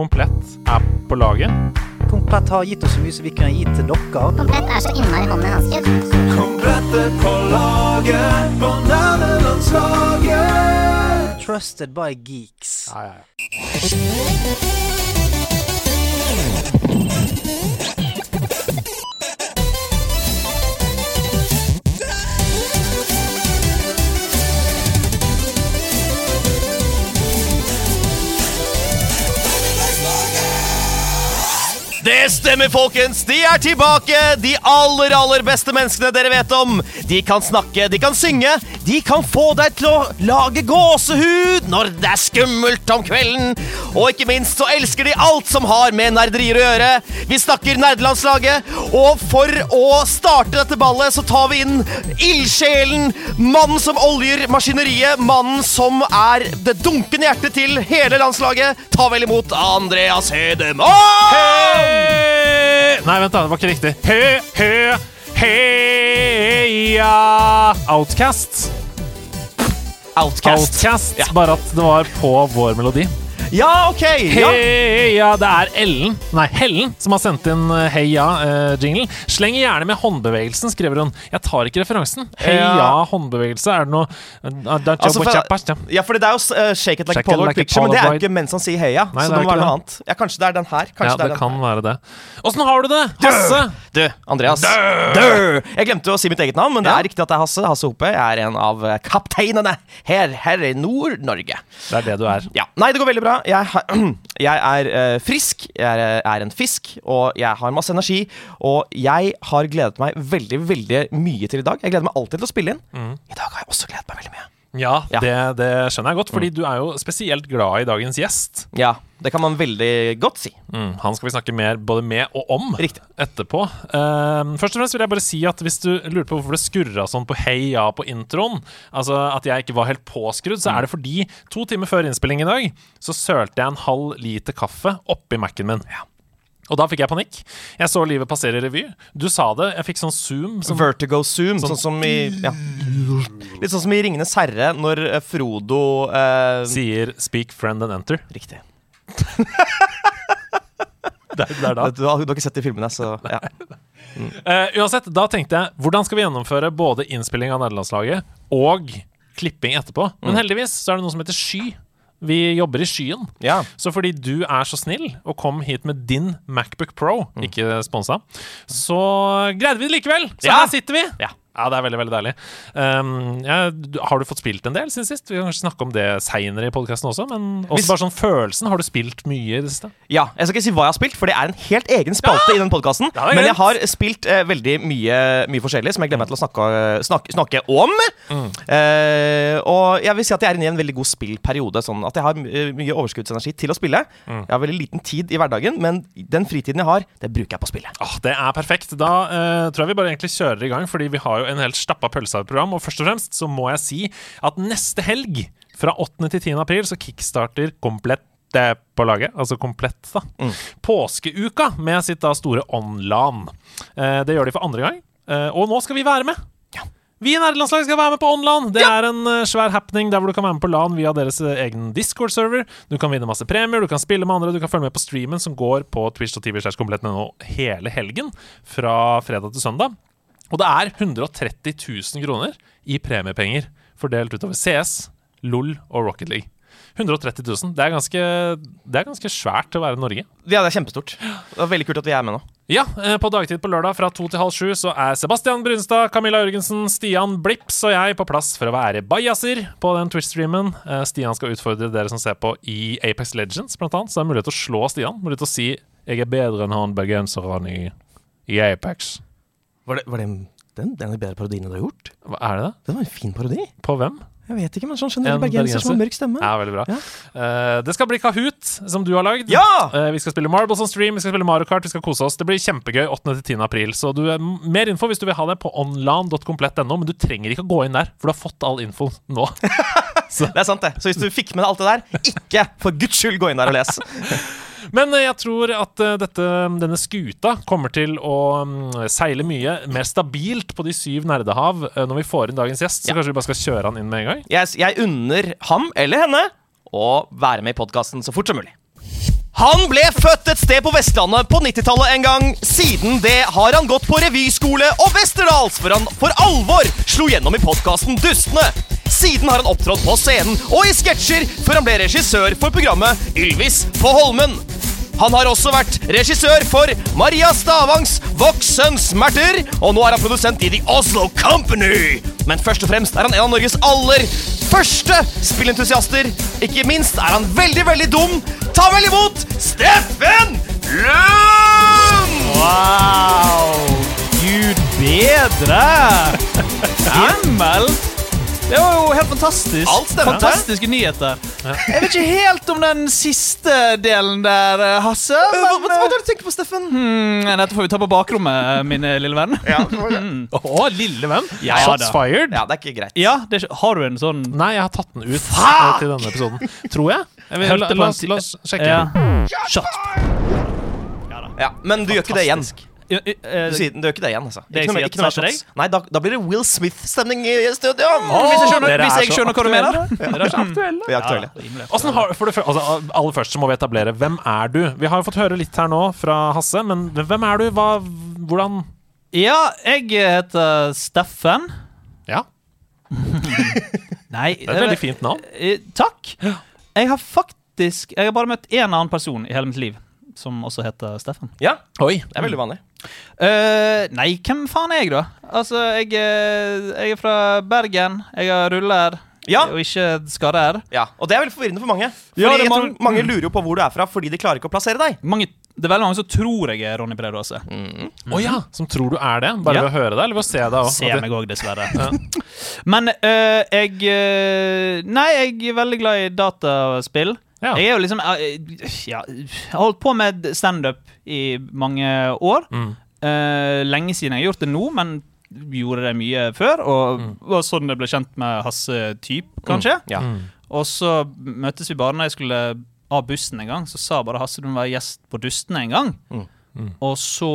Komplett er på laget. Komplett har gitt oss så mye som vi kunne gitt til dere. Komplett er så innmari hånd i Komplett er på laget på nerdelandslaget. Trusted by geeks. Ja, ja, ja. Det stemmer, folkens! De er tilbake! De aller, aller beste menneskene dere vet om. De kan snakke, de kan synge, de kan få deg til å lage gåsehud når det er skummelt om kvelden. Og ikke minst så elsker de alt som har med nerderier å gjøre. Vi snakker nerdelandslaget, og for å starte dette ballet så tar vi inn ildsjelen, mannen som oljer maskineriet, mannen som er det dunkende hjertet til hele landslaget. Ta vel imot Andreas Hedemann! Hey! Nei, vent, da. Det var ikke riktig. He, he, heia Outcast. Outcast. Outcast, Ja. Bare at det var på vår melodi. Ja, ok! Ja. Heia, det er Ellen, nei Hellen, som har sendt inn heia-jinglen. Uh, Sleng gjerne med håndbevegelsen, skriver hun. Jeg tar ikke referansen. Heia Ja. håndbevegelse, er det noe uh, Altså, for, ja, for det er jo uh, Shake It Like Shake it like a Picture, men det er jo ikke mens han sier heia. Nei, så det det må være noe annet. Ja, Kanskje det er den her. Kanskje Ja, det det er den kan være det. Åssen har du det, Hasse? Du, Andreas. Dø! Jeg glemte å si mitt eget navn, men det er riktig at det er Hasse. Hasse Hope. Jeg er en av eh, kapteinene her, her i Nord-Norge. Det er det du er. Ja. Nei, det går veldig bra. Jeg, jeg er eh, frisk, jeg er, er en fisk, og jeg har masse energi. Og jeg har gledet meg veldig, veldig mye til i dag. Jeg gleder meg alltid til å spille inn. I dag har jeg også gledet meg veldig mye. Ja, Ja. Det, det skjønner jeg godt, fordi du er jo spesielt glad i dagens gjest. Ja, det kan man veldig godt si. Mm, han skal vi snakke mer både med og om Riktig. etterpå. Uh, først og fremst vil jeg bare si at hvis du lurer på hvorfor det skurra sånn på heia på introen, altså at jeg ikke var helt påskrudd, så er det fordi to timer før innspilling i dag så sølte jeg en halv liter kaffe oppi Mac-en min. Og da fikk jeg panikk. Jeg så livet passere i revy. Du sa det. Jeg fikk sånn zoom. Sånn, Vertigo zoom, sånn, som i ja. Litt sånn som i Ringenes herre, når eh, Frodo eh, sier 'speak friend and enter'. Riktig. Det er, det er da. Du, har, du har ikke sett de filmene, så ja. Eh, uansett, da tenkte jeg hvordan skal vi gjennomføre både innspilling av nederlandslaget og klipping etterpå. Men heldigvis så er det noe som heter sky. Vi jobber i skyen. ja. Så fordi du er så snill og kom hit med din Macbook Pro, ikke sponsa, så greide vi det likevel! Så Ja. her sitter vi! Ja. Ja, det er veldig veldig deilig. Um, ja, har du fått spilt en del siden sist? Vi kan kanskje snakke om det seinere i podkasten også. Men også Hvis- bare sånn følelsen. Har du spilt mye i det siste? ja. Jeg skal ikke si hva jeg har spilt, for det er en helt egen spalte i den podkasten. Ja, Men jeg har spilt eh, veldig mye, mye forskjellig som jeg gleder meg til å snakke, snakke, snakke om. Eh, og jeg vil si at jeg er inne i en veldig god spillperiode. Sånn at jeg har eh, mye overskuddsenergi til å spille. Jeg har veldig liten tid i hverdagen, men den fritiden jeg har, det bruker jeg på å spille. Det er perfekt. Da uh, tror jeg vi bare egentlig kjører i gang, fordi vi har jo en helt stappa pølse av et program. Og først og fremst så må jeg si at neste helg, fra 8. til 10. april, så kickstarter komplett på laget, altså komplett, da. Påskeuka med sitt da store Online Eh, det gjør de for andre gang, eh, og nå skal vi være med. Vi i Nerdelandslaget skal være med på Online Det er en uh, svær happening der hvor du kan være med på LAN via deres eh, egen Discord-server. Du kan vinne masse premier, du kan spille med andre, du kan følge med på streamen som går på Twitch.tv slash komplett nå hele helgen, fra fredag til søndag. Og det er 130 000 kroner i premiepenger fordelt utover CS, LOL og Rocket League. 130 000. Det er ganske, det er ganske svært til å være Norge. Ja, det er kjempestort. Det er veldig kult at vi er med nå. Ja, eh, på dagtid på lørdag fra to til halv sju så er Sebastian Brunstad, Camilla Jørgensen, Stian Blips og jeg på plass for å være bajaser på den Twitch-streamen. Eh, Stian skal utfordre dere som ser på i Apex Legends, blant annet. Så det er mulighet til å slå Stian. Mulighet til å si 'jeg er bedre enn han bergenseren i, i Apex'. Var det, var det den, den er bedre parodien du har gjort? Hva er det? da? Det var en fin parodi. På hvem? Jeg vet ikke, men sånn generell bergenser, bergenser som har mørk stemme. Ja, veldig bra. Ja. Uh, det skal bli Kahoot, som du har lagd. Ja! Uh, vi skal spille Marbles on stream, vi skal spille Mario Kart, vi skal kose oss. Det blir kjempegøy 8.-10. april. Så du, eh, mer info hvis du vil ha det på online.komplett.no, men du trenger ikke å gå inn der, for du har fått all info nå. Det er sant, det. Så hvis du fikk med deg alt det der, ikke for guds skyld gå inn der og les. Men eh, jeg tror at eh, dette, denne skuta kommer til å mm, seile mye mer stabilt på de syv nerdehav eh, når vi får inn dagens gjest. Så Ja. kanskje vi bare skal kjøre han inn med en gang? Jeg, jeg unner ham eller henne å være med i podkasten så fort som mulig. Han ble født et sted på Vestlandet på 90-tallet en gang. Siden det har han gått på revyskole og Westerdals før han for alvor slo gjennom i podkasten Dustene. Siden har han opptrådt på scenen og i sketsjer før han ble regissør for programmet Ylvis på Holmen. Han har også vært regissør for Maria Stavangs Voksensmerter, og nå er han produsent i The Oslo Company. Men først og fremst er han en av Norges aller første spillentusiaster. Ikke minst er han veldig, veldig dum. Ta vel imot Steffen Lund! Wow! Gud bedre! Himmel! Det var jo helt fantastisk. Alt stemmer. Fantastiske nyheter. Jeg vet ikke helt om den siste delen der, eh, Hasse. Hva, Men, hva, hva er du tenker på, Steffen? hmm, dette får vi ta på bakrommet, min eh, lille venn. Ja. Å, lille venn. Ja, Shots fired. ja, det er ikke greit. Ja, det, er Har du en sånn Nei, jeg har tatt den ut Fuck! til denne episoden. Tror jeg. jeg vil, la, la, på la, la oss sjekke. Ja. Shot. Ja, Men du gjør ikke det igjen. Eh, Du, sier, du gjør ikke det igjen, altså. Det jeg Ikke noe, ikke noe til deg? shots. Nei, da, da blir det Will Smith-stemning i studio. Hvis jeg skjønner, hvis jeg skjønner hva du mener. Dere er så aktuelle. Vi er aktuelle. Ja. Har, for det, altså, aller først så må vi etablere hvem er du? Vi har jo fått høre litt her nå fra Hasse, men hvem er du? Hva, hvordan Ja, jeg heter Steffen. Ja, Nei det er et veldig fint navn. Eh, Takk. Jeg har faktisk Jeg har bare møtt én annen person i hele mitt liv som også heter Steffen. Ja, Oi. det er veldig vanlig. Eh, nei, hvem faen er jeg, da? Altså, jeg, jeg er fra Bergen. Jeg har ruller Ja. og ikke skarrer. Ja, Og det er veldig forvirrende for mange. Fordi Ja, det jeg tror mange- mange lurer jo på hvor du er fra, fordi de klarer ikke å plassere deg. Mange, det er veldig mange som tror jeg er Ronny Brede Aase. Å ja, som tror du er det? Bare Ja. ved å høre deg, eller ved å se deg òg? Ser meg òg, dessverre. Men eh, jeg eh, Nei, jeg er veldig glad i dataspill. Ja. Jeg er jo liksom eh, Ja, jeg har holdt på med standup i mange år. Mm. Uh, lenge siden jeg har gjort det nå, men gjorde det mye før. Og var sånn jeg ble kjent med Hasse Typ, kanskje. Ja. Mm. Og så møttes vi bare når jeg skulle av bussen en gang. Så sa bare Hasse du må være gjest på Dustene en gang. Mm. Mm. Og så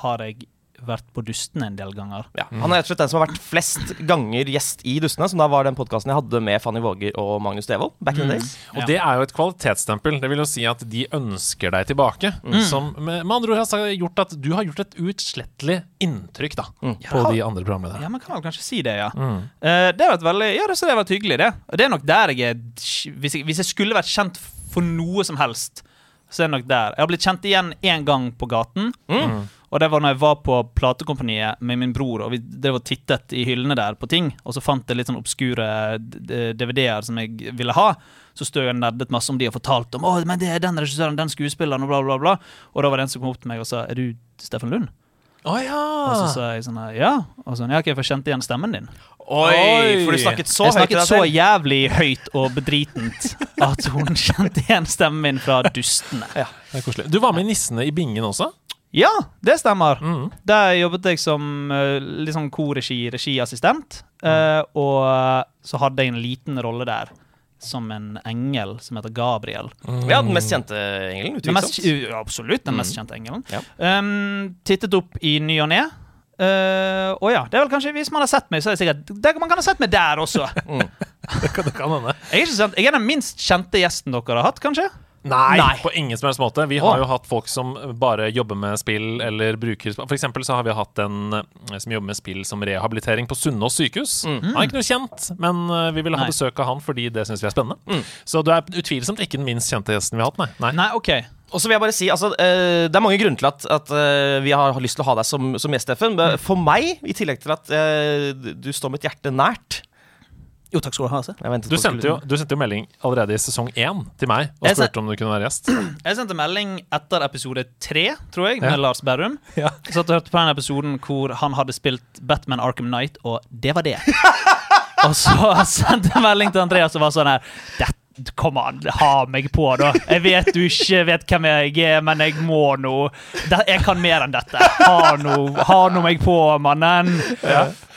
har jeg vært på Dustene en del ganger. Ja. Han er rett og slett den som har vært flest ganger gjest i Dustene, som da var den podkasten jeg hadde med Fanny Våger og Magnus Devold. Back in the days. Og Ja. det er jo et kvalitetsstempel. Det vil jo si at de ønsker deg tilbake. Som med, med andre ord har gjort at du har gjort et utslettelig inntrykk da på de andre programlederne. Ja, man kan vel kanskje si det, ja. Mm. Eh, det har vært veldig Ja, det, har vært hyggelig, det. Og det er nok der jeg er hvis jeg, hvis jeg skulle vært kjent for noe som helst, så er det nok der. Jeg har blitt kjent igjen én gang på gaten. Og det var når jeg var på platekompaniet med min bror, og vi drev og tittet i hyllene der på ting, og så fant jeg litt sånn obskure d- DVD-er som jeg ville ha. Så stod jeg og nerdet masse om de og fortalte om Å, men det er den regissøren, den skuespilleren, og bla, bla, bla. Og da var det en som kom opp til meg og sa Er du Steffen Lund? Å ja! Og så sa jeg sånn Ja. Og sånn, ja, ok, for jeg kjente igjen stemmen din. Oi, for du snakket så jeg høyt Jeg snakket så jævlig høyt og bedritent at hun kjente igjen stemmen min fra Dustene. Det er koselig. Du var med i Nissene i Bingen også? Ja, det stemmer. Mm. Der jobbet jeg som uh, litt sånn korregi, regiassistent. eh, og så hadde jeg en liten rolle der som en engel som heter Gabriel. Ja, den mest kjente engelen, Den mest, utvilsomt. ja, absolutt den mest kjente engelen. Ja. Um, tittet opp i ny og ne. Uh, og ja, det er vel kanskje Hvis man har sett meg, så er det sikkert det, Man kan ha sett meg der også. Det kan, det kan. Jeg er, ikke sant, jeg er den minst kjente gjesten dere har hatt, kanskje? Nei, Nei. på ingen som helst måte. Vi har oh. jo hatt folk som bare jobber med spill eller bruker For eksempel så har vi hatt en eh, som jobber med spill som rehabilitering på Sunnaas sykehus. Han er ikke noe kjent, men eh, vi ville ha Nei. besøk av han fordi det syns vi er spennende. Så du er utvilsomt ikke den minst kjente gjesten vi har hatt, nei. nei. Nei, OK. Og så vil jeg bare si, altså, eh, Det er mange grunner til at, at vi har lyst til å ha deg som, som gjest, Steffen. For meg, i tillegg til at du står mitt hjerte nært Jo, takk skal du ha. Se. jeg Du sendte, jo, du sendte jo melding allerede i sesong én til meg og Jeg spurte om du kunne være gjest. Jeg sendte melding etter episode tre, tror jeg, med Ja. Lars Berrum. Ja. Jeg satt og hørte på den episoden hvor han hadde spilt Batman Arkham Knight, og det var det. og så sendte jeg melding til Andreas og var sånn her Dette Kom an, ha meg på, da. Jeg vet du ikke vet hvem jeg er, men jeg må nå Jeg kan mer enn dette. Ha nå ha nå meg på, mannen.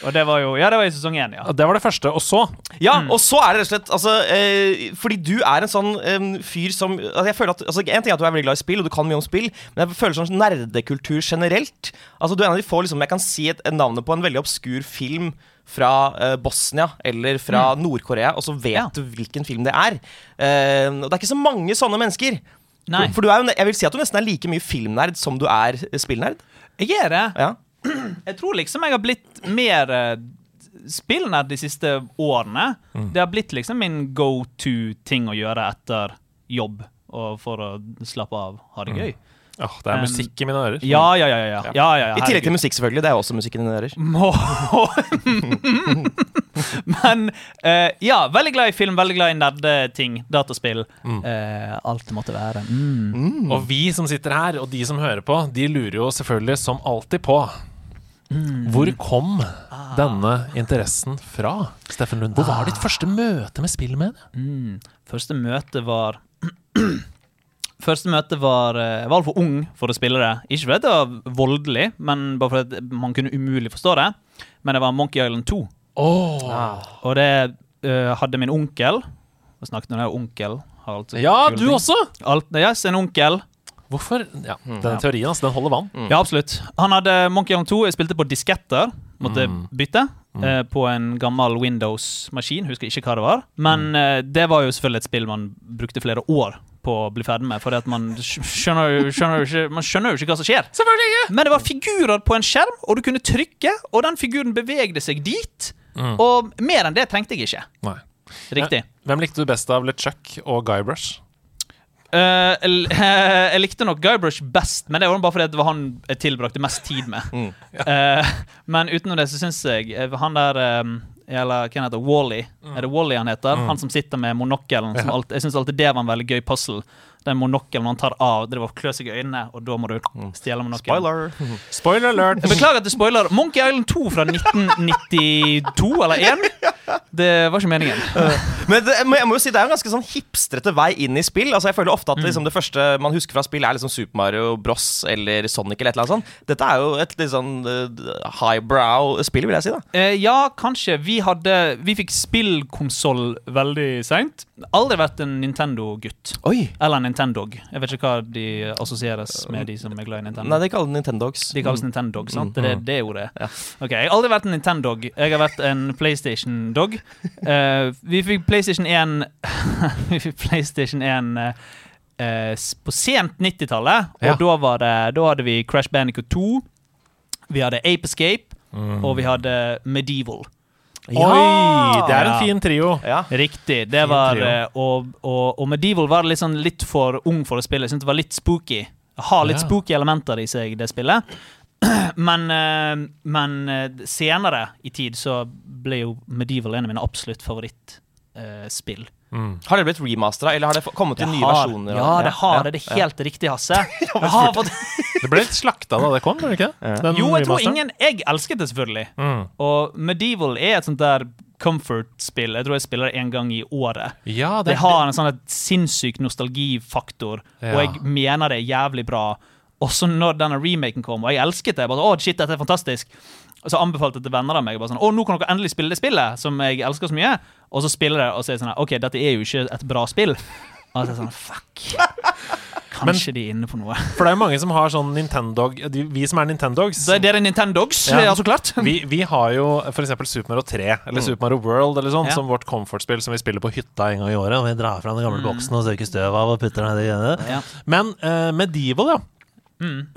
Og det var jo Ja, det var i sesong én, ja. Det var det første. Og så Ja, og så er det rett og slett altså, eh, Fordi du er en sånn eh, fyr som altså, jeg føler at, altså, En ting er at du er veldig glad i spill, og du kan mye om spill, men jeg føler sånn nerdekultur generelt. Altså, Du er en av de få liksom, jeg kan si et, et navnet på en veldig obskur film fra eh, Bosnia eller fra Nord-Korea, og så vet Ja. du hvilken film det er. Eh, og det er ikke så mange sånne mennesker. Nei. For, du er jo, jeg vil si at du nesten er like mye filmnerd som du er eh, spillnerd. Jeg er det. Ja. Jeg tror liksom jeg har blitt mer spillnerd de siste årene. Mm. Det har blitt liksom min go to-ting å gjøre etter jobb, og for å slappe av, ha det gøy. Åh, det er musikk i mine ører. Ja, ja, ja. ja, ja. ja, ja, ja I tillegg til musikk, selvfølgelig. Det er også musikken dine ører. Må- Men uh, ja, veldig glad i film, veldig glad i nerdeting, dataspill. Eh, alt det måtte være. Mm. Og vi som sitter her, og de som hører på, de lurer jo selvfølgelig som alltid på Hvor kom denne interessen fra, Steffen Lund? Hvor var ditt første møte med spillmediet? Mm. Første møte var Første møte var eh, Jeg var altfor ung for å spille det. Ikke fordi det var voldelig, men bare fordi man kunne umulig forstå det. Men det var Monkey Island 2. Og det uh, hadde min onkel Jeg snakket om det, onkel. har alltid Ja, du ting. også! Alt, yes, en onkel. Hvorfor? Ja, Denne teorien altså, den holder vann. Ja, absolutt. Han hadde Monkey Island 2. Jeg spilte på disketter. Måtte bytte. eh, på en gammel Windows-maskin. Husker ikke hva det var. Men eh, det var jo selvfølgelig et spill man brukte flere år på å bli ferdig med. At man skjønner jo, skjønner jo ikke, man skjønner jo ikke hva som skjer. Men det var figurer på en skjerm, og du kunne trykke, og den figuren bevegde seg dit. Og mer enn det trengte jeg ikke. Nei. Riktig. Hvem likte du best av LeChuck og Guybrush? Uh, jeg, jeg likte nok Guybrush best, men det var bare fordi det var han jeg tilbrakte mest tid med. Eh, men utenom det så syns jeg eh, han der um, eller hva heter Wally. Er det Wally han heter? Han som sitter med monokkelen. Jeg syns alltid det var en veldig gøy puzzle. Den monokkelen han tar av, det og klø seg i øynene, og da må du stjele monokkelen. Spoiler. Spoiler alert! Jeg beklager at du spoiler. Monkey Island 2 fra 1992 eller 1. Det var ikke meningen. Men det, jeg må jo si det er en ganske sånn hipstrete vei inn i spill. Altså jeg føler ofte at liksom, Det første man husker fra spill, er liksom Super Mario Bros. eller Sonic. eller et eller annet sånt. Dette er jo et litt sånn uh, highbrow spill, vil jeg si. da Eh, ja, kanskje. Vi hadde Vi fikk spillkonsoll veldig seint. Aldri vært en Nintendo-gutt. Oi Eller Nintendog. Jeg vet ikke hva de assosieres med, de som er glad i Nintendo. Nei, de kaller det Nintendogs. De kalles Nintendog, sant? Det er det, det ordet. Ok, Jeg har aldri vært en Nintendog. Jeg har vært en PlayStation-dog. Uh, vi fikk PlayStation 1 Vi fikk PlayStation 1 eh, eh, på sent 90-tallet, og Ja. da, var det, da hadde vi Crash Bandicoot 2, vi hadde Ape Escape, og vi hadde Medieval. Oi! Det er en fin trio. Ja. Riktig. Det Fin var trio. eh, og, og, og Medieval var sånn, litt for ung for å spille. Jeg syntes det var litt spooky. Har litt Ja. spooky elementer i seg, det spillet. Men, eh, men eh, senere i tid så ble jo Medieval en av mine absolutt favorittspill. Har det blitt remastera, eller har det kommet til nye har, versjoner? ja, det har det. Det er helt riktig, Hasse. Det har fått, Det ble litt slakta da det kom, var det ikke? Den jo, jeg tror ingen Jeg elsket det selvfølgelig. Mm. Og Medieval er et sånt der comfort-spill. Jeg tror jeg spiller det en gang i året. Ja, det, Det har en sånn et sinnssyk nostalgifaktor, Ja. og jeg mener det er jævlig bra. Også når denne remaken kom, og jeg elsket det. Jeg bare, å, shit, dette er fantastisk Og så anbefalte jeg til venner av meg bare sånn, å, nå kan dere endelig spille det spillet som jeg elsker så mye. Og så spiller jeg, og så er jeg sånn OK, dette er jo ikke et bra spill. Og så er jeg sånn Fuck. Kanskje de er inne på noe. For det er jo mange som har sånn Nintendog de, Vi som er Nintendogs det er Nintendogs, Ja. ja. så klart. vi, vi har jo f.eks. Super Mario 3 eller Super Mario World eller sånn, Ja. som vårt comfort-spill som vi spiller på hytta en gang i året. Og vi drar fra den gamle boksen og søker støv av og putter den i det. Ja. Men uh, Medieval, ja. Mm.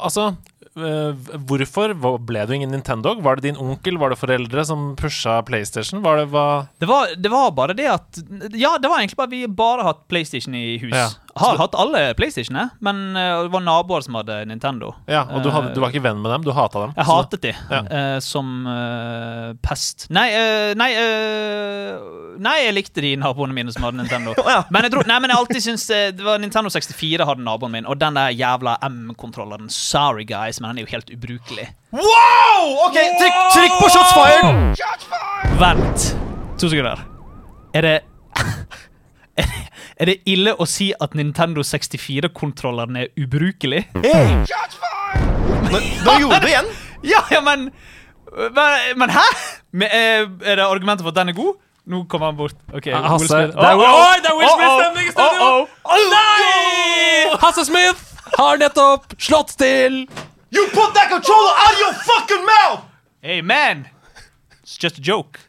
Altså Hvorfor ble du ingen Nintendog? Var det din onkel? Var det foreldre som pusha PlayStation? Var det hva Det var, det var bare det at Ja, det var egentlig bare vi bare hatt PlayStation i hus. Ja. Har hatt alle PlayStationene, men eh, det var naboer som hadde Nintendo. Ja, og du, hadde, Eh, du var ikke venn med dem? Du hata dem? Jeg hatet de Ja. uh, som uh, pest. Nei, nei Nei, jeg likte de naboene mine som hadde Nintendo. ja. Men jeg dro, nei, men jeg alltid syntes eh, det var Nintendo 64 hadde naboen min, og den der jævla M-kontrolleren. Sorry, guys, men den er jo helt ubrukelig. Wow! Ok, trykk, trykk på shots fired! Vent. To sekunder. Er Er det- er det ille å si at Nintendo 64-kontrolleren er ubrukelig? Hey. Nå, nå gjorde du det igjen. Ja, ja, men Men, men hæ?! Men, eh, er det argumentet for at den er god? Nå kommer han bort. Ok, Ah, Hasse, Will Smith. det er Will- oh, oh, det er Will Smith-stemning i studio! å, å, å, Nei! Hasse Smith har nettopp slått til! You put that controller out of your fucking mouth! Hey, man! It's just a joke.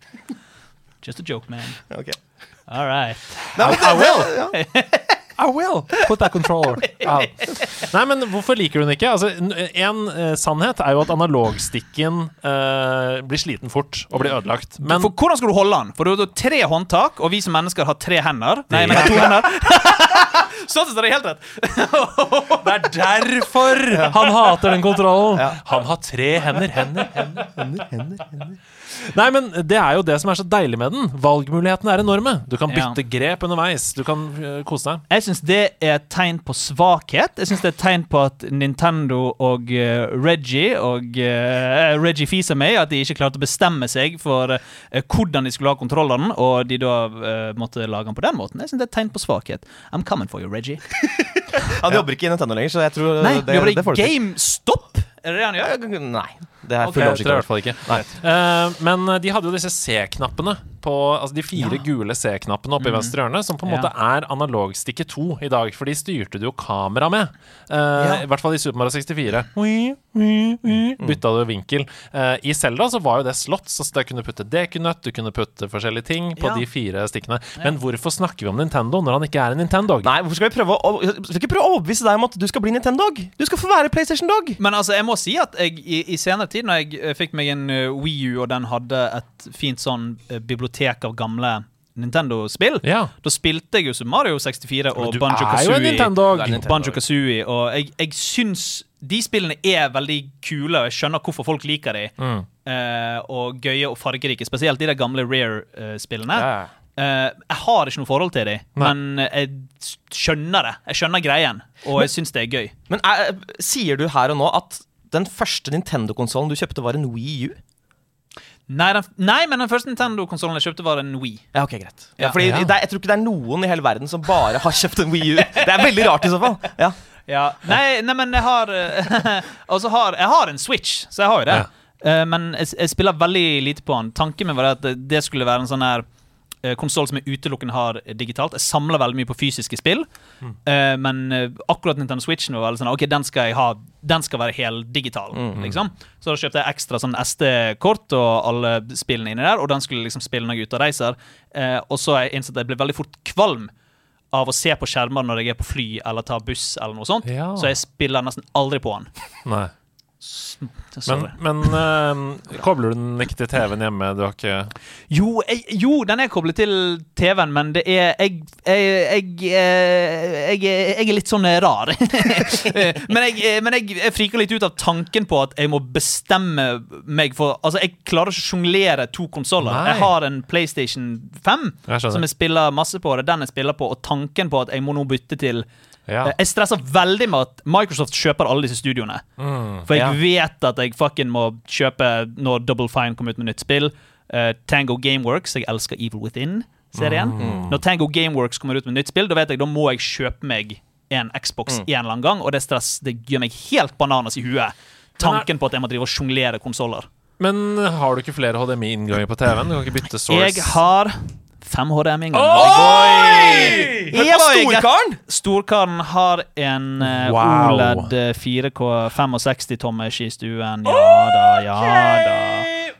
Just a joke, man. Ok. All right. Nei, I, I, will! ja. I will put that controller out. Nei, men hvorfor liker du den ikke? Altså, en eh, sannhet er jo at analogstikken eh, blir sliten fort og blir ødelagt. Men For hvordan skal du holde den? For du har tre håndtak, og vi som mennesker har tre hender. Nei, nei, to hender. sånn sett er det helt rett. det er derfor han hater den kontrollen. Han har tre hender Hender, hender, hender, hender. Nei, men det er jo det som er så deilig med den. Valgmulighetene er enorme. Du kan Ja. bytte grep underveis. Du kan eh, kose deg. Jeg syns det er et tegn på svakhet. Jeg syns det er et tegn på at Nintendo og uh, Reggie og uh, Reggie fiser meg at de ikke klarte å bestemme seg for uh, hvordan de skulle ha kontrolleren, og de da måtte lage den på den måten. Jeg syns det er et tegn på svakhet. I'm coming for you, Reggie. Han jobber ikke i Nintendo lenger, så jeg tror Nei, det, det får du til. GameStop? Er det det han gjør? Nei. Det er Ok, full Jeg i hvert fall ikke. Nei. Eh, men de hadde jo disse C-knappene på Altså de fire gule C-knappene oppe i venstre hjørne, som på en Ja. måte er analogstikke 2 i dag, for de styrte du jo kamera med. Eh, I hvert fall i Super Mario 64. Ui, ui, ui, Bytta du vinkel. Uh, I Zelda så var jo det slått, så der kunne du putte dekunøtt, du kunne putte forskjellige ting på Ja. de fire stikkene. Men hvorfor snakker vi om Nintendo når han ikke er en Nintendo? Nei, hvorfor skal vi prøve å Skal ikke prøve å overbevise deg om at du skal bli Nintendo-dog? Du skal få være PlayStation-dog! Men altså, jeg må si at jeg i, i senere tid, når jeg eh, fikk meg en uh, Wii U, og den hadde et fint sånn eh, bibliotek av gamle Nintendo-spill, Ja. da spilte jeg jo Super Mario 64 og Banjo Nintendo. Banjo Kazooie, og jeg, jeg syns de spillene er veldig kule, og jeg skjønner hvorfor folk liker de. Mm. eh, og gøye og fargerike. Spesielt de der gamle Rare-spillene. Ja. Eh, jeg har ikke noe forhold til dem, Nei. men jeg skjønner det. Jeg skjønner greien, og jeg syns det er gøy. Men er, sier du her og nå at den første Nintendo-konsollen du kjøpte, var en Wii U? Nei, den, nei, men den første Nintendo-konsollen jeg kjøpte, var en Wii. Ja, ok, greit. Ja, Ja. fordi Ja. Det jeg tror ikke det er noen i hele verden som bare har kjøpt en Wii U. Det er veldig rart i så fall. Ja. Ja. Nei, nei, men jeg har Og så har, Jeg har en Switch, så jeg har jo det. Eh, men jeg, jeg spiller veldig lite på den. Tanken min var at det, det skulle være en sånn her konsoll som jeg utelukkende har digitalt. Jeg samler veldig mye på fysiske spill, Eh, men eh, akkurat Nintendo var veldig sånn Ok, den skal jeg ha Den skal være heldigital, liksom. Så da kjøpte jeg ekstra sånn SD-kort og alle spillene inni der, og den skulle liksom spille når jeg er ute og reiser. Eh, og så har jeg innsett at jeg ble veldig fort kvalm av å se på skjermer når jeg er på fly eller tar buss eller noe sånt. Ja. Så jeg spiller nesten aldri på den. Nei. Men, men uh, kobler du den ikke til TV-en hjemme? Du har ikke Jo, jeg, jo, den er koblet til TV-en, men det er Jeg, jeg, jeg, eh, jeg, er- litt sånn rar. men eh, men jeg, friker litt ut av tanken på at jeg må bestemme meg for Altså, jeg klarer ikke å sjonglere to konsoller. Jeg har en PlayStation 5 Jeg som jeg spiller masse på. Det er den jeg spiller på, og tanken på at jeg må nå bytte til Ja. Eh, Jeg stresser veldig med at Microsoft kjøper alle disse studioene. Mm. For jeg Ja. vet at jeg fucking må kjøpe når Double Fine kommer ut med nytt spill. Uh, Tango Gameworks. Jeg elsker Evil Within-serien. Mm. Når Tango Gameworks kommer ut med nytt spill, da vet jeg da må jeg kjøpe meg en Xbox Mm. en eller annen gang, og det stress det gjør meg helt bananas i huet. Tanken på at jeg må drive og sjonglere konsoller. Men har du ikke flere HDMI-innganger på TV-en? Du kan ikke bytte source? Jeg har fem HDMI-innganger. Oi! Oi! Storkaren! Storkaren har en uh, Wow. OLED 4K 65 tommers i stuen. Ja da, ja da.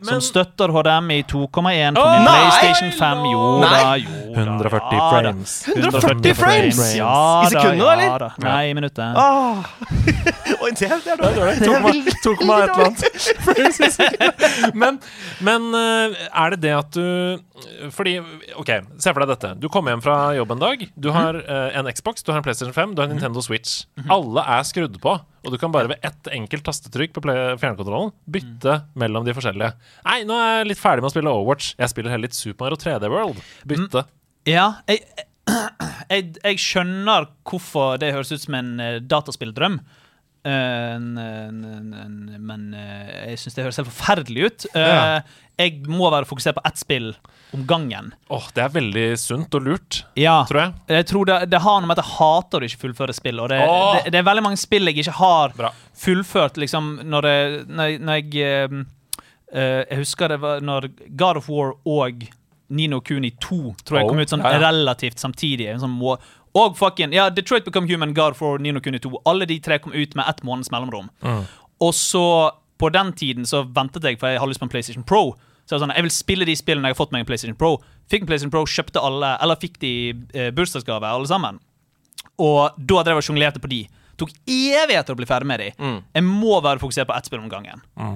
Som Men- støtter HDMI 2,1 på min Nei! PlayStation 5. Jo da, jo da. 140 ja frames. 140 frames! Ja I sekundet, da, eller? Ja, da. Nei, i minuttet. Ah. Oi, det, er dårlig. Tok meg, tok meg et eller annet. men, men eh, er det det at du Fordi, OK, se for deg dette. Du kommer hjem fra jobb en dag. Du har eh, en Xbox, du har en PlayStation 5, du har en Nintendo Switch. Alle er skrudd på, og du kan bare ved ett enkelt tastetrykk på fjernkontrollen bytte mellom de forskjellige. Nei, nå er jeg litt ferdig med å spille Overwatch. Jeg spiller heller litt Super Mario 3D World. Bytte. Ja, jeg, jeg, jeg skjønner hvorfor det høres ut som en eh, dataspilldrøm. Eh, en- en- en- en- men eh, jeg syns det høres helt forferdelig ut. Eh, Ja. Jeg må være fokusert på ett spill om gangen. Åh, det er veldig sunt og lurt, Ja. tror jeg. Jeg tror det, det har noe med at jeg hater å ikke fullføre spill. Og det, Åh! det, det er veldig mange spill jeg ikke har Bra. fullført, liksom, når, jeg- når jeg Jeg husker det var når God of War og Nino Kuni 2 tror jeg Oh, kom ut sånn ja, ja. relativt samtidig. En sånn og fucking Ja, Detroit Become Human, God for Nino Kuni 2. Alle de tre kom ut med ett måneds mellomrom. Mm. Og så, på den tiden, så ventet jeg, for jeg hadde lyst på en PlayStation Pro. Så jeg sånn, jeg vil spille de spillene jeg har fått meg en PlayStation Pro. Fikk en PlayStation Pro, kjøpte alle, eller fikk de eh, bursdagsgave, alle sammen. Og da drev jeg og sjonglerte på de. Tok evigheter å bli ferdig med de. Mm. Jeg må være fokusert på ett spill om gangen. Ja.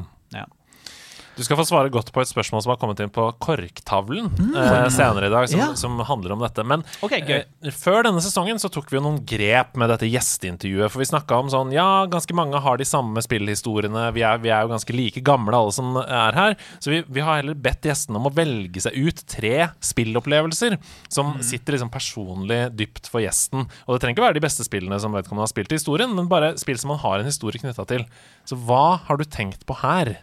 Du skal få svare godt på et spørsmål som har kommet inn på korktavlen eh, senere i dag, som, Ja. som handler om dette. Men okay, eh, før denne sesongen så tok vi jo noen grep med dette gjesteintervjuet. For vi snakka om sånn Ja, ganske mange har de samme spillhistoriene. Vi er, vi er jo ganske like gamle, alle som er her. Så vi, vi har heller bedt gjestene om å velge seg ut tre spillopplevelser som Mm. sitter liksom personlig dypt for gjesten. Og det trenger ikke være de beste spillene som vedkommende har spilt i historien, men bare spill som man har en historie knytta til. Så hva har du tenkt på her,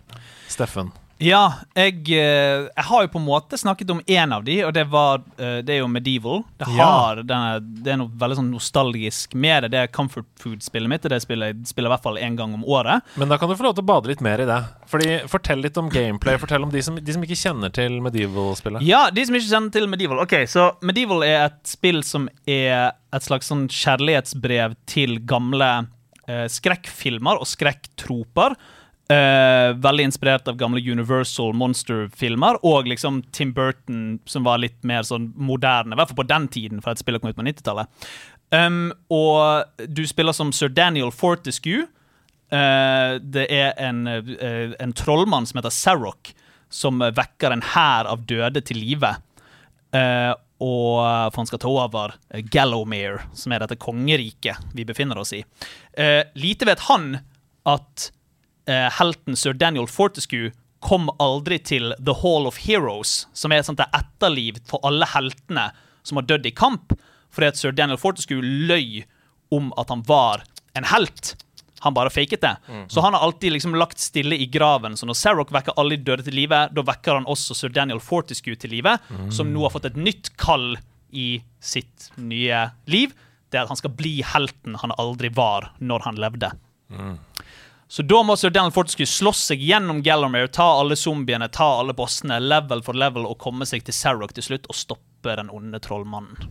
Steffen? Ja, jeg, eh, jeg har jo på en måte snakket om én av de, og det, var, eh, det er jo Medieval. Det, Ja. denne, det er noe veldig sånn nostalgisk med det. Det er comfort food-spillet mitt. og Det spiller jeg spiller i hvert fall én gang om året. Men da kan du få lov til å bade litt mer i det. Fordi Fortell litt om gameplay. Fortell om de som, de som ikke kjenner til Medieval-spillet. Ja, de som ikke kjenner til Medieval. Ok, så Medieval er et spill som er et slags sånn kjærlighetsbrev til gamle eh, skrekkfilmer og skrekktroper. Eh, veldig inspirert av gamle Universal Monster-filmer og liksom Tim Burton, som var litt mer sånn moderne, i hvert fall på den tiden, for et spill kom ut på 90-tallet. Um, og du spiller som sir Daniel Fortescue. Uh, det er en, uh, en trollmann som heter Sarrock, som vekker en hær av døde til live. Og for han skal ta over uh, Gallowmere, som er dette kongeriket vi befinner oss i. Lite vet han at eh, helten sir Daniel Fortescue kom aldri til The Hall of Heroes, som er et etterliv for alle heltene som har dødd i kamp, fordi at sir Daniel Fortescue løy om at han var en helt. Han bare faket det. Så han har alltid liksom lagt stille i graven. Så når Sarrock vekker alle de døde til live, da vekker han også sir Daniel Fortescue til live, som nå har fått et nytt kall i sitt nye liv. Det er at han skal bli helten han aldri var når han levde. Så da må Sir Daniel Fortescue slåss seg gjennom Gallomere, ta alle zombiene, ta alle bossene, level for level, og komme seg til Sarrock til slutt og stoppe den onde trollmannen.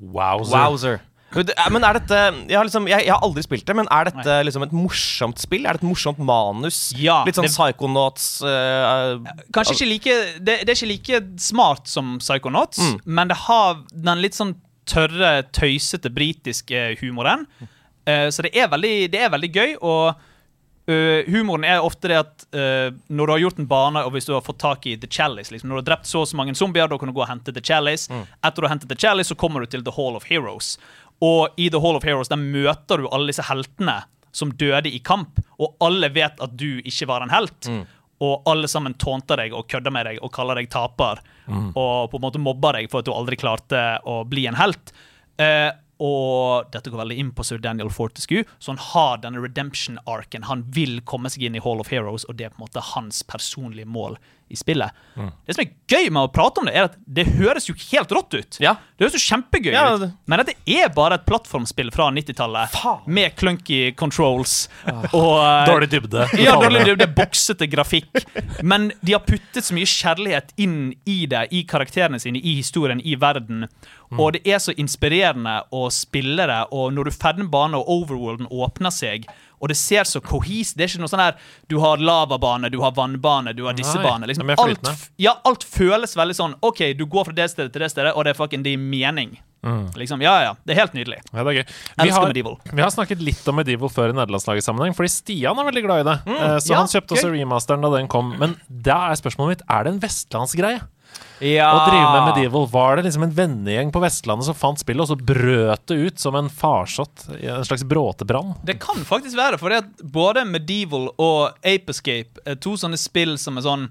Wowzer. Wowzer. Eh, Men er dette jeg har, liksom, jeg, jeg har aldri spilt det, men er dette liksom et morsomt spill? Er det et morsomt manus? Ja, Litt sånn det- Psychonauts uh, Kanskje ikke like det, det er ikke like smart som Psychonauts, Mm. men det har den litt sånn tørre, tøysete britiske humoren. Uh, så det er veldig, det er veldig gøy, og øh, humoren er ofte det at uh, når du har gjort en bane, og hvis du har fått tak i The Chalice liksom, Når du har drept så og så mange zombier, da kan du gå og hente The Chalice. Etter du har hentet The Chalice, så kommer du til The Hall of Heroes. Og i The Hall of Heroes der møter du alle disse heltene som døde i kamp, og alle vet at du ikke var en helt. Og alle sammen tånter deg og kødder med deg og kaller deg taper. Og på en måte mobber deg for at du aldri klarte å bli en helt. Eh, og dette går veldig inn på sir Daniel Fortescue, så han har denne redemption-arken. Han vil komme seg inn i Hall of Heroes, og det er på en måte hans personlige mål i spillet. Det som er gøy med å prate om det, er at det høres jo helt rått ut. Ja. Det høres jo kjempegøy Ja, ut. Men dette er bare et plattformspill fra 90-tallet med clunky controls og eh, Dårlig dybde. ja, dårlig, dybde, det boksete grafikk. Men de har puttet så mye kjærlighet inn i det, i karakterene sine, i historien, i verden. Og det er så inspirerende å spille det, og når du er ferdig med banen og overworlden åpner seg, og det ser så kohis Det er ikke noe sånn her Du har lavabane, du har vannbane, du har disse banene. Liksom, alt, ja, alt føles veldig sånn OK, du går fra det stedet til det stedet, og det er fucking din mening. mening. Liksom, ja, ja. Det er helt nydelig. Ja, er. Vi har, vi har snakket litt om Medieval før i nederlandslagssammenheng, fordi Stian er veldig glad i det. Eh, Så ja, han kjøpte også remasteren da den kom. Men da er spørsmålet mitt er det en vestlandsgreie Ja. å drive med Medieval. Var det liksom en vennegjeng på Vestlandet som fant spillet, og så brøt det ut som en farsott? En slags bråtebrann? Det kan faktisk være, for både Medieval og Ape Escape er to sånne spill som er sånn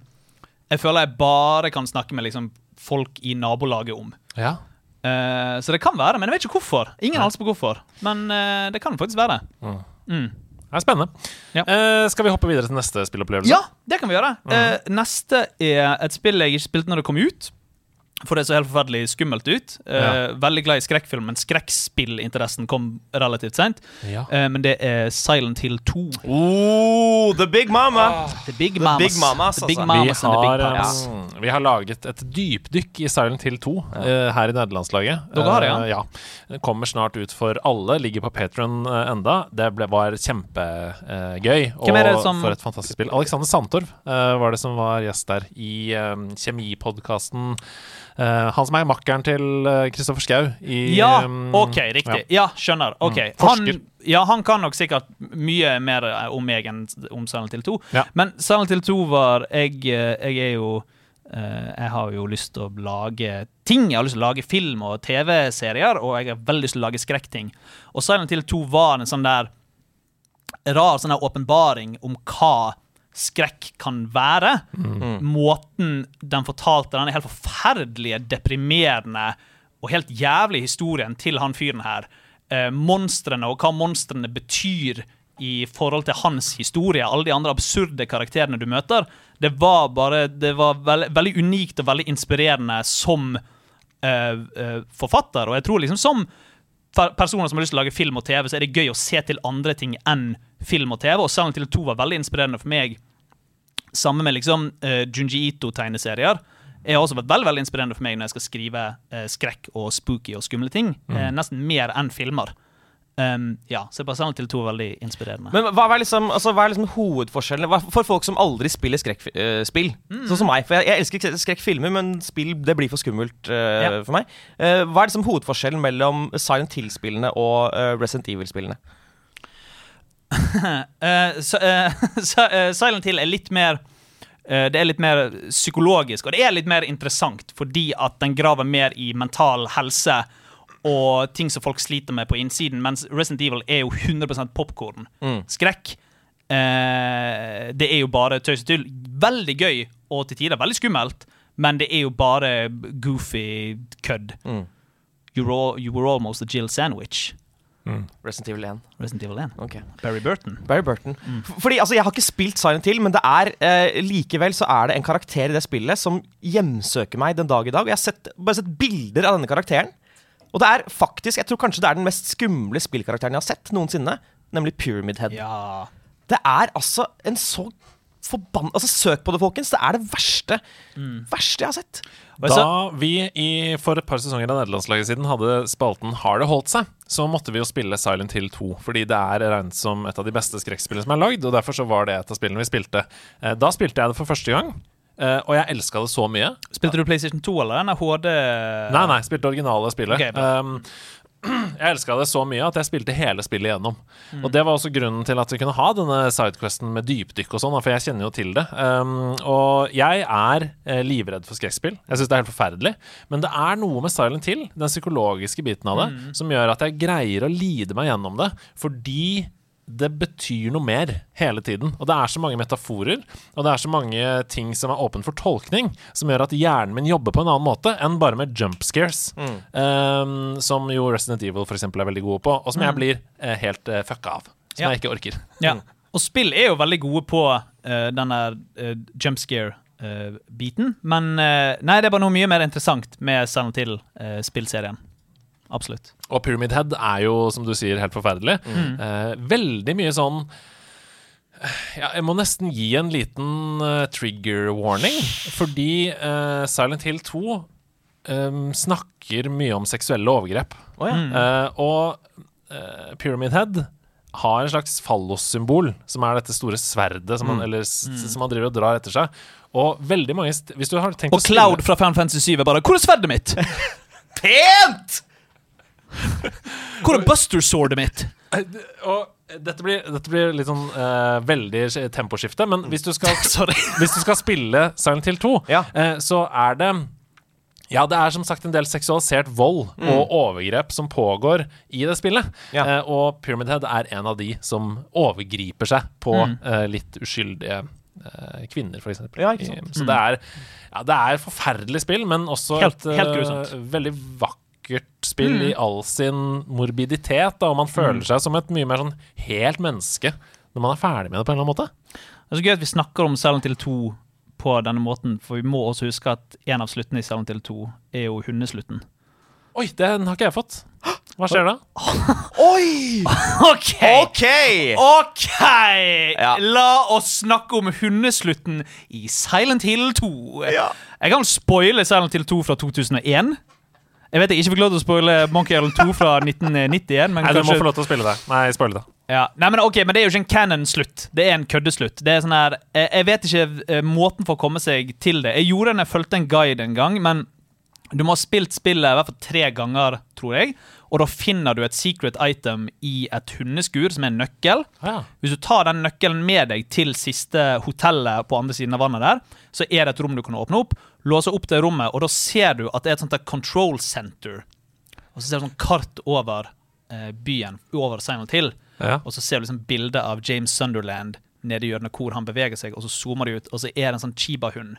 Jeg føler jeg bare kan snakke med liksom folk i nabolaget om. Ja. Uh, så det kan være, men jeg vet ikke hvorfor. Ingen anelse på hvorfor. Men uh, det kan faktisk være. Mm. Det er spennende. Ja. Uh, skal vi hoppe videre til neste spillopplevelse? Ja, det kan vi gjøre. Eh, neste er et spill jeg ikke spilte når det kom ut. For det så helt forferdelig skummelt ut. Eh, Ja. Veldig glad i skrekkfilm, men skrekkspillinteressen kom relativt seint. Ja. Eh, men det er Silent Hill 2. Oh, The Big Mama! The Big The Mamas. Big Mamas, The Big mamas Vi Mamas the Big har, um, vi har laget et dypdykk i Silent Hill 2 eh, her i nederlandslaget. Dere har det, ja? Ja. Kommer snart ut for alle. Ligger på Patron enda. Det ble, var kjempegøy. og Hvem er det som- for et fantastisk spill. Alexander Sandtorv eh, var det som var gjest der i um, kjemipodkasten Eh, han som er makkeren til eh, Kristoffer Schou i Ja, um, OK, riktig. Ja, skjønner. Ok Mm. Han, ja, han kan nok sikkert mye mer eh, om meg enn om Silent Hill 2. Ja. Men Silent Hill 2 var Jeg, eh, jeg er jo Uh, Jeg har jo lyst til å lage ting. Jeg har lyst til å lage film og TV-serier, og jeg har veldig lyst til å lage skrekkting. Og Silent Hill 2 var en sånn der rar sånn der åpenbaring om hva skrekk kan være. Måten den fortalte den helt forferdelige, deprimerende og helt jævlig historien til han fyren her. Eh, monstrene og hva monstrene betyr i forhold til hans historie. Alle de andre absurde karakterene du møter. Det var bare Det var veld, veldig unikt og veldig inspirerende som eh, eh, forfatter. Og jeg tror liksom som personer som har lyst til å lage film og TV, så er det gøy å se til andre ting enn film og TV. Og Silent Hill 2 var veldig inspirerende for meg. Samme med liksom uh, Junji Ito-tegneserier. Er også vært veldig veldig inspirerende for meg når jeg skal skrive uh, skrekk og spooky og skumle ting. Eh, nesten mer enn filmer. Um, ja, så Silent til 2 er veldig inspirerende. Men hva er liksom, altså, hva er liksom hovedforskjellen Hva- for folk som aldri spiller skrekkspill? Mm. Sånn som meg. For jeg, jeg elsker skrekkfilmer, men spill det blir for skummelt uh, Ja. for meg. Uh, hva er liksom hovedforskjellen mellom Silent Hill-spillene og uh, Resident Evil-spillene? Så, eh, Silent Hill er litt mer uh, Det er litt mer psykologisk, og det er litt mer interessant fordi at den graver mer i mental helse og ting som folk sliter med på innsiden, mens Resident Evil er jo 100 popkorn. Mm. Skrekk. Det er jo bare tøys og tull. Veldig gøy, og til tider veldig skummelt, men det er jo bare goofy kødd. Mm. You, were you were almost a Jill sandwich. Resident Evil 1. Resident Evil 1. Okay. Barry Burton. Barry Burton. Mm. Fordi, altså, Jeg har ikke spilt Silent Hill, men det er eh, likevel så er det en karakter i det spillet som hjemsøker meg den dag i dag. Og Jeg har sett, bare sett bilder av denne karakteren. Og det er faktisk, jeg tror kanskje det er den mest skumle spillkarakteren jeg har sett noensinne. Nemlig Pyramid Head. Ja. Det er altså en så forbanna Altså, søk på det, folkens. Det er det verste Verste jeg har sett. Da vi i, for et par sesonger av nederlandslaget siden hadde spalten Har det holdt seg, så måtte vi jo spille Silent Hill 2. Fordi det er regnet som et av de beste skrekkspillene som er lagd, og derfor så var det et av spillene vi spilte. Eh, Da spilte jeg det for første gang, eh, og jeg elska det så mye. Spilte du PlayStation 2 eller den HD Nei, nei, spilte originale spillet. Okay, um, jeg elska det så mye at jeg spilte hele spillet igjennom. Og det var også grunnen til at vi kunne ha denne sidequesten med dypdykk og sånn, for jeg kjenner jo til det. Um, og jeg er eh, livredd for skrekkspill. Jeg syns det er helt forferdelig. Men det er noe med Silent Hill, den psykologiske biten av det, som gjør at jeg greier å lide meg gjennom det, fordi det betyr noe mer hele tiden. Og det er så mange metaforer, og det er så mange ting som er åpen for tolkning, som gjør at hjernen min jobber på en annen måte enn bare med jump scares. Um, som jo Resident Evil eksempel er veldig gode på, og som jeg blir uh, helt uh, fucka av. Som Ja. jeg ikke orker. Ja. Og spill er jo veldig gode på uh, den der uh, jump scare-biten. men uh, nei, det er bare noe mye mer interessant med Silent Hill-spillserien. Absolutt. Og Pyramid Head er jo, som du sier, helt forferdelig. Eh, veldig mye sånn ja, Jeg må nesten gi en liten uh, trigger warning, fordi uh, Silent Hill 2 um, snakker mye om seksuelle overgrep. Oh, ja. Eh, og eh, Pyramid Head har en slags fallossymbol, som er dette store sverdet som han eller, mm. som han, driver og drar etter seg. Og veldig mange Hvis du har tenkt Og å Cloud fra Final Fantasy 7 er bare Hvor er sverdet mitt? Pent! Hvor er Buster Swordet mitt? Og dette blir, dette blir litt sånn uh, veldig temposkifte, men hvis du skal, Sorry. hvis du skal spille Silent Hill 2, Ja. uh, så er det ja, det er som sagt en del seksualisert vold og overgrep som pågår i det spillet. Ja. Eh, og Pyramid Head er en av de som overgriper seg på eh, litt uskyldige eh, kvinner, f.eks. Ja, ikke sant. Så det er, ja, det er et forferdelig spill, men også Helt- et helt eh, veldig vakkert spill i all sin morbiditet. Da, og man føler seg som et mye mer sånn helt menneske når man er ferdig med det på en eller annen måte. Det er så gøy at vi snakker om Silent Hill 2 på denne måten, for vi må også huske at en av sluttene i Silent Hill 2 er jo hundeslutten. Oi, den har ikke jeg fått. Hva skjer da? Oi! OK! OK! okay. Ja. La oss snakke om hundeslutten i Silent Hill 2. Ja. Jeg kan spoile Silent Hill 2 fra 2001. Jeg vet jeg ikke fikk lov til å spoile Monkey Island 2 fra 1991. Men Nei, du må få lov til å spille det. Nei, spoile det. Ja. Nei, men ok, men det er jo ikke en canon-slutt. Det er en køddeslutt. Det er sånn her Jeg, jeg vet ikke eh, måten for å komme seg til det. Jeg gjorde det når jeg fulgte en guide en gang, men Du må ha spilt spillet i hvert fall tre ganger, tror jeg. Og da finner du et secret item i et hundeskur, som er en nøkkel. Ja. Hvis du tar den nøkkelen med deg til siste hotellet på andre siden av vannet der, så er det et rom du kan åpne opp, låse opp det rommet, og da ser du at det er et sånt control center. Og så ser du sånn kart over eh, byen, over Silent Hill. Ja. Og så ser du liksom bilde av James Sunderland nede i hjørnet hvor han beveger seg, og så zoomer de ut, og så er det en sånn Chiba-hund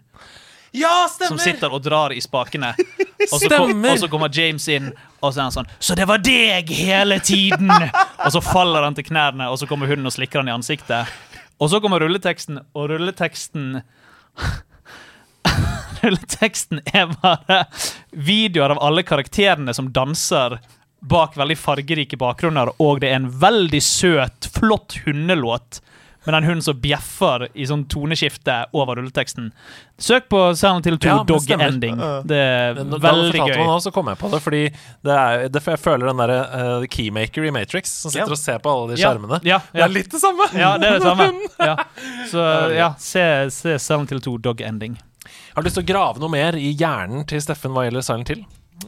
ja, som sitter og drar i spakene. Og så, kom, og så kommer James inn, og så er han sånn Så det var deg hele tiden! Og så faller han til knærne, og så kommer hunden og slikker han i ansiktet. Og så kommer rulleteksten, og rulleteksten Rulleteksten er bare videoer av alle karakterene som danser bak veldig fargerike bakgrunner, og det er en veldig søt, flott hundelåt med den hunden som bjeffer i sånn toneskifte over rulleteksten. Søk på Silent Hill 2 Ja, Dog stemmer. Ending. Det er Da veldig gøy. nå, så kom jeg på det. Fordi det er, det, jeg føler den derre uh, keymaker i Matrix, som sitter Ja. og ser på alle de Ja, skjermene. ja, Det er litt det samme. Ja, det er det samme. Ja. Så ja, se, se Silent Hill 2 Dog Ending. Har du lyst til å grave noe mer i hjernen til Steffen hva gjelder Silent Hill?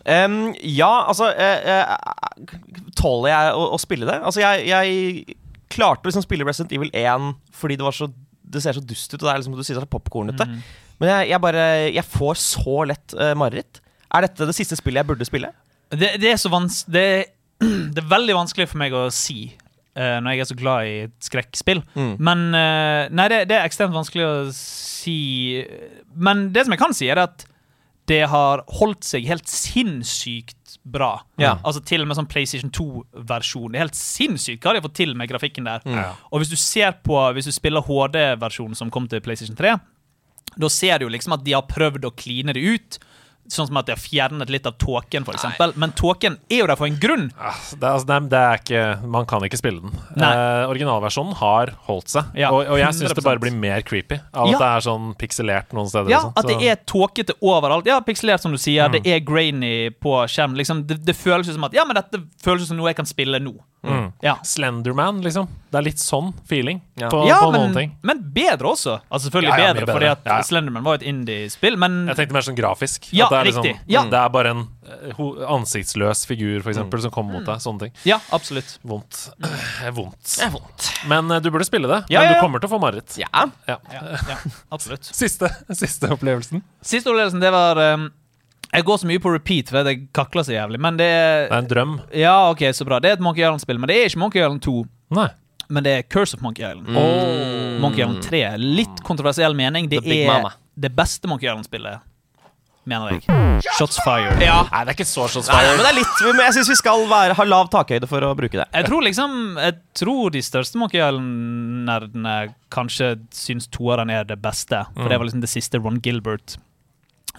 Um, ja, altså uh, uh, Tåler jeg å, å spille det? Altså, jeg, jeg klarte å liksom spille Resident Evil 1 fordi det var så Det ser så dust ut, og det er liksom du sier er så popkornete. Mm. Men jeg, jeg bare Jeg får så lett uh, mareritt. Er dette det siste spillet jeg burde spille? Det, det er så vans det, det er veldig vanskelig for meg å si uh, når jeg er så glad i skrekkspill. Mm. Men uh, Nei, det, det er ekstremt vanskelig å si Men det som jeg kan si, er at det har holdt seg helt sinnssykt bra. Ja. Altså Til og med sånn PlayStation 2-versjon. Det er helt sinnssykt hva de har fått til med grafikken der. Ja. Og hvis du ser på Hvis du spiller HD-versjonen som kom til PlayStation 3, da ser du jo liksom at de har prøvd å kline det ut. Sånn som at de har fjernet litt av tåken, f.eks. Men tåken er jo der for en grunn. Ah, Det, er- altså, det, er, det er ikke Man kan ikke spille den. Eh, originalversjonen har holdt seg. Ja, og, og jeg syns det bare blir mer creepy av Ja. at det er sånn pikselert noen steder. Ja, sånn. At det er tåkete overalt. Ja, pikselert, som du sier. Mm. Det er grainy på skjermen. Liksom, det, det føles som at Ja, men dette føles som noe jeg kan spille nå. Mm. Ja, Slenderman, liksom. Det er litt sånn feeling Ja. på, ja på men, noen ting. men bedre også. Altså Selvfølgelig Ja, ja, bedre, bedre. fordi at Ja, ja. Slenderman var et indie-spill, men Jeg tenkte mer sånn grafisk. Ja, at det er riktig. Liksom, Ja. Det er bare en eh, ansiktsløs figur, for eksempel, som kommer mot deg. Sånne ting. Ja, absolutt. Vondt. Eh, vondt. Det er vondt. Men eh, du burde spille det. Ja, men du kommer til å få mareritt. Ja. Ja. Ja, ja, absolutt. Siste, siste opplevelsen. Siste opplevelsen, det var um, Jeg går så mye på repeat, for jeg kakler så jævlig, men det er Det er en drøm. Ja, ok, så bra. Det er et Monkey Island-spill, men det er ikke Monkey Island 2. Nei. Men det er Curse of Monkey Island. Mm. Monkey Island 3. Litt kontroversiell mening. Det er Mama. det beste Monkey Island-spillet, mener jeg. Shots fired. Ja. Nei, det er ikke så shots Nei, men det er litt men Jeg syns vi skal være, ha lav takhøyde for å bruke det. Jeg tror liksom Jeg tror de største Monkey Island-nerdene kanskje syns toeren er det beste. For det var liksom det siste Ron Gilbert,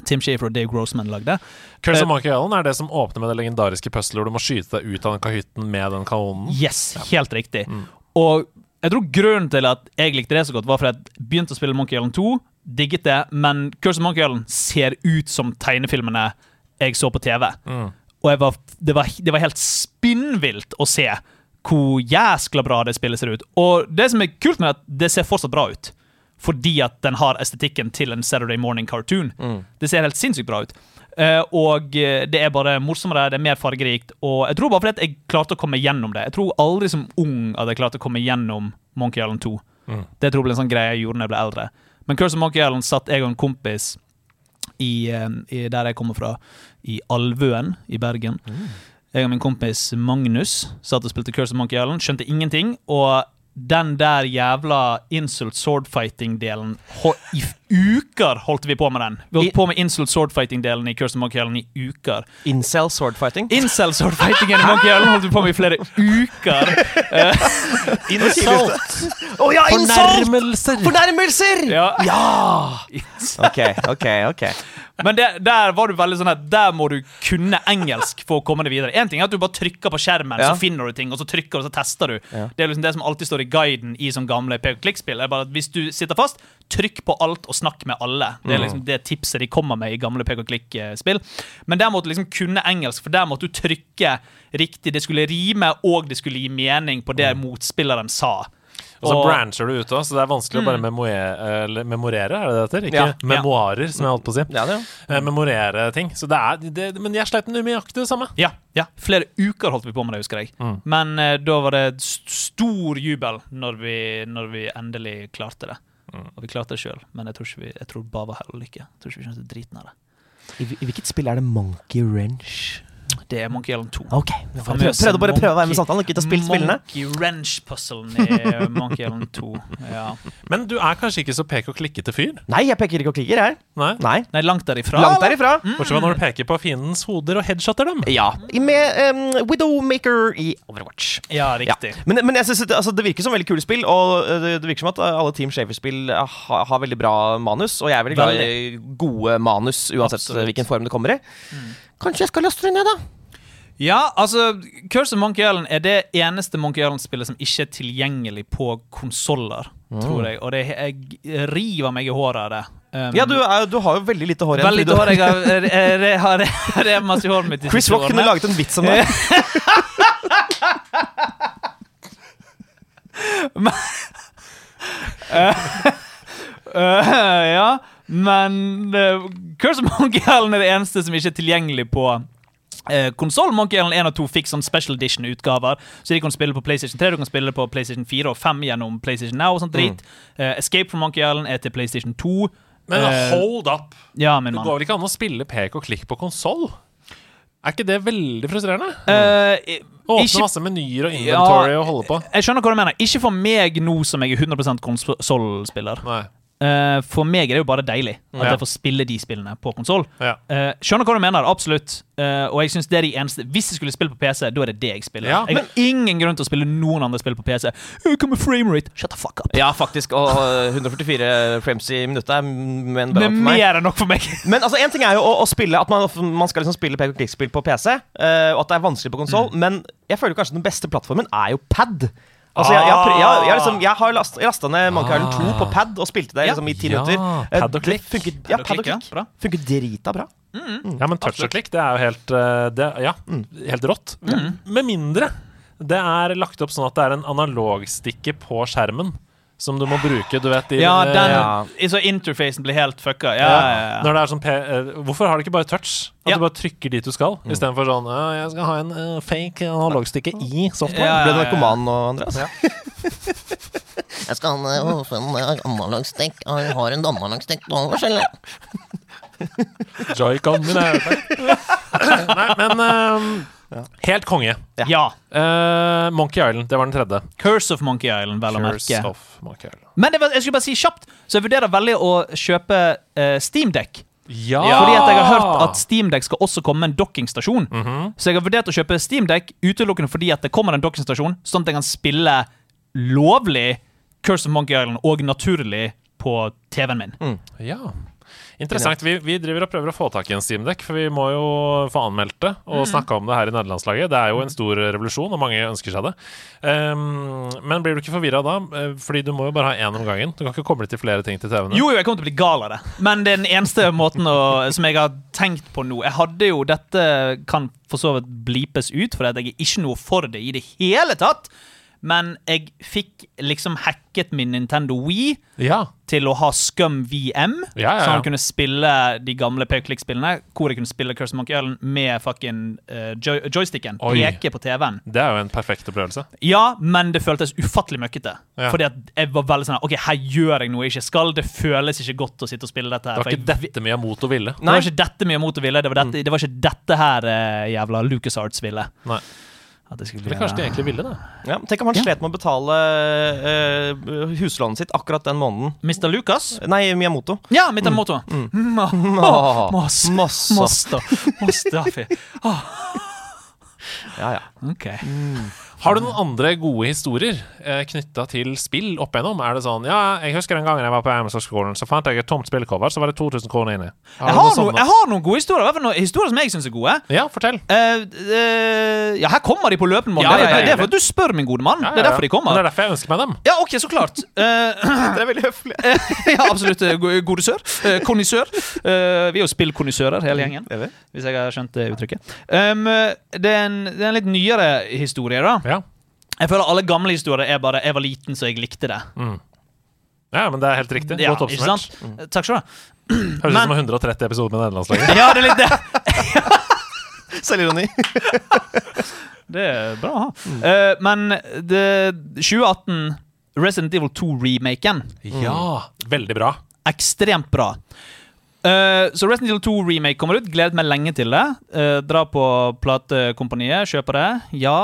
Tim Shafer og Dave Grossman lagde. Curse Eh, of Monkey Island er det som åpner med det legendariske puzzlet hvor du må skyte deg ut av den kahytten med den kanonen. Yes, helt riktig. Mm. Og jeg tror grunnen til at jeg likte det så godt, var fordi jeg begynte å spille Monkey Island 2, digget det, men Curse of Monkey Island ser ut som tegnefilmene jeg så på TV. Mm. Og var, det, var, det var helt spinnvilt å se hvor jæskla bra det spillet ser ut. Og det som er kult med det, er at det ser fortsatt bra ut. Fordi at den har estetikken til en Saturday Morning cartoon. Det ser helt sinnssykt bra ut. Uh, og eh, det er bare morsommere, det er mer fargerikt. Og jeg tror bare fordi at jeg klarte å komme gjennom det. Jeg tror aldri som ung at jeg klarte å komme gjennom Monkey Island 2. Mm. Det tror jeg ble en sånn greie jeg gjorde når jeg ble eldre. Men Curse of Monkey Island satt jeg og en kompis i, eh, i der jeg kommer fra, i Alvøen i Bergen. Jeg og min kompis Magnus satt og spilte Curse of Monkey Island, skjønte ingenting. Og den der jævla insult swordfighting-delen uker holdt vi på med den. Vi holdt I- på med insult swordfighting-delen i Curse of Monkey Island i uker. Incel swordfighting. Incel swordfightingen i Monkey Island holdt vi på med i flere uker. Insult! Å ja, insult! Fornærmelser! Fornærmelser! Ja. Ok, ok, ok. Men det, der var du veldig sånn at Der må du kunne engelsk for å komme deg videre. En ting er at du bare trykker på skjermen, Ja. så finner du ting, og så trykker du, og så tester du. Ja. Det er liksom det som alltid står i guiden i som gamle pek-og-klikk-spill. er bare at Hvis du sitter fast, trykk på alt og snakk med alle. Det er liksom det tipset de kommer med i gamle pek-og-klikk-spill. Men der måtte du liksom kunne engelsk, for der måtte du trykke riktig. Det skulle rime, og det skulle gi mening på det motspilleren sa. Og så brancher du ut òg, så det er vanskelig å bare memorere, memorere, er det det heter? Ikke Ja. memoarer, som jeg holdt på å si. Ja, det, ja. Eh, memorere ting. Så det er, det, men jeg sleit med nøyaktig det samme. Ja, ja. Flere uker holdt vi på med det, husker jeg. Mm. Men uh, da var det stor jubel når vi, når vi endelig klarte det. Mm. Og vi klarte det sjøl, men jeg tror, ikke vi, jeg tror bare var hell og lykke. Jeg tror ikke vi skjønte driten av det. I, I hvilket spill er det Monkey Wrench? Det er Monkey Island 2. Ok, jeg prøvde, prøvde bare å prøve å være med i samtalen, ikke til å spille spillene. Monkey Wrench-puzzlen i Monkey Island 2. Ja. Men du er kanskje ikke så pek og klikkete fyr? Nei, jeg peker ikke og klikker her. Nei? Nei, Nei, langt derifra. langt derifra. Bortsett fra når du peker på fiendens hoder og headshotter dem. Ja, med um, Widowmaker i Overwatch. Ja, Ja. riktig. Men, men jeg synes det, altså, det virker som veldig kule spill, og det, det virker som at alle Team Shaver-spill eh, har, har veldig bra manus. Og jeg er veldig glad i gode manus, uansett Absolutt. hvilken form det kommer i. Kanskje jeg skal laste det ned, da? Ja, altså Curse of Monkey Island er det eneste Monkey Island-spillet som ikke er tilgjengelig på konsoller, tror jeg. Og det jeg river meg i håret av det. Um, Ja, du, er, du har jo veldig lite hår igjen. Veldig lite hår. Jeg har, har, har masse i håret mitt. Chris Rock kunne laget en vits om det. Øh, ja, men uh, Curse of Monkey Island er det eneste som ikke er tilgjengelig på uh, konsoll. Monkey Island 1 og 2 fikk sånn special edition-utgaver, så de kan spille på PlayStation 3, du kan spille på PlayStation 4 og 5 gjennom PlayStation Now og sånt drit. Uh, Escape from Monkey Island er til PlayStation 2. Men uh, hold up! Ja, min Det går vel ikke an å spille pek og klikk på konsoll? Er ikke det veldig frustrerende? Uh, Åpne ikke- masse menyer og inventory og holde på. Jeg skjønner hva du mener. Ikke for meg nå som jeg er 100% konsollspiller. Eh, for meg er det jo bare deilig at Ja. jeg får spille de spillene på konsoll. Ja. Uh, skjønner hva du mener, absolutt. Uh, og jeg synes det er de eneste Hvis jeg skulle spille på PC, da er det det jeg spiller. Ja, jeg har ingen grunn til å spille noen andre spill på PC. Hva med framerate? Shut the fuck up. Ja, faktisk. Og 144 frames i minuttet er men bra for meg. mer enn nok for meg. Men altså, en ting er jo å, å spille At man, man skal liksom spille pek og klikk-spill på PC, eh, og at det er vanskelig på konsoll, men jeg føler kanskje den beste plattformen er jo pad. Altså, jeg, jeg, jeg, jeg, liksom, jeg har last, lasta ned Monkey 2 på pad og spilte det liksom i ti Ja, minutter. Eh, pad og klikk. Det funker, ja, pad og klikk. Ja, Funker drita bra. Ja, men touch og klikk, det er jo helt eh, det, Ja, helt rått. Med mindre det er lagt opp sånn at det er en analogstikke på skjermen som du må bruke. Du vet, i, Ja, eh, den Ja. Så interfacen blir helt fucka. Ja, Ja, ja, ja. Når det er sånn P eh, Hvorfor har du ikke bare touch? At Ja. du bare trykker dit du skal, Mm. istedenfor sånn «Ja, Jeg skal ha en uh, fake analogstikke i software. Ja, Ble du narkoman nå, Andreas? Jeg skal ha en, en eh. Jeg har en analogstikk til overs, eller? Joy-con min er Nei, men eh, Helt konge. ja. Uh, Monkey Island, det var den tredje. Curse of Monkey Island, vel å merke. of Island. Men det var, jeg skulle bare si kjapt, så jeg vurderer veldig å kjøpe uh, Steamdeck. Ja! Fordi at jeg har hørt at Steamdeck skal også komme med en dokkingstasjon. -hmm. Så jeg har vurdert å kjøpe Steamdeck utelukkende fordi at det kommer en dokkingstasjon, sånn at jeg kan spille lovlig Curse of Monkey Island og naturlig på TV-en min. Ja. Interessant. Vi, vi driver og prøver å få tak i en Steamdeck, for vi må jo få anmeldt det og snakke om det her i nederlandslaget. Det er jo en stor revolusjon, og mange ønsker seg det. Um, men blir du ikke forvirra da? Eh, Fordi du må jo bare ha én om gangen. Du kan ikke koble til flere ting til TV-en. Jo, jo, jeg kommer til å bli gal av det. Men det er den eneste måten å, som jeg har tenkt på nå. Jeg hadde jo Dette kan for så vidt blipes ut, for jeg er ikke noe for det i det hele tatt. Men jeg fikk liksom hacket min Nintendo Wii Ja. til å ha Scum VM. Ja, ja, Så ja. han kunne spille de gamle pay-click-spillene, hvor jeg kunne spille Curse Monkey Island med fucking uh, joy joysticken. Oi. Peke på TV-en. Det er jo en perfekt opplevelse. Ja, men det føltes ufattelig møkkete. Ja. Fordi at jeg var veldig sånn Ok, her gjør jeg noe jeg ikke skal. Det føles ikke godt å sitte og spille dette. her Det var ikke ikke jeg- dette å ville. det var ikke dette mye mot å ville. Det var, dette, det var ikke dette her uh, jævla LucasArts ville. Nei. At det skulle Eller kanskje de egentlig ville det. Ja, tenk om han Ja. slet med å betale uh, huslånet sitt akkurat den måneden. Mr. Lucas? Nei, Miyamoto. Ja, Miyamoto. Mm. Ma- Åh, Mas- Masse. Master. Mustafi. Ja, ja. Ok. Har du noen andre gode historier eh, knytta til spill opp igjennom? Er det sånn Ja, jeg husker den gangen jeg var på Amazon-skolen, så fant jeg et tomt spillcover, så var det 2000 kroner inni. Jeg har, noe jeg har noen gode historier. I hvert fall noen historier som jeg syns er gode. Ja, fortell. Uh, uh, ja, her kommer de på løpende bånd. Ja, det, ja, det er for at du spør, min gode mann. Ja, Det ja, er derfor de kommer. Men Det er derfor jeg ønsker meg dem. Ja, ok, så klart. Uh, det er veldig høflig. ja, absolutt. go- Gode sør. Konnissør. Eh, vi er jo spillkondisører, hele gjengen. Hvis jeg har skjønt det uttrykket. Um, det, er en, det er en litt nyere historie, da. Jeg føler alle gamle historier er bare 'jeg var liten, så jeg likte det'. Ja, men det er helt riktig. Ja, Godt oppsummert. Mm. Takk skal du ha. Høres ut som 130 episoder med nederlandslaget. Ja, det er litt det. Selvironi. Det er bra å ha. Eh, men det, 2018, Resident Evil 2-remaken, Ja, veldig bra. ekstremt bra. Uh, så Resident Evil 2 Remake kommer ut. Gledet meg lenge til det. Uh, dra på platekompaniet, kjøpe det. Ja.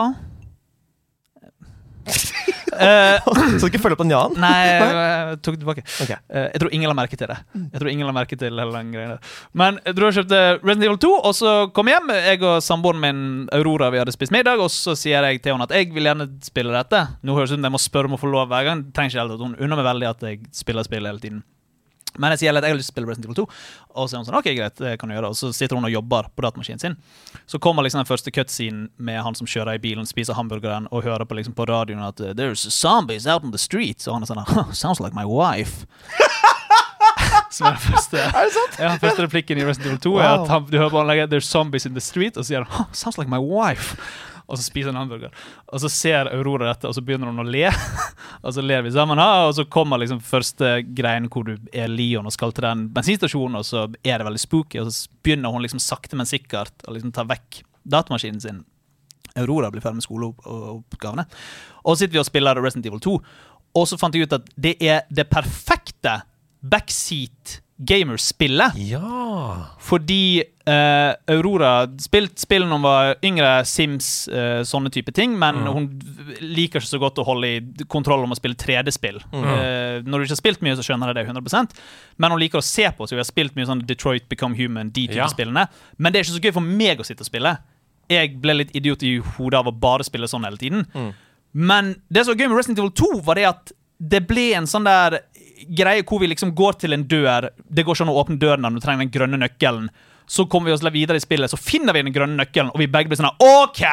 Eh, Så du ikke følge opp den ja-en? nei, jeg tok det tilbake. Okay. Uh, jeg tror ingen la merke til det. Jeg tror ingen la merke til hele den greia. Men jeg tror jeg kjøpte Resident Evil 2, og så kom jeg hjem. Jeg og samboeren min Aurora vi hadde spist middag, og så sier jeg til henne at jeg vil gjerne spille dette. Nå høres det ut som jeg må spørre om å få lov hver gang. Trenger ikke helt at Hun unner meg veldig at jeg spiller spill hele tiden. Men jeg sier at jeg har lyst til å spille Resident Evil 2, og så er hun sånn, ok, greit, det kan du gjøre. Og så sitter hun og jobber på datamaskinen sin. Så kommer liksom den første cutscenen med han som kjører i bilen, spiser hamburgeren og hører på liksom på radioen at uh, There's zombies out on the street. Og han er sånn oh, Sounds like my wife. Som er den første, er det sant? Ja, den første replikken i Resident Evil 2 er at han, du hører på han legger There's zombies in the street, og så sier han oh, Sounds like my wife. Og så spiser han en hamburger. Og så ser Aurora dette, og så begynner hun å le. og så ler vi sammen, og så kommer liksom første greien hvor du er Leon og skal til den bensinstasjonen, og så er det veldig spooky, og så begynner hun liksom sakte, men sikkert å liksom ta vekk datamaskinen sin. Aurora blir ferdig med skoleoppgavene. Og så sitter vi og spiller Resident Evil 2, og så fant jeg ut at det er det perfekte backseat gamerspillet. Ja. Fordi eh, Aurora spilt spill når hun var yngre, Sims, uh, sånne type ting, men hun liker ikke så godt å holde i kontroll om å spille 3D-spill. Eh, når du ikke har spilt mye, så skjønner jeg det 100% men hun liker å se på, så vi har spilt mye sånn Detroit Become Human, de type Ja. spillene. Men det er ikke så gøy for meg å sitte og spille. Jeg ble litt idiot i hodet av å bare spille sånn hele tiden. Men det som var gøy med Resident Evil 2, var det at det ble en sånn der greie hvor vi liksom går til en dør. Det går ikke an å åpne døren når du trenger den grønne nøkkelen. Så kommer vi oss videre i spillet, så finner vi den grønne nøkkelen, og vi begge blir sånn OK!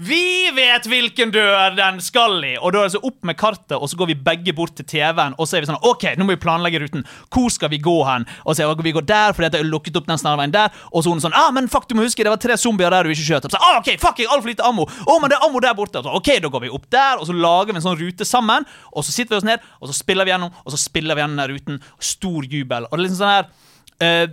Vi vet hvilken dør den skal i! Og da er det så opp med kartet, og så går vi begge bort til TV-en, og så er vi sånn OK, nå må vi planlegge ruten. Hvor skal vi gå hen? Og så vi går der, fordi det er lukket opp den snarveien der. Og så er hun sånn Ah, men fuck, du må huske, det var tre zombier der du ikke skjøt. Så, ah, OK, fuck, jeg har altfor lite ammo. Å, men det er ammo der borte. Så, OK, da går vi opp der, og så lager vi en sånn rute sammen. Og så sitter vi oss ned, og så spiller vi gjennom, og så spiller vi gjennom den ruten. Stor jubel. Og det er liksom sånn her eh,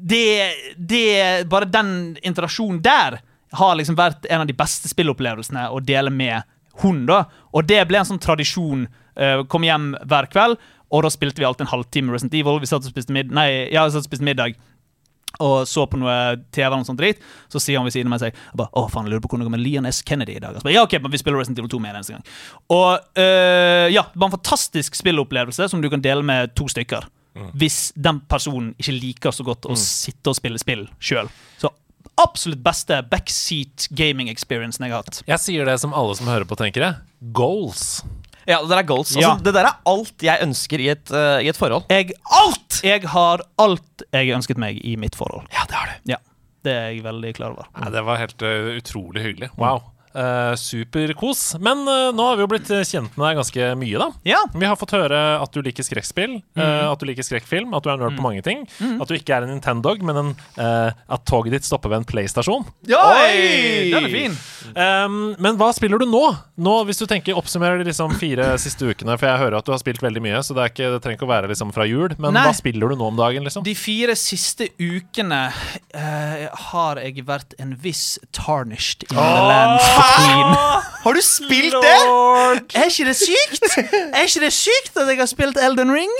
det, det Bare den interaksjonen der har liksom vært en av de beste spillopplevelsene å dele med hun, da. Og det ble en sånn tradisjon. Uh, kom hjem hver kveld, og da spilte vi alltid en halvtime Resident Evil. Vi satt og spiste, mid nei, ja, satt og spiste middag og så på noe TV eller noe sånt drit, så sier han ved siden av meg seg, jeg bare, Å, faen, jeg lurer på hvordan det går med Leon S. Kennedy i dag. Og så bare, ja, ok, men vi spiller Resident Evil 2 med en eneste gang. Og øh, ja, det var en fantastisk spillopplevelse som du kan dele med to stykker. Hvis den personen ikke liker så godt å sitte og spille spill sjøl. Så absolutt beste backseat gaming experiencen jeg har hatt. Jeg sier det som alle som hører på, tenker jeg. Goals. Ja, det der er goals. Altså, Ja. Det der er alt jeg ønsker i et, uh, i et forhold. Jeg, alt! Jeg har alt jeg ønsket meg i mitt forhold. Ja, det har du. Ja, Det er jeg veldig klar over. Nei, det var helt uh, utrolig hyggelig. Wow. Uh, Superkos. Men uh, nå har vi jo blitt kjent med deg ganske mye, da. Ja, Vi har fått høre at du liker skrekkspill, uh, at du liker skrekkfilm, at du er nerd på mange ting. At du ikke er en Nintendog, men en, at toget ditt stopper ved en PlayStation. Oi! Den er fin. Um, men hva spiller du nå? Nå, Hvis du tenker oppsummerer de liksom fire siste ukene, for jeg hører at du har spilt veldig mye, så det, er ikke, det trenger ikke å være liksom fra jul, men Nei. hva spiller du nå om dagen, liksom? De fire siste ukene har jeg vært en viss tarnished in the lands between. Har du spilt det?! Er ikke det sykt? Er ikke det sykt at jeg har spilt Elden Ring?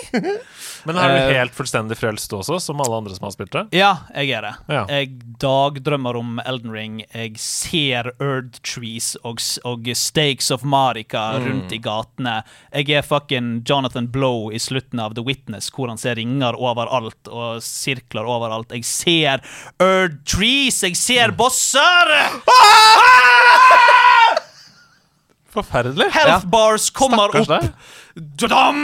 Men er du Eh, helt fullstendig frelst også, som alle andre som har spilt det? Ja, jeg er det. Ja. Jeg dagdrømmer om Elden Ring. Jeg ser Earth Trees og, og Stakes of Marika rundt i gatene. Jeg er fucking Jonathan Blow i slutten av The Witness, hvor han ser ringer overalt og sirkler overalt. Jeg ser Earth Trees! Jeg ser bosser! Forferdelig. Health bars kommer Stakkars opp. deg. Dodam!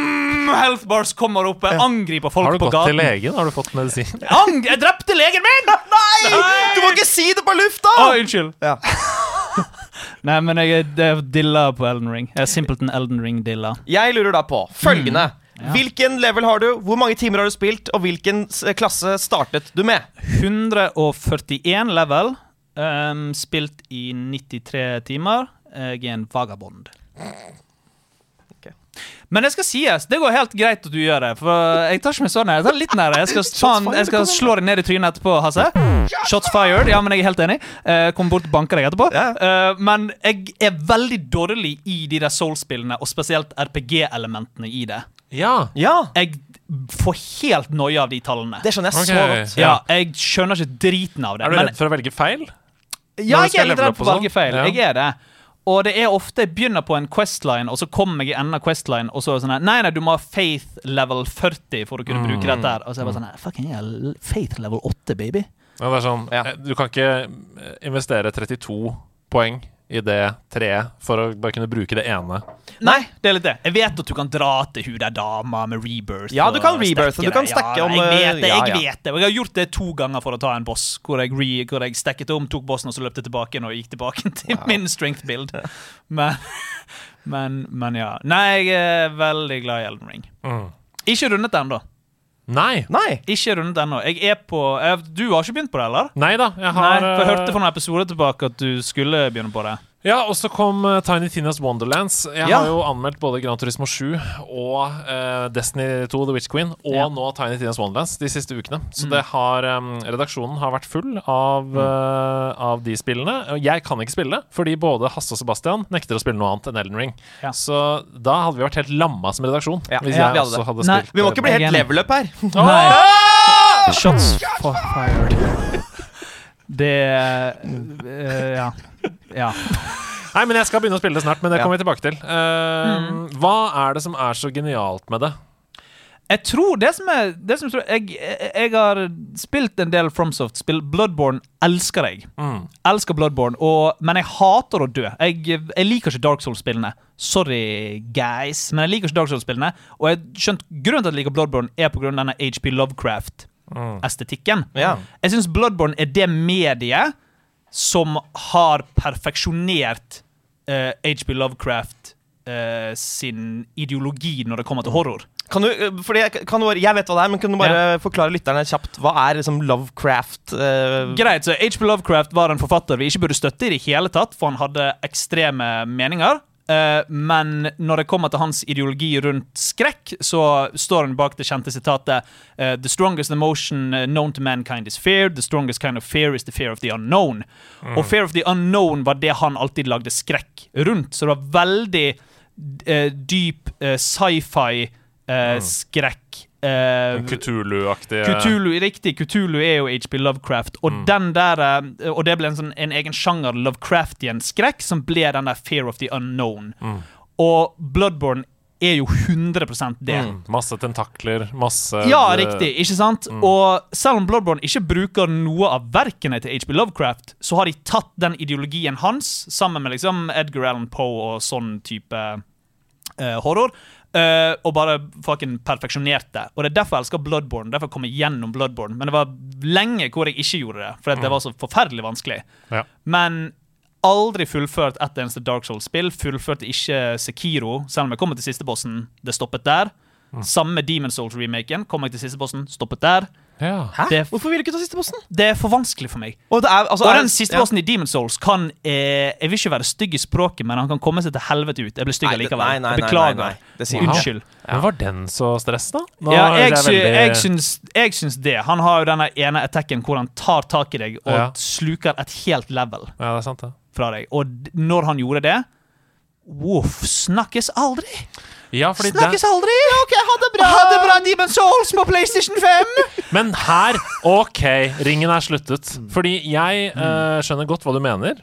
Health bars kommer opp. Jeg angriper folk på gaten. Har du gått til legen? Har du fått medisin? Ang jeg drepte legen min! Nei! Du må ikke si det på lufta! Å, unnskyld. Ja. Nei, men jeg er- dilla på Elden Ring. Jeg er simpelthen Elden Ring-dilla. Jeg lurer da på følgende. Ja. Hvilken level har du, hvor mange timer har du spilt, og hvilken klasse startet du med? 141 level. Um, spilt i 93 timer. Jeg er en vagabond. Men det skal sies, det går helt greit at du gjør det. For jeg tar ikke meg sånn. Jeg tar litt nær. Jeg skal, faen, jeg skal slå deg ned i trynet etterpå, Hasse. Shots fired. Ja, men jeg er helt enig. Eh, Kommer bort og banker deg etterpå. Eh, men jeg er veldig dårlig i de der Soul-spillene, og spesielt RPG-elementene i det. Ja. Ja, Jeg får helt noia av de tallene. det skjønner jeg okay. så godt. ja, jeg skjønner ikke driten av det. Er du redd for å velge feil? Ja, jeg er litt redd for å velge sånn? feil. Ja. Jeg er det. Og det er ofte jeg begynner på en Questline, og så kommer jeg i enden av Questline, og så er det sånn her Nei, nei, du må ha faith level 40 for å kunne Mm. bruke dette her. Og så er jeg bare sånn her Fucking hell, faith level 8, baby. Ja, det er sånn, Ja. eh, Du kan ikke eh, investere 32 poeng i det treet for å bare kunne bruke det ene. Nei, det er litt det. Jeg vet at du kan dra til hun der dama med rebirth. Ja, du kan rebirth, du kan stekke om, Ja, jeg vet det, jeg ja. vet det. Og jeg har gjort det to ganger for å ta en boss, hvor jeg, re, hvor jeg stekket om, tok bossen, og så løpte tilbake og gikk tilbake til min strength build. Men, men, men ja. Nei, jeg er veldig glad i Elden Ring. Mm. Ikke rundet ennå. Nei! Nei. Ikke rundet ennå. Jeg er på jeg, Du har ikke begynt på det, eller? Nei da. Jeg Nei, har for jeg hørte eh, for noen episoder tilbake at du skulle begynne på det. Ja, og så kom eh, Tiny Tina's Wonderlands. Jeg Ja. har jo anmeldt både Gran Turismo 7 og uh, Destiny 2 The Witch Queen, og Ja. nå Tiny Tina's Wonderlands de siste ukene. Så Mm. det har um, redaksjonen har vært full av, uh, av de spillene. Og Jeg kan ikke spille, det, fordi både Hasse og Sebastian nekter å spille noe annet enn Elden Ring. Ja. Så da hadde vi vært helt lamma som redaksjon Ja, hvis ja, jeg hadde også det. hadde Nei. spilt. Vi må ikke bli helt level up her. Nei. Shots for fired. Det uh, Ja. Ja. Nei, men jeg skal begynne å spille det snart, men det Ja. kommer vi tilbake til. Uh, Mm. Hva er det som er så genialt med det? Jeg tror det som er det som tror, jeg, jeg, har spilt en del FromSoft-spill. Bloodborne elsker jeg. Mm. Elsker Bloodborne, og, men jeg hater å dø. Jeg, jeg liker ikke Dark Souls-spillene. Sorry, guys, men jeg liker ikke Dark Souls-spillene. Og jeg skjønt grunnen til at jeg liker Bloodborne, er på grunn av denne HP Lovecraft-estetikken. Ja. Jeg syns Bloodborne er det mediet som har perfeksjonert uh, HP Lovecraft uh, sin ideologi når det kommer til horror. Kan du, fordi jeg, kan du, jeg vet hva det er, men kan du bare forklare lytterne kjapt hva er liksom Lovecraft? Uh... Greit, så H.P. Lovecraft var en forfatter vi ikke burde støtte i det hele tatt, for han hadde ekstreme meninger. Eh, men når det kommer til hans ideologi rundt skrekk, så står han bak det kjente sitatet eh, The strongest emotion eh, known to mankind is fear. The strongest kind of fear is the fear of the unknown. Og fear of the unknown var det han alltid lagde skrekk rundt. Så det var veldig dyp eh, sci-fi eh, skrekk. Cthulhu-aktige Cthulhu, riktig, Cthulhu er jo HP Lovecraft, og den der eh, Og det ble en, sånn, en egen sjanger, Lovecraftian skrekk, som ble den der Fear of the Unknown. Og Bloodborne er jo 100% det. Mm. Masse tentakler, masse Ja, riktig, ikke sant? Og selv om Bloodborne ikke bruker noe av verkene til HP Lovecraft, så har de tatt den ideologien hans, sammen med liksom Edgar Allan Poe og sånn type uh, horror, eh, og bare fucking perfeksjonert det. Og det er derfor jeg elsker Bloodborne. Derfor kom jeg gjennom Bloodborne. Men det var lenge hvor jeg ikke gjorde det, for det var så forferdelig vanskelig. Ja. Men aldri fullført ett eneste Dark Souls-spill. Fullførte ikke Sekiro, selv om jeg kom til siste bossen. Det stoppet der. Samme Demon Souls-remaken. Kom jeg til siste bossen, stoppet der. Ja. Hæ? Er- Hvorfor vil du ikke ta siste bossen? Det er for vanskelig for meg. Og, det er, altså, Og den siste ja. bossen i Demon Souls kan eh, Jeg vil ikke være stygg i språket, men han kan komme seg til helvete ut. Jeg blir stygg allikevel. nei, nei, Jeg nei, beklager. nei, nei. Det sier du ikke. Unnskyld. Men var den så stress, da? Nå Ja, jeg, veldig- jeg, syns, jeg syns det. Han har jo denne ene attacken hvor han tar tak i deg og Ja. sluker et helt level Ja, det er sant, det. fra deg. Og når han gjorde det Voff, snakkes aldri! Ja, fordi det, Snakkes aldri! Ok, Ha det bra! Ha det bra, Demon Souls på PlayStation 5! Men her OK, ringen er sluttet. Fordi jeg uh, skjønner godt hva du mener.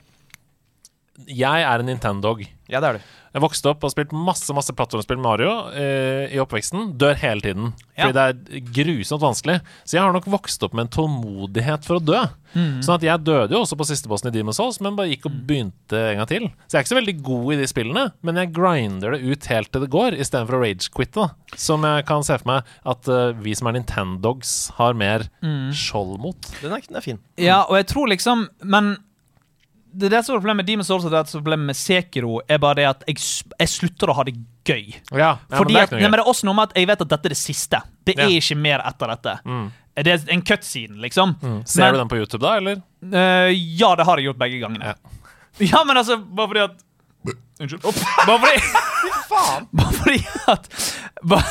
Jeg er en Nintendog. Ja, det er du. Jeg vokste opp og spilt masse masse plattformspill Mario eh, i oppveksten. Dør hele tiden. Ja. Fordi det er grusomt vanskelig. Så jeg har nok vokst opp med en tålmodighet for å dø. Mm. Sånn at jeg døde jo også på siste bossen i Demon's Souls, men bare gikk og begynte en gang til. Så jeg er ikke så veldig god i de spillene, men jeg grinder det ut helt til det går, istedenfor å rage-quitte. da. Som jeg kan se for meg at uh, vi som er Nintendogs, har mer skjold mot. Den er, den er fin. Ja, og jeg tror liksom Men det er det som er problemet med Demon's Souls det som er problemet med Sekiro, er bare det at jeg, jeg slutter å ha det gøy. Ja, ja Fordi men det at, nei, men det er også noe med at jeg vet at dette er det siste. Det Ja. er ikke mer etter dette. Mm. Det er en cutscene, liksom. Ser men- du den på YouTube, da, eller? Uh, ja, det har jeg gjort begge gangene. Ja. Ja, men altså, bare fordi at Unnskyld. Bare fordi Bare fordi at bare,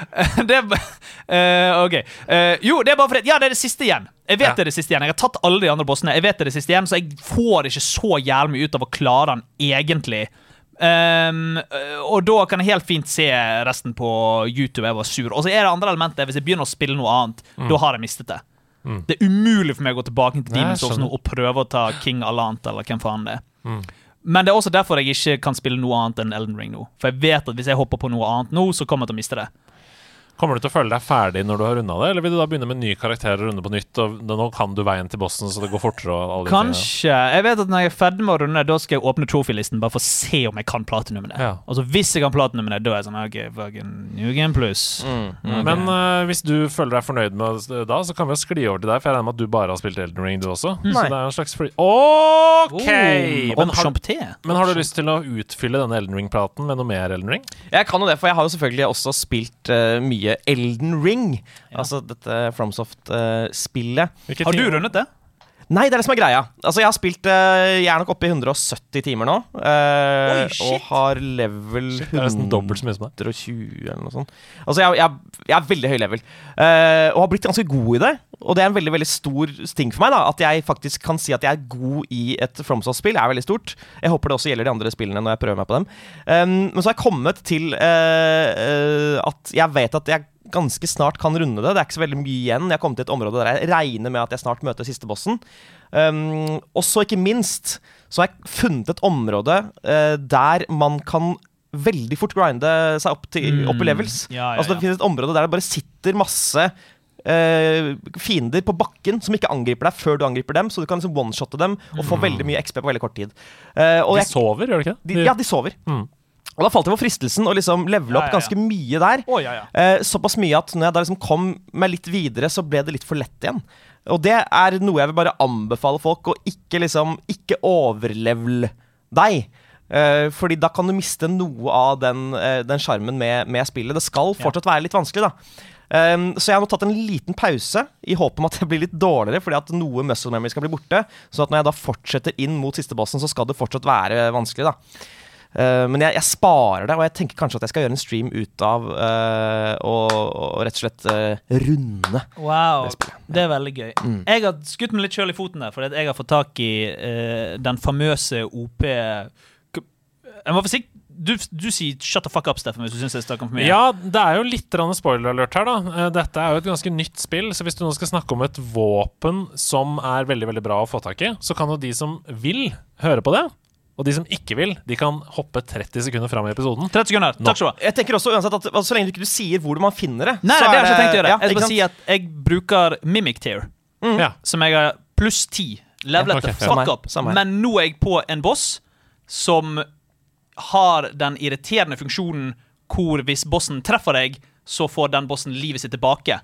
Det eh, OK. Uh, jo, det er bare fordi Ja, det er det siste igjen. Jeg vet Ja. det er det siste igjen. Jeg har tatt alle de andre bossene. Jeg vet det er det siste igjen, så jeg får ikke så jævlig mye ut av å klare den egentlig. Øh, og da kan jeg helt fint se resten på YouTube. Jeg var sur. Og så er det andre elementer. Hvis jeg begynner å spille noe annet, da har jeg mistet det. Det er umulig for meg å gå tilbake til Demon's Souls nå og prøve å ta King Alant eller hvem faen det er. Men det er også derfor jeg ikke kan spille noe annet enn Elden Ring nå. For jeg vet at hvis jeg hopper på noe annet nå, så kommer jeg til å miste det. Kommer du til å føle deg ferdig når du har runda det, eller vil du da begynne med ny karakter og runde på nytt? Og nå kan du veien til bossen, så det går fortere og alle? Kanskje. Jeg vet at når jeg er ferdig med å runde, da skal jeg åpne trophy-listen bare for å se om jeg kan platinum med det. Ja. Og så hvis jeg kan platinum med det, da er jeg sånn OK, fucking New Game Plus. Mm. Okay. Men uh, hvis du føler deg fornøyd med det da, så kan vi jo skli over til deg, for jeg regner med at du bare har spilt Elden Ring, du også. Så Nei. det er en slags free... OK! Oh, men, har, men har du lyst til å utfylle denne Elden Ring-praten med noe mer Elden Ring? Jeg kan jo det, for jeg har jo selvfølgelig også spilt uh, mye Elden Ring. Altså dette FromSoft-spillet. Har du rundet det? Nei, det er det som er greia. Altså, jeg har spilt eh, Jeg er nok oppe i 170 timer nå. eh, Oi, shit. og har level Shit, det er nesten dobbelt så mye som deg. 120 eller noe sånt. Altså, jeg, jeg, jeg er veldig høy level. eh, og har blitt ganske god i det. Og det er en veldig veldig stor ting for meg. da At jeg faktisk kan si at jeg er god i et FromSoft-spill, er veldig stort. Jeg håper det også gjelder de andre spillene når jeg prøver meg på dem. Um, men så har jeg kommet til at jeg vet at jeg ganske snart kan runde det. Det er ikke så veldig mye igjen. Jeg har kommet til et område der jeg regner med at jeg snart møter siste bossen. Um, og så ikke minst så har jeg funnet et område uh, der man kan veldig fort grinde seg opp, til, opp i levels. Ja, ja, Altså. Det finnes et område der det bare sitter masse Uh, fiender på bakken som ikke angriper deg før du angriper dem, så du kan liksom one-shotte dem og få veldig mye XP på veldig kort tid. Uh, De jeg, sover, gjør de ikke det? de, ja, de sover. Mm. Og da falt jeg på fristelsen å liksom levele opp Ja, ja, ja. ganske mye der. Oh, ja, ja. Eh, såpass mye at når jeg da liksom kom meg litt videre, så ble det litt for lett igjen. Og det er noe jeg vil bare anbefale folk, å ikke liksom Ikke overlevel deg. Eh, fordi da kan du miste noe av den eh, sjarmen med, med spillet. Det skal fortsatt være litt vanskelig, da. Um, så jeg har nå tatt en liten pause i håp om at det blir litt dårligere, fordi at noe muscle memory skal bli borte. Så at når jeg da fortsetter inn mot siste bossen, så skal det fortsatt være vanskelig, da. Uh, men jeg, jeg sparer det, og jeg tenker kanskje at jeg skal gjøre en stream ut av uh, og, og rett og slett uh, runde. Wow, Det det er veldig gøy. Mm. Jeg har skutt meg litt sjøl i foten der, fordi at jeg har fått tak i den famøse OP Jeg må forsiktig du, du sier 'shut the fuck up', Steffen, hvis du syns jeg snakker for mye. Ja, det er jo litt spoiler-alert her, da. Dette er jo et ganske nytt spill, så hvis du nå skal snakke om et våpen som er veldig veldig bra å få tak i, så kan jo de som vil, høre på det. Og de som ikke vil, de kan hoppe 30 sekunder fram i episoden. 30 sekunder. Takk skal du ha. Jeg tenker også uansett at altså, Så lenge du ikke sier hvor man finner det Nei, det har jeg ikke tenkt å gjøre. ja, jeg skal si at jeg bruker Mimic Tear, Ja. som jeg har pluss 10. Levelet Ja, ok, the ja. fuck up. samme her. Men nå er jeg på en boss som har den irriterende funksjonen hvor hvis bossen treffer deg, så får den bossen livet sitt tilbake.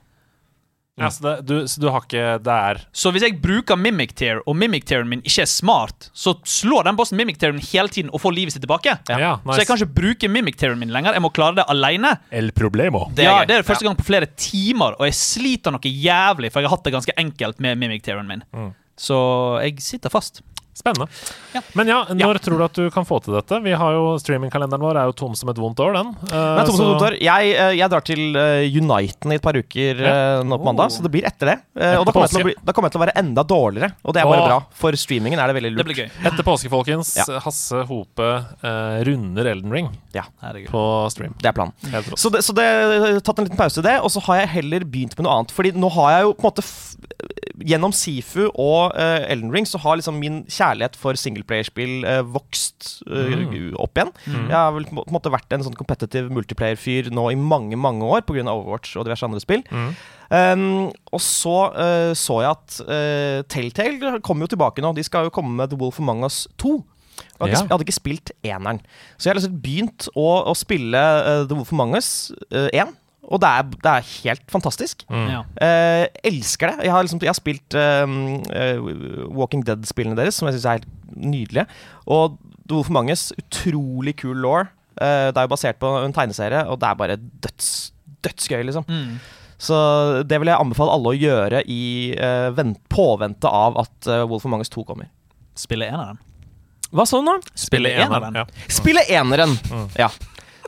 Ja, så, det, du, så du har ikke Det er Så hvis jeg bruker Mimic Tear, og Mimic Tearen min ikke er smart, så slår den bossen Mimic Tearen hele tiden og får livet sitt tilbake. Ja, Så jeg kan ikke bruke Mimic Tearen min lenger. Jeg må klare det alene. El problemo. Det er ja, det er første gang på flere timer, og jeg sliter noe jævlig, for jeg har hatt det ganske enkelt med Mimic Tearen min. Mm. Så jeg sitter fast. Spennende. Ja. Men ja, når tror du at du kan få til dette? Vi har jo Streamingkalenderen vår er jo tom som et vondt år, den. Nei, tom som så- vondt år. jeg, eh, jeg drar til eh, Uniten i et par uker eh, nå på mandag, Oh. så det blir etter det. Eh, og da kommer, bli, da kommer jeg til å være enda dårligere, og det er bare oh. bra. For streamingen er det veldig Det lurt. blir gøy. Etter påske, folkens. Ja. Hasse Hope runder Elden Ring på stream. Det er planen. Så det, så det tatt en liten pause i det, og så har jeg heller begynt med noe annet. Fordi nå har jeg jo på en måte f Gjennom Sifu og uh, Elden Ring så har liksom min kjærlighet for singleplayerspill uh, vokst eh, opp igjen. Jeg har vel på en måte vært en sånn competitive multiplayer-fyr nå i mange mange år pga. Overwatch og diverse andre spill. Mm. Um, og så eh, så jeg at Telltale kommer jo tilbake nå. De skal jo komme med The Wolf Among Us 2. Jeg hadde, Ja. ikke, jeg hadde ikke spilt eneren. Så jeg har liksom begynt å, å spille uh, The Wolf Among Us 1. Og det er, det er helt fantastisk. Mm. Ja. Eh, elsker det. Jeg har, liksom, jeg har spilt eh, eh, Walking Dead-spillene deres, som jeg syns er helt nydelige. Og Wolf Manges utrolig kul law. det er jo basert på en tegneserie, og det er bare døds, dødsgøy, liksom. Mm. Så det vil jeg anbefale alle å gjøre i eh, vent, påvente av at uh, Wolf of Manges 2 kommer. Spille eneren. Hva sa du nå? Spille eneren. eneren. Ja. Spille eneren. Ja.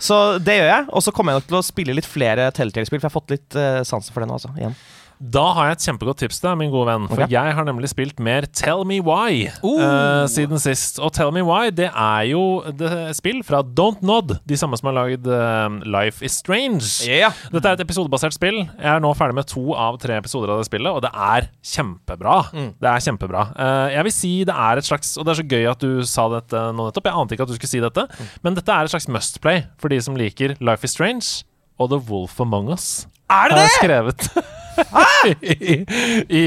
Så det gjør jeg. Og så kommer jeg nok til å spille litt flere Telltale-spill, for jeg har fått litt uh, sansen for det nå. altså, igjen. Da har jeg et kjempegodt tips til deg, min gode venn. For okay. jeg har nemlig spilt mer Tell Me Why Oh. uh, siden sist. Og Tell Me Why det er jo det spill fra Don't Nod, de samme som har lagd uh, Life Is Strange. Yeah. Dette er et episodebasert spill. Jeg er nå ferdig med to av tre episoder av det spillet, og det er kjempebra. Mm. Det er kjempebra. Uh, jeg vil si det er et slags Og det er så gøy at du sa dette nå nettopp. Jeg ante ikke at du skulle si dette, Mm. men dette er et slags must play for de som liker Life Is Strange og The Wolf Among Us. Er det har jeg det?! skrevet i, i,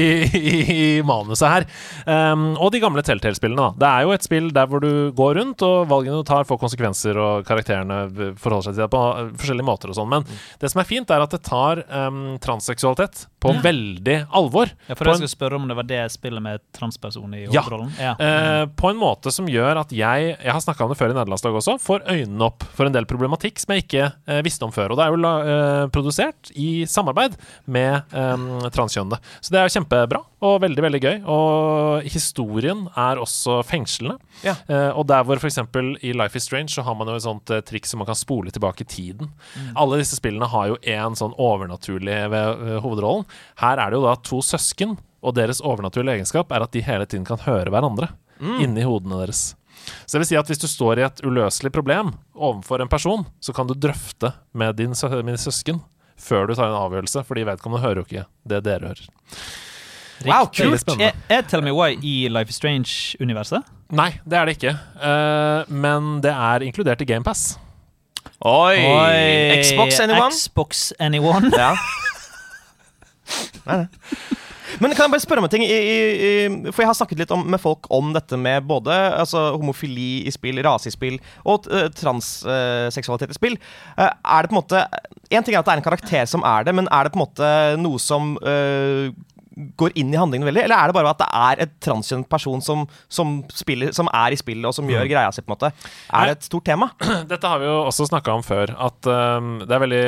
i, manuset her. Um, og de gamle Telltale-spillene. Det er jo et spill der hvor du går rundt, og valgene du tar, får konsekvenser, og karakterene forholder seg til det på uh, forskjellige måter og sånn. Men det som er fint, er at det tar um, transseksualitet på veldig alvor. Ja, for jeg skulle spørre om det var det spillet med transperson i Ja. hovedrollen. Ja. Eh, på en måte som gjør at jeg Jeg har snakka om det før i nederlandslaget også. Får øynene opp for en del problematikk som jeg ikke uh, visste om før. Og det er jo eh, produsert i samarbeid med eh, transkjønnede. Så det er kjempebra og veldig veldig gøy. Og historien er også fengslende. Ja. Eh, og der hvor f.eks. i Life Is Strange så har man jo et sånt eh, triks som man kan spole tilbake i tiden. Alle disse spillene har jo en sånn overnaturlig ved eh, hovedrollen. Her er det jo da to søsken, og deres overnaturlige egenskap er at de hele tiden kan høre hverandre inni hodene deres. Så det vil si at hvis du står i et uløselig problem overfor en person, så kan du drøfte med din med søsken før du tar en avgjørelse, fordi vedkommende hører jo ikke det dere hører. Wow, Veldig kult! Er, er Tell Me Why i Life is Strange-universet? Nei, det er det ikke. Uh, men det er inkludert i GamePass. Oi! Xbox, anyone? Xbox anyone? Ja. Nei, nei. Men kan jeg bare spørre om en ting? I, i, for jeg har snakket litt om, med folk om dette med både altså, homofili i spill, rase i spill og uh, transseksualitet i spill. Uh, er det på en måte En ting er at det er en karakter som er det, men er det på en måte noe som eh, går inn i handlingen veldig? Eller er det bare at det er et transkjønn person som, som, spiller, som er i spillet, og som gjør greia si? på en måte? Er det et stort tema? Dette har vi jo også snakka om før, at um, det er veldig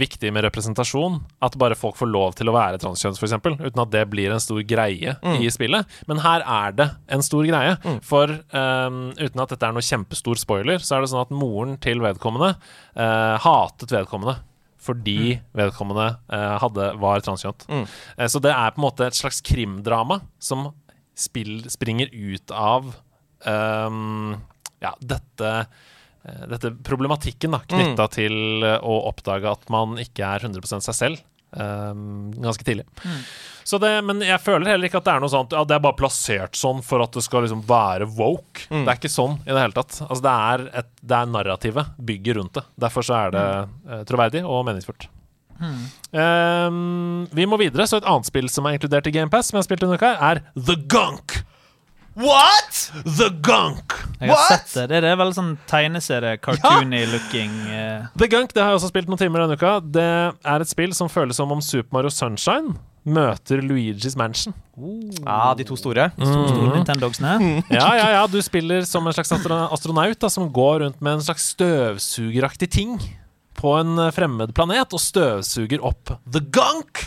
viktig med representasjon. At bare folk får lov til å være transkjønns, f.eks., uten at det blir en stor greie i spillet. Men her er det en stor greie. For um, uten at dette er noe kjempestor spoiler, så er det sånn at moren til vedkommende uh, hatet vedkommende. Fordi vedkommende eh, hadde, var transkjønt. Eh, så det er på en måte et slags krimdrama som spill, springer ut av um, ja, dette eh, dette problematikken knytta mm. til å oppdage at man ikke er 100 seg selv. um, ganske tidlig. Så det, men jeg føler heller ikke at det er noe sånt at det er bare plassert sånn for at det skal liksom være woke. Det er ikke sånn i det hele tatt. Altså, det er, et, det er narrativet bygger rundt det. Derfor så er det eh, troverdig og meningsfullt. Ehm, vi må videre, så et annet spill som er inkludert i GamePass, som jeg har spilt denne uka, er The Gunk. What?! The Gunk! Jeg har What? sett det. Det er vel sånn tegneserie, cartoony looking eh, The Gunk det har jeg også spilt noen timer denne uka. Det er et spill som føles som om Super Mario Sunshine møter Luigi's Mansion. Ja, de to store. store Nintendogsene. Ja, ja, ja, Du spiller som en slags astronaut da, som går rundt med en slags støvsugeraktig ting på en eh, fremmed planet og støvsuger opp The Gunk.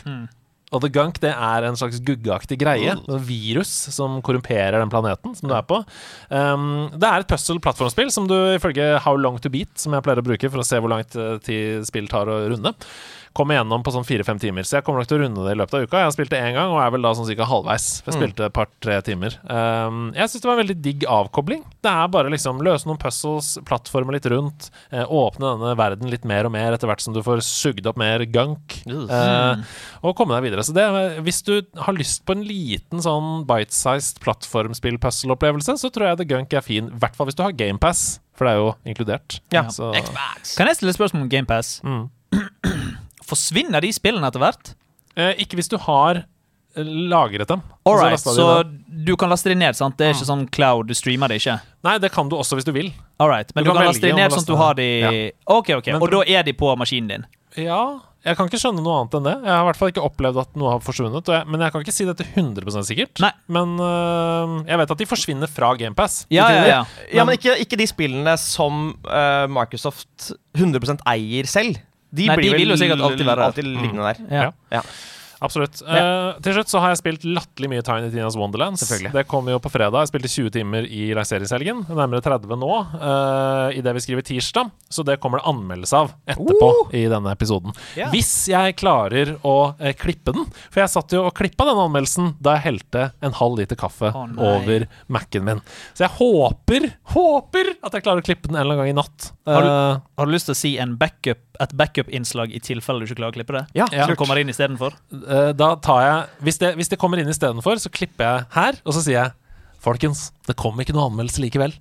Og The Gunk det er en slags guggeaktig greie. Et virus som korrumperer den planeten som du er på. Um, det er et puzzle-plattformspill som du ifølge How Long To Beat, som jeg pleier å bruke for å se hvor langt eh, tid spill tar å runde, kommer gjennom på sånn fire-fem timer. Så jeg kommer nok til å runde det i løpet av uka. Jeg har spilt det én gang og er vel da sånn cirka halvveis. Jeg spilte et par-tre timer. Um, jeg syns det var en veldig digg avkobling. Det er bare liksom løse noen puzzles, plattforme litt rundt, uh, åpne denne verden litt mer og mer etter hvert som du får sugd opp mer gunk, uh, og komme deg videre. Så det, hvis du har lyst på en liten sånn bite-sized plattformspill-puzzle-opplevelse, så tror jeg The Gunk er fin. I hvert fall hvis du har GamePass, for det er jo inkludert. Ja. Så, Kan jeg stille spørsmål om GamePass? Mm. Forsvinner de spillene etter hvert? eh, ikke hvis du har eh, lagret dem. Alright, så, de så du kan laste de ned, sant? Det er ikke sånn cloud, du streamer det ikke? Nei, det kan du også hvis du vil. Alright, Men Du du, kan kan, laste de ned sånn at du har de Ja. Ok, ok, Men- Og da er de på maskinen din? Ja, jeg kan ikke skjønne noe annet enn det. Jeg har i hvert fall ikke opplevd at noe har forsvunnet. Og jeg, men jeg kan ikke si dette 100 sikkert. Nei. Men øh, jeg vet at de forsvinner fra GamePass. Ja, ja, ja. Ja, men ikke, ikke de spillene som uh, Microsoft 100% eier selv. De Nei, blir de vil jo sikkert alltid være der. alltid liggende der. ja. Ja. Absolutt. Eh, til slutt så har jeg spilt latterlig mye Tiny Tinas Wonderlands. Det kommer jo på fredag. Jeg spilte 20 timer i lanseringshelgen. Nærmere 30 nå, uh, i det vi skriver tirsdag. Så det kommer det anmeldelse av etterpå i denne episoden. Yeah. Hvis jeg klarer å uh, klippe den. For jeg satt jo og klippa den anmeldelsen da jeg helte en halv liter kaffe oh, over Mac-en min. Så jeg håper, håper at jeg klarer å klippe den en eller annen gang i natt. Har du- Har du lyst til å si en backup, et backup-innslag i tilfelle du ikke klarer å klippe det? Ja, Ja. Som kommer inn istedenfor? Eh, da tar jeg hvis det, hvis det kommer inn istedenfor, så klipper jeg her, og så sier jeg Folkens, det kommer ikke noe anmeldelse likevel.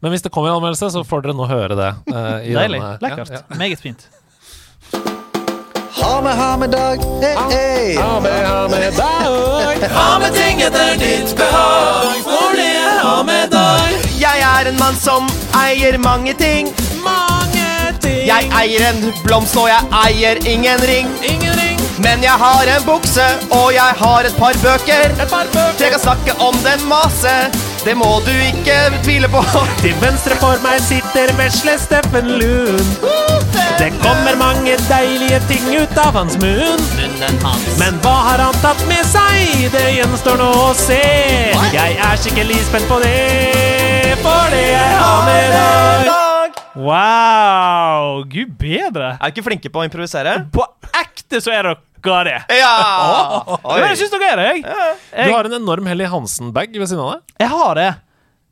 Men hvis det kommer en anmeldelse, så får dere nå høre det. Uh, i Deilig. Lekkert. Ja, ja. Meget fint. Ha med, ha med dag. Hey, hey. Ha med ting etter ditt behag, for det er ha med dag. Jeg er en mann som eier mange ting. Mange ting. Jeg eier en blomst, og jeg eier ingen ring. Ingen Men jeg har en bukse, og jeg har et par bøker. et par bøker. jeg kan snakke om den masse. Det må du ikke tvile på. Til venstre for meg sitter vesle Steffen Lund. Det kommer mange deilige ting ut av hans munn. Men hva har han tatt med seg? Det gjenstår nå å se. Jeg er skikkelig spent på det, for det jeg har med deg. Wow! Gud bedre. Er du ikke flinke på å improvisere? På ekte så er dere det. Ja! Oh, jeg syns dere er det, jeg. Du Jeg, har en enorm Helly Hansen-bag ved siden av deg. jeg har det.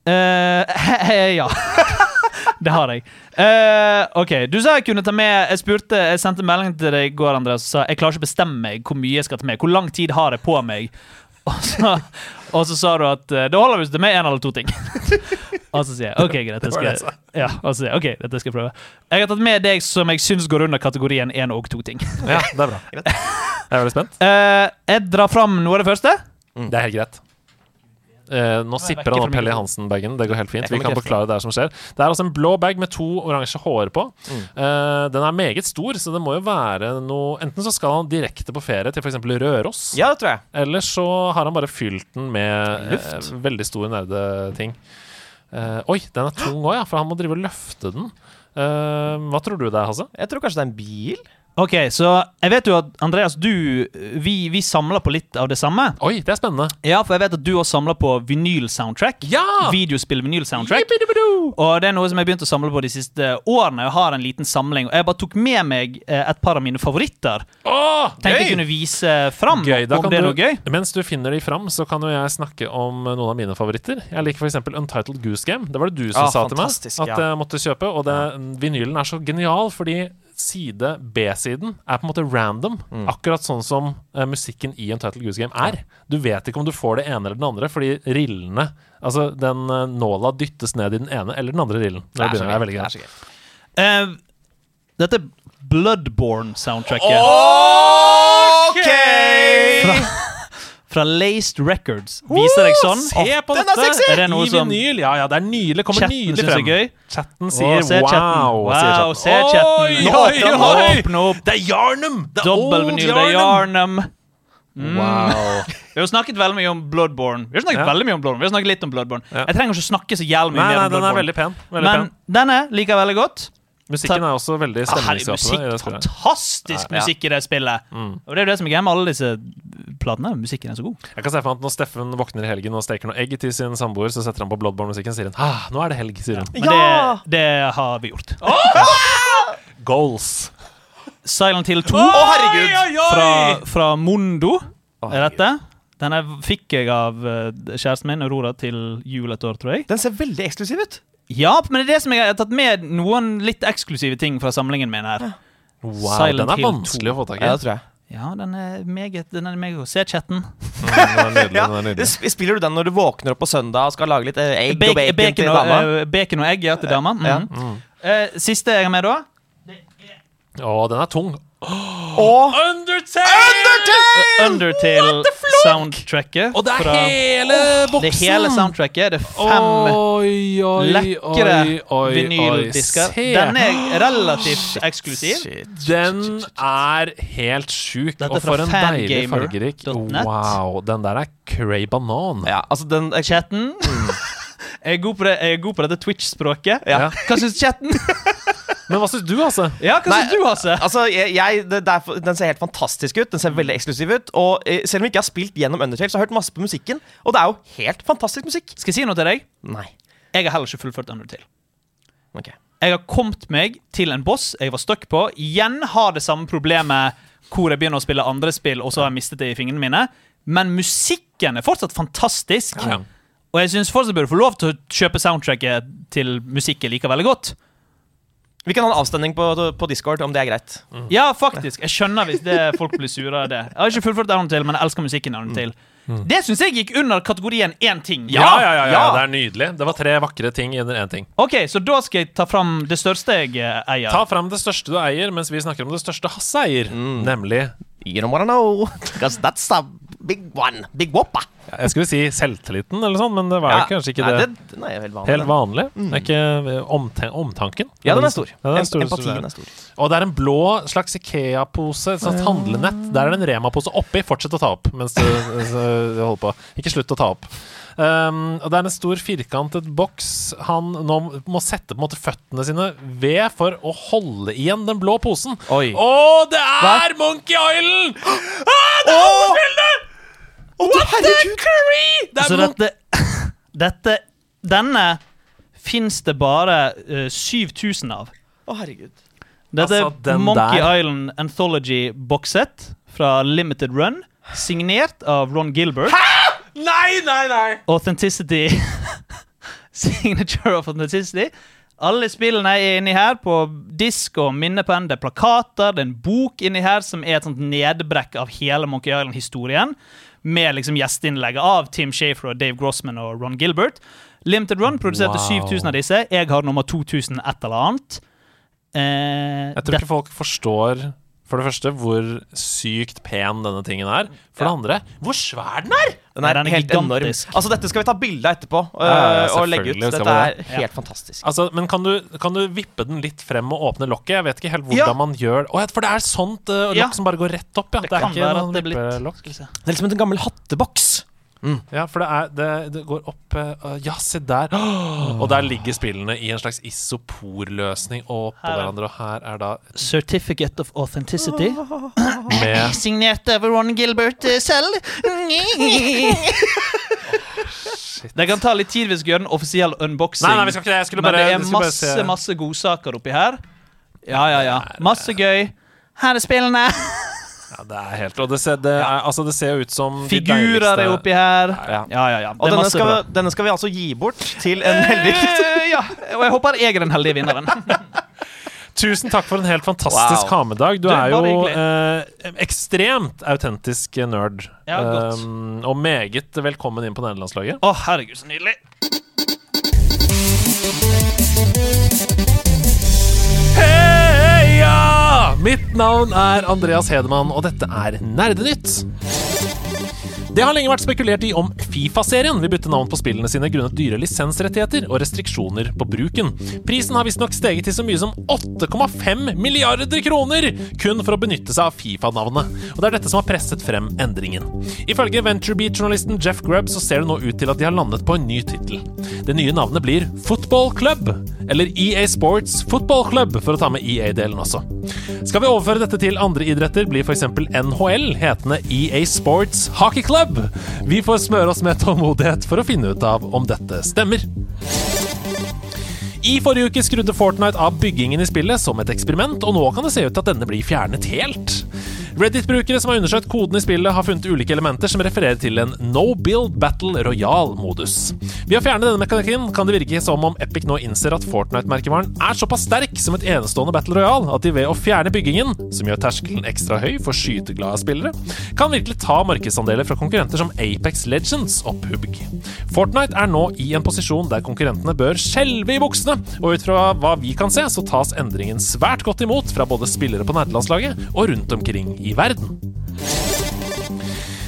Eh, ja. det har jeg. Uh, OK. Du sa jeg kunne ta med Jeg spurte, jeg sendte melding til deg i går, Andreas, og sa jeg klarer ikke å bestemme meg hvor mye jeg skal ta med. Hvor lang tid har jeg på meg? Og så, og så sa du at det holder hvis det er med én eller to ting. og så sier jeg OK, greit. Det var det jeg skal, ja, og så sier jeg, ok, dette skal jeg prøve. Jeg har tatt med deg som jeg syns går under kategorien én og to ting. Ja, det er bra. Jeg er veldig spent. Eh, jeg drar fram noe av det første. Det er helt greit. Eh, nå sipper han opp Helly. Hansen-bagen. Det går helt fint. Kan Vi kan forklare det her som skjer. Det er altså en blå bag med to oransje hår på. Mm. Eh, den er meget stor, så det må jo være noe Enten så skal han direkte på ferie til f.eks. Røros, Ja, det tror jeg. eller så har han bare fylt den med eh, veldig store nerdeting. Uh, oi, den er tung òg, ja, for han må drive og løfte den. Uh, hva tror du det er, Hasse? Jeg tror kanskje det er en bil. Ok, så jeg vet jo at Andreas, du Vi, vi samler på litt av det samme. Oi, det er spennende. Ja, for jeg vet at du også samler på vinyl-soundtrack. Ja! Videospill-vinyl-soundtrack. Og det er noe som jeg begynte å samle på de siste årene. Jeg har en liten samling Og jeg bare tok med meg eh, et par av mine favoritter. Åh, Tenkte jeg kunne vise fram Gøy, da om det er noe gøy. Mens du finner de fram, så kan jo jeg snakke om eh, noen av mine favoritter. Jeg liker f.eks. Untitled Goose Game. Det var det du som Ah, sa til meg at jeg måtte kjøpe. Og det, vinylen er så genial, fordi side B-siden er på en måte random. Mm. Akkurat sånn som uh, musikken i Untitled Goose Game er. Du vet ikke om du får det ene eller den andre, fordi rillene Altså, den uh, nåla dyttes ned i den ene eller den andre rillen. Det, det begynner å være veldig greit. Uh, dette er Bloodborne-soundtracket. OK! Fra Laced Records. Viser deg sånn. Se på dette! Er det noe I som- vinyl. Ja, ja, det er nydelig. Kommer Chatten nydelig frem. gøy. Chatten sier sier se chatten. wow. Wow, se chatten. Oi, oi, oi! opp, nå opp. Det er Jarnum! Det er Dobbel old vinyl, det er! Yarnum. Mm. Wow. Vi har snakket veldig mye om Bloodborne. Vi har snakket Ja. veldig mye om Bloodborne Vi har snakket litt om Bloodborne Ja. Jeg trenger ikke snakke så jævlig mye Nei, mer nei, om den er veldig pen. Veldig Men pen. denne liker jeg veldig godt. Musikken er også veldig Ah, stemningsskapende. musikk, fantastisk musikk i det spillet. Mm. Og det er jo det som er greia med alle disse platene. Musikken er så god. Jeg kan se for meg at Når Steffen våkner i helgen og steker noe egg til sin samboer, så setter han på Bloodborne-musikken og sier han, ah, nå er det helg, sier hun. Men Ja! det, det har vi gjort. Goals. Silent Hill 2 Å, herregud! fra, fra Mondo er dette. Denne fikk jeg av eh, kjæresten min, Aurora, til jul et år, tror jeg. Den ser veldig eksklusiv ut. Ja, men det er det som jeg har tatt med noen litt eksklusive ting fra samlingen min her. Wow, Silent den er Hill 2. vanskelig å få tak i. Ja, det tror jeg. Ja, den er meget den er meget god. Se chatten. Mm, den Ja, den er Spiller du den når du våkner opp på søndag og skal lage litt eh, egg og Bacon, bacon, til dama? Uh, bacon og egg ja, til dama. Mm. Ja. Mm. Uh, siste jeg har med, da. Å, den er tung. Og Undertale! Undertale-soundtracket. Og det er fra- hele boksen! Det er hele soundtracket. Det er fem Oi, oi, lekre vinyldisker. Den er relativt eksklusiv. Den er helt sjuk, Dette og for en deilig fargerik. Wow, den der er cray banan. Ja, altså den eh, Chatten. Jeg er god på, det, jeg er god på dette Twitch-språket. Ja. Hva syns chatten? Men hva syns du, altså? Ja, hva syns du, Hasse? Altså, jeg, jeg, det, det er, Den ser helt fantastisk ut. Den ser veldig eksklusiv ut. Og eh, Selv om jeg ikke har spilt gjennom Undertale, så har jeg hørt masse på musikken. Og det er jo helt fantastisk musikk. Skal jeg si noe til deg? Nei. Jeg har heller ikke fullført Undertale. Okay. Jeg har kommet meg til en boss jeg var stuck på. Igjen har det samme problemet hvor jeg begynner å spille andre spill, og så har jeg mistet det i fingrene mine. Men musikken er fortsatt fantastisk. Ja. Og jeg syns fortsatt burde få lov til å kjøpe soundtracket til musikk jeg liker veldig godt. Vi kan ha en avstemning på, på Discord om det er greit. Ja, faktisk. Jeg skjønner hvis det, folk blir sure av det. Jeg har ikke fullført Down til, men jeg elsker musikken Down til. Det syns jeg gikk under kategorien én ting. Ja, ja, ja, ja, ja. det er nydelig. Det var tre vakre ting under én ting. Ok, så da skal jeg ta fram det største jeg eh, eier. Ta fram det største du eier, mens vi snakker om det største Hasse eier. Nemlig You don't wanna know, because that's a big one. Big whoppa. Jeg skulle si selvtilliten, eller sånn, men det var Ja. kanskje ikke det. det Nei, helt vanlig. Helt vanlig. Det er ikke omten omtanken. Ja, den er stor. Ja, den er stor, Empatien er stor. Og det er en blå slags Ikea-pose, et sånt handlenett. Der er det en Rema-pose oppi. Fortsett å ta opp mens du, du holder på. Ikke slutt å ta opp. Um, og det er en stor firkantet boks han nå må sette på en måte føttene sine ved for å holde igjen den blå posen. Oi. Å, det er Monkey Island! Ah, det er alle spillene! What the curry! Det Så er dette, dette Denne fins det bare uh, 7000 av. Å, herregud. Dette Altså, er den Monkey der. Island Anthology boxset fra Limited Run. Signert av Ron Gilbert. Nei, nei, nei! Authenticity Signature of Authenticity. Alle spillene er inni her på disk og minnepenn. Det er plakater, det er en bok inni her som er et sånt nedbrekk av hele Monkey Island-historien. Med liksom gjesteinnlegget av Tim Shafer og Dave Grossman og Ron Gilbert. Limited Run produserte Wow. 7000 av disse. Jeg har nummer 2000 et eller annet. Eh, Jeg tror ikke folk forstår for det første hvor sykt pen denne tingen er. For det andre hvor svær den er! Den er, den er helt enorm. Altså, dette skal vi ta bilde av etterpå Uh, Ja, ja, og legge ut. Dette er helt fantastisk. Altså, men kan du, kan du vippe den litt frem og åpne lokket? Jeg vet ikke helt hvordan Ja. man gjør Å, For det er sånt uh, lokk Ja. som bare går rett opp, ja. Det Det, er ikke være at vippelokk. Skal vi se. Det er liksom en gammel hatteboks. Ja, for det, er, det, det går opp uh, Ja, se der. Og der ligger spillene i en slags isoporløsning oppå hverandre, og her er da Certificate of Authenticity. med Signert av Ron Gilbert eh, selv. Det kan ta litt tid hvis vi skal gjøre en offisiell unboxing. Nei, nei, vi skal ikke det. Jeg skulle Men bare, det er masse se. masse godsaker oppi her. Ja, ja, ja. Masse gøy. Her er spillene. Ja, det er helt Og det ser, det er, altså, det ser ut som de Figurer er oppi her. Ja. Ja, ja, ja. Og denne skal, vi, denne skal vi altså gi bort til en heldig Eh, Ja, og jeg håper jeg er den heldige vinneren. Tusen takk for en helt fantastisk Wow. ha-med-dag. Du er jo eh, ekstremt autentisk nerd. Ja, godt. Um, og meget velkommen inn på nederlandslaget. Å, herregud, så nydelig. Mitt navn er Andreas Hedemann, og dette er Nerdenytt. Det har lenge vært spekulert i om Fifa-serien vil bytte navn på spillene sine grunnet dyre lisensrettigheter og restriksjoner på bruken. Prisen har visstnok steget til så mye som 8,5 milliarder kroner kun for å benytte seg av Fifa-navnet. Og det er dette som har presset frem endringen. Ifølge VentureBeat-journalisten Jeff Grubb så ser det nå ut til at de har landet på en ny tittel. Det nye navnet blir Football Club, eller EA Sports Football Club, for å ta med EA-delen også. Skal vi overføre dette til andre idretter, blir f.eks. NHL hetende EA Sports Hockey Club. Vi får smøre oss med tålmodighet for å finne ut av om dette stemmer. I forrige uke skrudde Fortnite av byggingen i spillet som et eksperiment, og nå kan det se ut til at denne blir fjernet helt. Reddit-brukere som har undersøkt koden i spillet, har funnet ulike elementer som refererer til en no build battle royal-modus. Ved å fjerne denne mekanikken kan det virke som om Epic nå innser at Fortnite-merkevaren er såpass sterk som et enestående battle royal at de ved å fjerne byggingen, som gjør terskelen ekstra høy for skyteglade spillere, kan virkelig ta markedsandeler fra konkurrenter som Apex Legends og PubG. Fortnite er nå i en posisjon der konkurrentene bør skjelve i buksene, og ut fra hva vi kan se, så tas endringen svært godt imot fra både spillere på nerdelandslaget og rundt omkring i verden.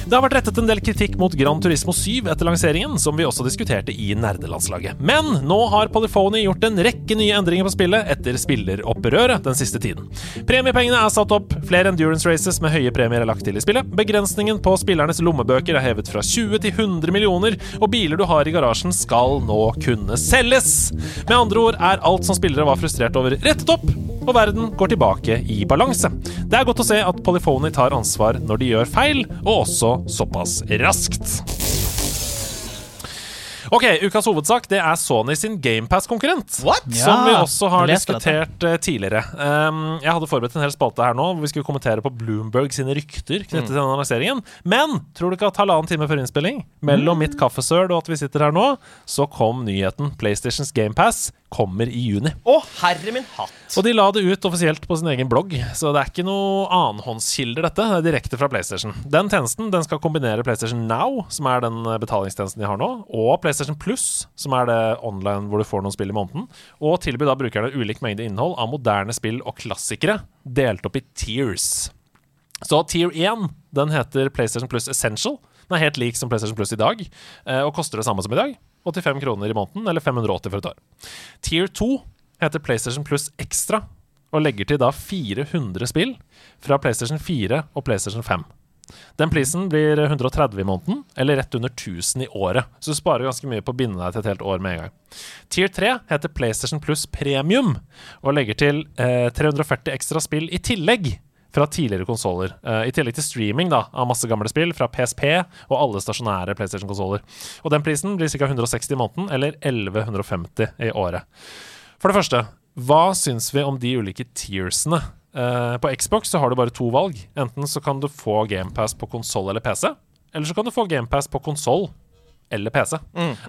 Det har vært rettet en del kritikk mot Gran Turismo 7 etter lanseringen, som vi også diskuterte i nerdelandslaget. Men nå har Polyphony gjort en rekke nye endringer på spillet etter spilleropprøret den siste tiden. Premiepengene er satt opp, flere endurance races med høye premier er lagt til i spillet, begrensningen på spillernes lommebøker er hevet fra 20 til 100 millioner, og biler du har i garasjen skal nå kunne selges. Med andre ord er alt som spillere var frustrert over, rettet opp. og verden går tilbake i balanse. Det er godt å se at Polyphony tar ansvar når de gjør feil, og også såpass raskt. Ok, Ukas hovedsak det er Sony sin GamePass-konkurrent. Som vi også har diskutert eh, tidligere. Um, jeg hadde forberedt en hel spalte her nå hvor vi skulle kommentere på Bloomberg sine rykter knyttet til denne lanseringen. Men tror du ikke at halvannen time før innspilling, mellom mitt kaffesøl og at vi sitter her nå, så kom nyheten. PlayStations GamePass kommer i juni. Å, herre min hatt. Og de la det ut offisielt på sin egen blogg, så det er ikke noe annenhåndskilder, dette. Det er direkte fra PlayStation. Den tjenesten den skal kombinere PlayStation Now, som er den eh, betalingstjenesten de har nå, og PlayStation Plus, som er det online hvor du får noen spill i måneden, og tilby da brukerne ulik mengde innhold av moderne spill og klassikere, delt opp i tiers. Så tier 1 den heter PlayStation Plus Essential. Den er helt lik som PlayStation Plus i dag, eh, og koster det samme som i dag. 85 kroner i måneden, eller 580 for et år. Tier 2 heter PlayStation Plus Extra, og legger til da 400 spill fra PlayStation 4 og PlayStation 5. Den prisen blir 130 i måneden, eller rett under 1000 i året. Så du sparer ganske mye på å binde deg til et helt år med en gang. Tier 3 heter PlayStation Plus Premium, og legger til eh, 340 ekstra spill i tillegg fra tidligere konsoller. I tillegg til streaming da, av masse gamle spill fra PSP og alle stasjonære PlayStation-konsoller. Og den prisen blir ca. 160 i måneden, eller 1150 i året. For det første, hva syns vi om de ulike tiersene? Eh, på Xbox så har du bare to valg. Enten så kan du få GamePass på konsoll eller PC, eller så kan du få GamePass på konsoll eller PC.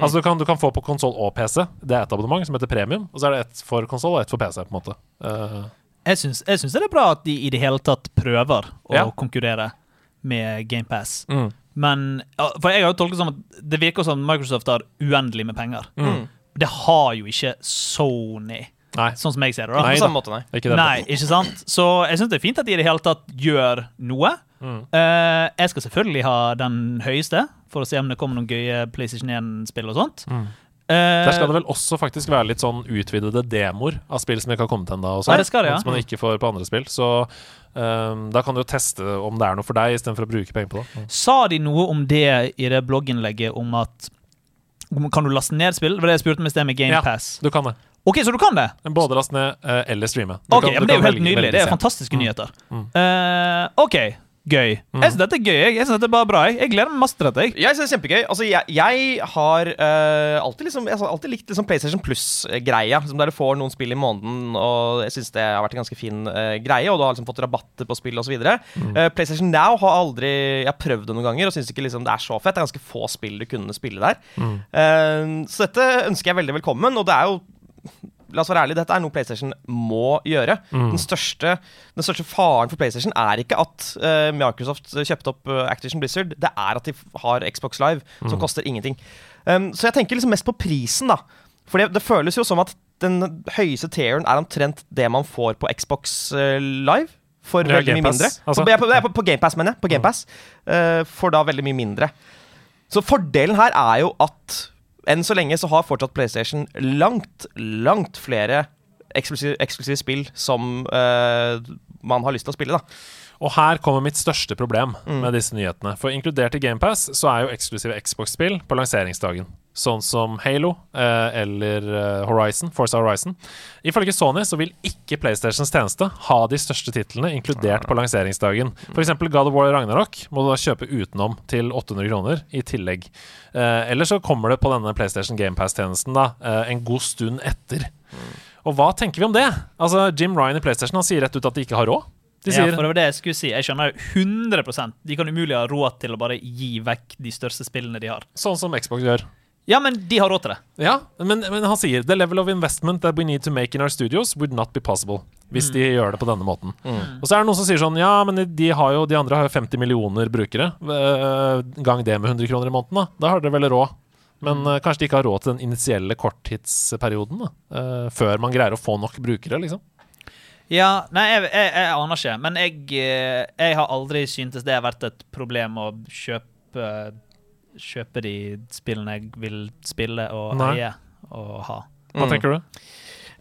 Altså du kan, du kan få på konsoll og PC. Det er et abonnement som heter Premium, og så er det ett for konsoll og ett for PC. på en måte. Eh, Jeg syns, jeg syns det er bra at de i det hele tatt prøver å Ja. konkurrere med GamePass. Mm. Men For jeg har jo tolket som at det virker som Microsoft har uendelig med penger. Mm. Det har jo ikke Sony, nei, sånn som jeg ser det. da Nei På samme måte, nei. ikke det. Nei, ikke sant? Så jeg syns det er fint at de i det hele tatt gjør noe. Mm. Eh, jeg skal selvfølgelig ha den høyeste, for å se om det kommer noen gøye PlayStation 1-spill og sånt. Mm. Eh, Der skal det vel også faktisk være litt sånn utvidede demoer av spill som ikke har kommet ennå. Ja, skal det, ja. Som man ikke får på andre spill. Så um, da kan du jo teste om det er noe for deg, istedenfor å bruke penger på det. Sa de noe om det i det blogginnlegget om at Kan du laste ned spill? Det var det jeg spurte om i sted med Ja. Du kan det. OK, så du kan det? Både laste ned eh, eller streame. Du Ok, kan- men Det er jo helt nydelig. Det er fantastiske Mm. nyheter. Mm. Uh, OK, gøy. Mm. Jeg syns dette er gøy. Jeg, synes dette er bare bra. Jeg, jeg gleder meg masse til dette. Jeg. Jeg synes det er kjempegøy. Altså, jeg, jeg har uh, alltid, liksom, jeg har alltid likt liksom PlayStation Plus-greia. Liksom der du får noen spill i måneden, og jeg syns det har vært en ganske fin uh, greie. Og du har liksom fått rabatter på spill osv. Mm. Uh, PlayStation Now har aldri Jeg har prøvd det noen ganger og syns ikke liksom det er så fett. Det er ganske få spill du kunne spille der. Mm. Uh, så dette ønsker jeg veldig velkommen, og det er jo La oss være ærlige, dette er noe PlayStation må gjøre. Mm. Den, største, den største faren for PlayStation er ikke at uh, Microsoft kjøpte opp uh, Activision Blizzard, det er at de har Xbox Live, Mm. som koster ingenting. Um, så jeg tenker liksom mest på prisen, da. For det, det føles jo som at den høyeste tieren er omtrent det man får på Xbox uh, Live. For Ja, veldig mye mindre. altså. På, på, på, på GamePass, mener jeg. På Game Pass. uh, for da veldig mye mindre. Så fordelen her er jo at enn så lenge så har fortsatt PlayStation langt, langt flere eksklusive, eksklusive spill som uh, man har lyst til å spille, da. Og her kommer mitt største problem Mm. med disse nyhetene. For inkludert i GamePass så er jo eksklusive Xbox-spill på lanseringsdagen. Sånn som Halo eh, eller eh, Horizon, Forza Horizon. Ifølge Sony så vil ikke PlayStations tjeneste ha de største titlene inkludert på lanseringsdagen. F.eks. God of War Ragnarok må du da kjøpe utenom til 800 kroner i tillegg. Eh, eller så kommer det på denne PlayStation GamePass-tjenesten da en god stund etter. Og hva tenker vi om det? Altså Jim Ryan i PlayStation han sier rett ut at de ikke har råd. De Ja, for det var det jeg skulle si. Jeg skjønner 100% De kan umulig ha råd til å bare gi vekk de største spillene de har. sånn som Xbox gjør. Ja, men de har råd til det. Ja, men, men han sier The level of investment that we need to make in our studios would not be possible. Hvis de gjør det på denne måten. Og så er det noen som sier sånn Ja, men de, har jo, de andre har jo 50 millioner brukere. Eh, gang det med 100 kroner i måneden, da. Da har dere vel råd. Men eh, kanskje de ikke har råd til den initielle korttidsperioden, da. Eh, før man greier å få nok brukere, liksom. Ja, nei, jeg, jeg, jeg aner ikke. Men jeg, jeg har aldri syntes det har vært et problem å kjøpe Kjøpe de spillene jeg vil spille og Nei. eie og ha. Hva Mm. tenker du?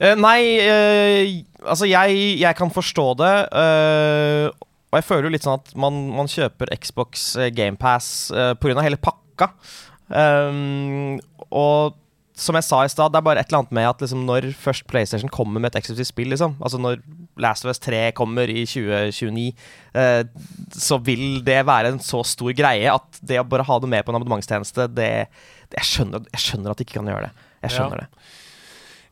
Uh, nei, uh, altså jeg, jeg kan forstå det. Uh, og jeg føler jo litt sånn at man, man kjøper Xbox GamePass uh, pga. hele pakka. Um, og som jeg sa i stad, det er bare et eller annet med at liksom, når først PlayStation kommer med et eksklusivt spill, liksom, altså når Last of Us 3 kommer i 2029, eh, så vil det være en så stor greie at det å bare ha det med på en abonnementstjeneste, det, det jeg, skjønner, jeg skjønner at de ikke kan gjøre det. Jeg skjønner Ja. det.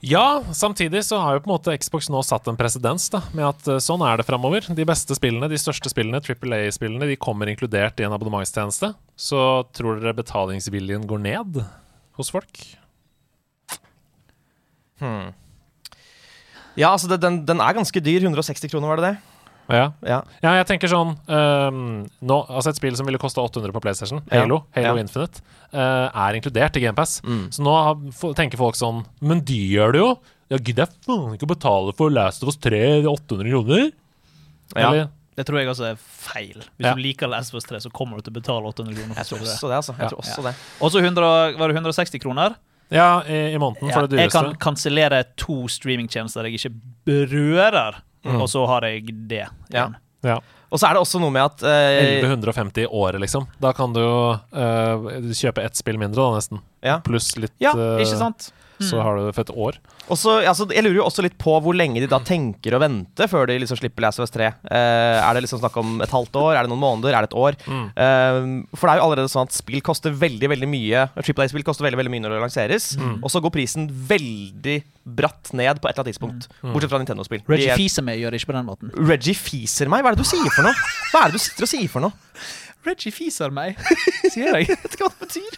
Ja, samtidig så har jo på en måte Xbox nå satt en presedens, med at eh, sånn er det framover. De beste spillene, de største spillene, Triple A-spillene, de kommer inkludert i en abonnementstjeneste. Så tror dere betalingsviljen går ned hos folk? Ja, altså det, den, den er ganske dyr. 160 kroner, var det det? Ja. Ja. Ja, jeg tenker sånn um, nå, Altså Et spill som ville koste 800 på PlayStation, Ja, Halo, Halo ja. Infinite, uh, er inkludert i GamePass. Mm. Så nå har, tenker folk sånn Men de gjør det jo! Ja, gidder jeg faen ikke å betale for Last of Us 3 800 kroner? Ja. Eller? Det tror jeg også er feil. Hvis Ja. du liker Last of Us 3, så kommer du til å betale 800 kroner. Jeg tror det. også det, altså. Jeg Ja. tror også det. Også 100 var det 160 kroner. Ja, i, i måneden Ja, for det jeg kan kansellere to streamingtjenester jeg ikke berører, og så har jeg det Ja. igjen. Ja. Og så er det også noe med at eh, 1150 i året, liksom. Da kan du jo eh, kjøpe ett spill mindre, da, nesten. Ja. Pluss litt Ja, eh, ikke sant? Så har du det for et år. Og så, altså, jeg lurer jo også litt på hvor lenge de da tenker å vente før de liksom slipper Last of Us 3. Uh, er det liksom snakk om et halvt år? Er det noen måneder? Er det et år? Mm. Uh, for det er jo allerede sånn at spill koster veldig veldig mye Triple A-spill koster veldig veldig mye når det lanseres. Mm. Og så går prisen veldig bratt ned på et eller annet tidspunkt. Bortsett fra Nintendo-spill. Reggie er- fiser meg gjør det ikke på den måten. Reggie fiser meg? Hva er det du sier for noe? Hva er det du sitter og sier for noe? Reggie fiser meg, sier jeg. Vet ikke hva det betyr.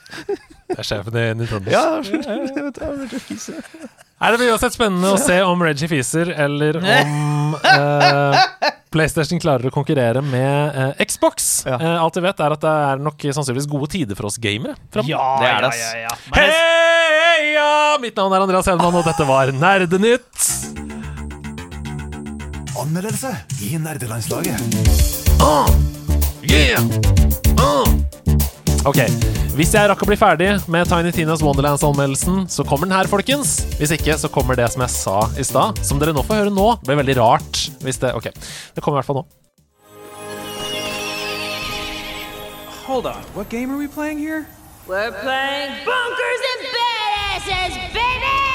Det er sjefen i Nintendo. Ja, jeg vet det, Reggie. Nei, det blir uansett spennende å se om Reggie fiser, eller om eh, PlayStation klarer å konkurrere med eh, Xbox. Ja. Eh, alt vi vet, er at det er nok sannsynligvis gode tider for oss gamere. framover. Ja, Det er det, ja, ass. ja, ja. Men Hei, ja! Mitt navn er Andreas Hedman, og dette var Nerdenytt. Anmeldelse i nerdelandslaget. Ok, Hvis jeg rakk å bli ferdig med Tiny Tinas Wonderlands-anmeldelsen, så kommer den her, folkens. Hvis ikke, så kommer det som jeg sa i stad, som dere nå får høre nå. Det blir veldig rart hvis det Ok, det kommer i hvert fall nå. Hold on, what game are we playing here? We're playing Bunkers and Badasses, baby!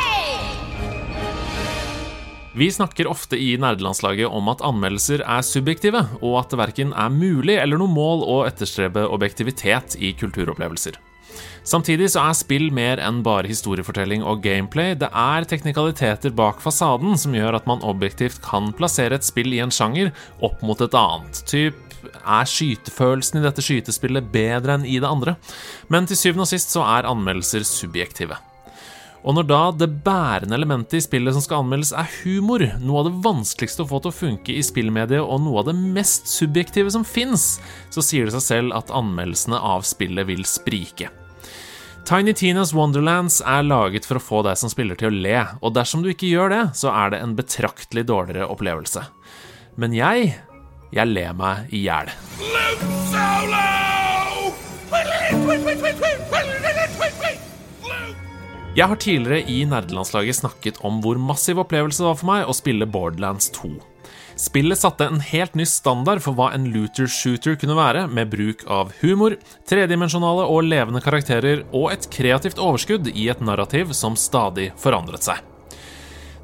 Vi snakker ofte i nerdelandslaget om at anmeldelser er subjektive, og at det verken er mulig eller noe mål å etterstrebe objektivitet i kulturopplevelser. Samtidig så er spill mer enn bare historiefortelling og gameplay. Det er teknikaliteter bak fasaden som gjør at man objektivt kan plassere et spill i en sjanger opp mot et annet. Typ er skytefølelsen i dette skytespillet bedre enn i det andre? Men til syvende og sist så er anmeldelser subjektive. Og når da det bærende elementet i spillet som skal anmeldes, er humor, noe av det vanskeligste å få til å funke i spillmediet og noe av det mest subjektive som fins, så sier det seg selv at anmeldelsene av spillet vil sprike. Tiny Tinas Wonderlands er laget for å få deg som spiller til å le, og dersom du ikke gjør det, så er det en betraktelig dårligere opplevelse. Men jeg, jeg ler meg i hjel. Jeg har tidligere i nerdelandslaget snakket om hvor massiv opplevelse det var for meg å spille Borderlands 2. Spillet satte en helt ny standard for hva en looter-shooter kunne være, med bruk av humor, tredimensjonale og levende karakterer og et kreativt overskudd i et narrativ som stadig forandret seg.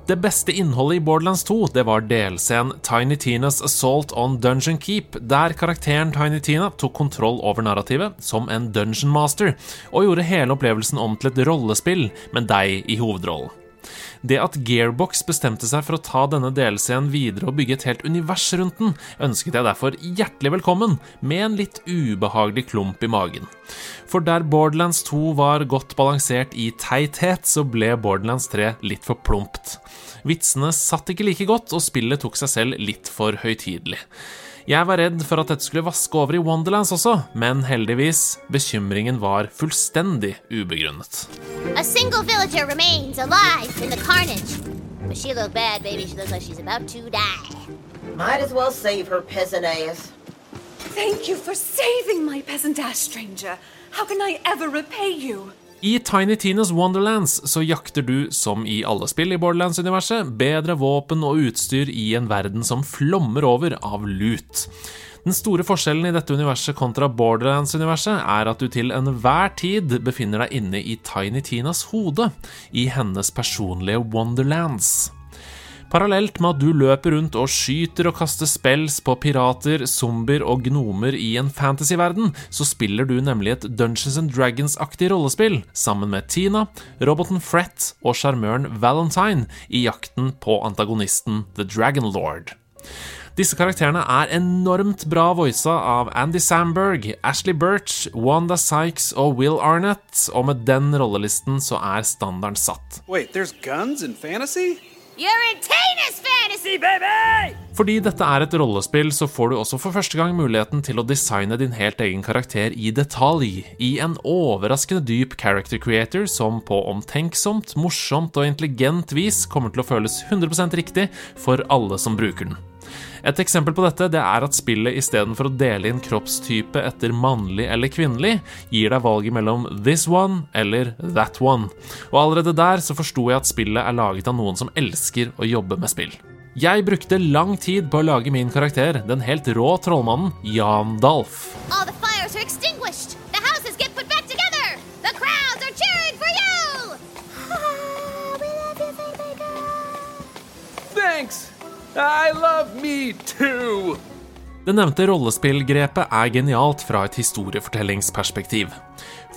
Det beste innholdet i Borderlands 2 det var delscenen Tiny Tinas Assault on Dungeon Keep, der karakteren Tiny Tina tok kontroll over narrativet som en dungeon master, og gjorde hele opplevelsen om til et rollespill med deg i hovedrollen. Det at Gearbox bestemte seg for å ta denne delscenen videre og bygge et helt univers rundt den, ønsket jeg derfor hjertelig velkommen, med en litt ubehagelig klump i magen. For der Borderlands 2 var godt balansert i teithet, så ble Borderlands 3 litt for plumpt. Vitsene satt ikke like godt, og spillet tok seg selv litt for høytidelig. Jeg var redd for at dette skulle vaske over i Wonderlands også, men heldigvis, bekymringen var fullstendig ubegrunnet. A single villager remains alive in the carnage. But she look bad, baby. She looks like she's about to die. Might as well save her peasant ass. Thank you for saving my peasant ass, stranger. How can I ever repay you? I Tiny Tinas Wonderlands så jakter du, som i alle spill i Borderlands-universet, bedre våpen og utstyr i en verden som flommer over av lut. Den store forskjellen i dette universet kontra Borderlands-universet er at du til enhver tid befinner deg inne i Tiny Tinas hode, i hennes personlige Wonderlands. Parallelt med at du løper rundt og skyter og kaster spells på pirater, zombier og gnomer i en fantasyverden, så spiller du nemlig et Dungeons and Dragons-aktig rollespill sammen med Tina, roboten Fret og sjarmøren Valentine i jakten på antagonisten The Dragon Lord. Disse karakterene er enormt bra voisa av Andy Samberg, Ashley Birch, Wanda Sykes og Will Arnett, og med den rollelisten så er standarden satt. Wait, You're in Tina's fantasy, baby! Fordi dette er et rollespill, så får du også for første gang muligheten til å designe din helt egen karakter i detalj, i en overraskende dyp character creator som på omtenksomt, morsomt og intelligent vis kommer til å føles 100% riktig for alle som bruker den. Et eksempel på dette det er at spillet istedenfor å dele inn kroppstype etter mannlig eller kvinnelig, gir deg valget mellom this one eller that one. Og allerede der så forsto jeg at spillet er laget av noen som elsker å jobbe med spill. Jeg brukte lang tid på å lage min karakter, den helt rå trollmannen Jan Dalf. All the fires are extinguished. The houses get put back together. The crowds are cheering for you. we love you, baby Thanks! I love me too! Det nevnte rollespillgrepet er genialt fra et historiefortellingsperspektiv.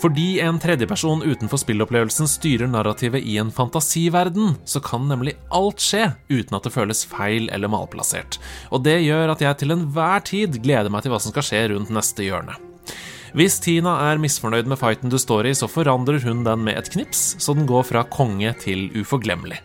Fordi en tredjeperson utenfor spillopplevelsen styrer narrativet i en fantasiverden, så kan nemlig alt skje uten at det føles feil eller malplassert. Og det gjør at jeg til enhver tid gleder meg til hva som skal skje rundt neste hjørne. Hvis Tina er misfornøyd med fighten du står i, så forandrer hun den med et knips, så den går fra konge til uforglemmelig.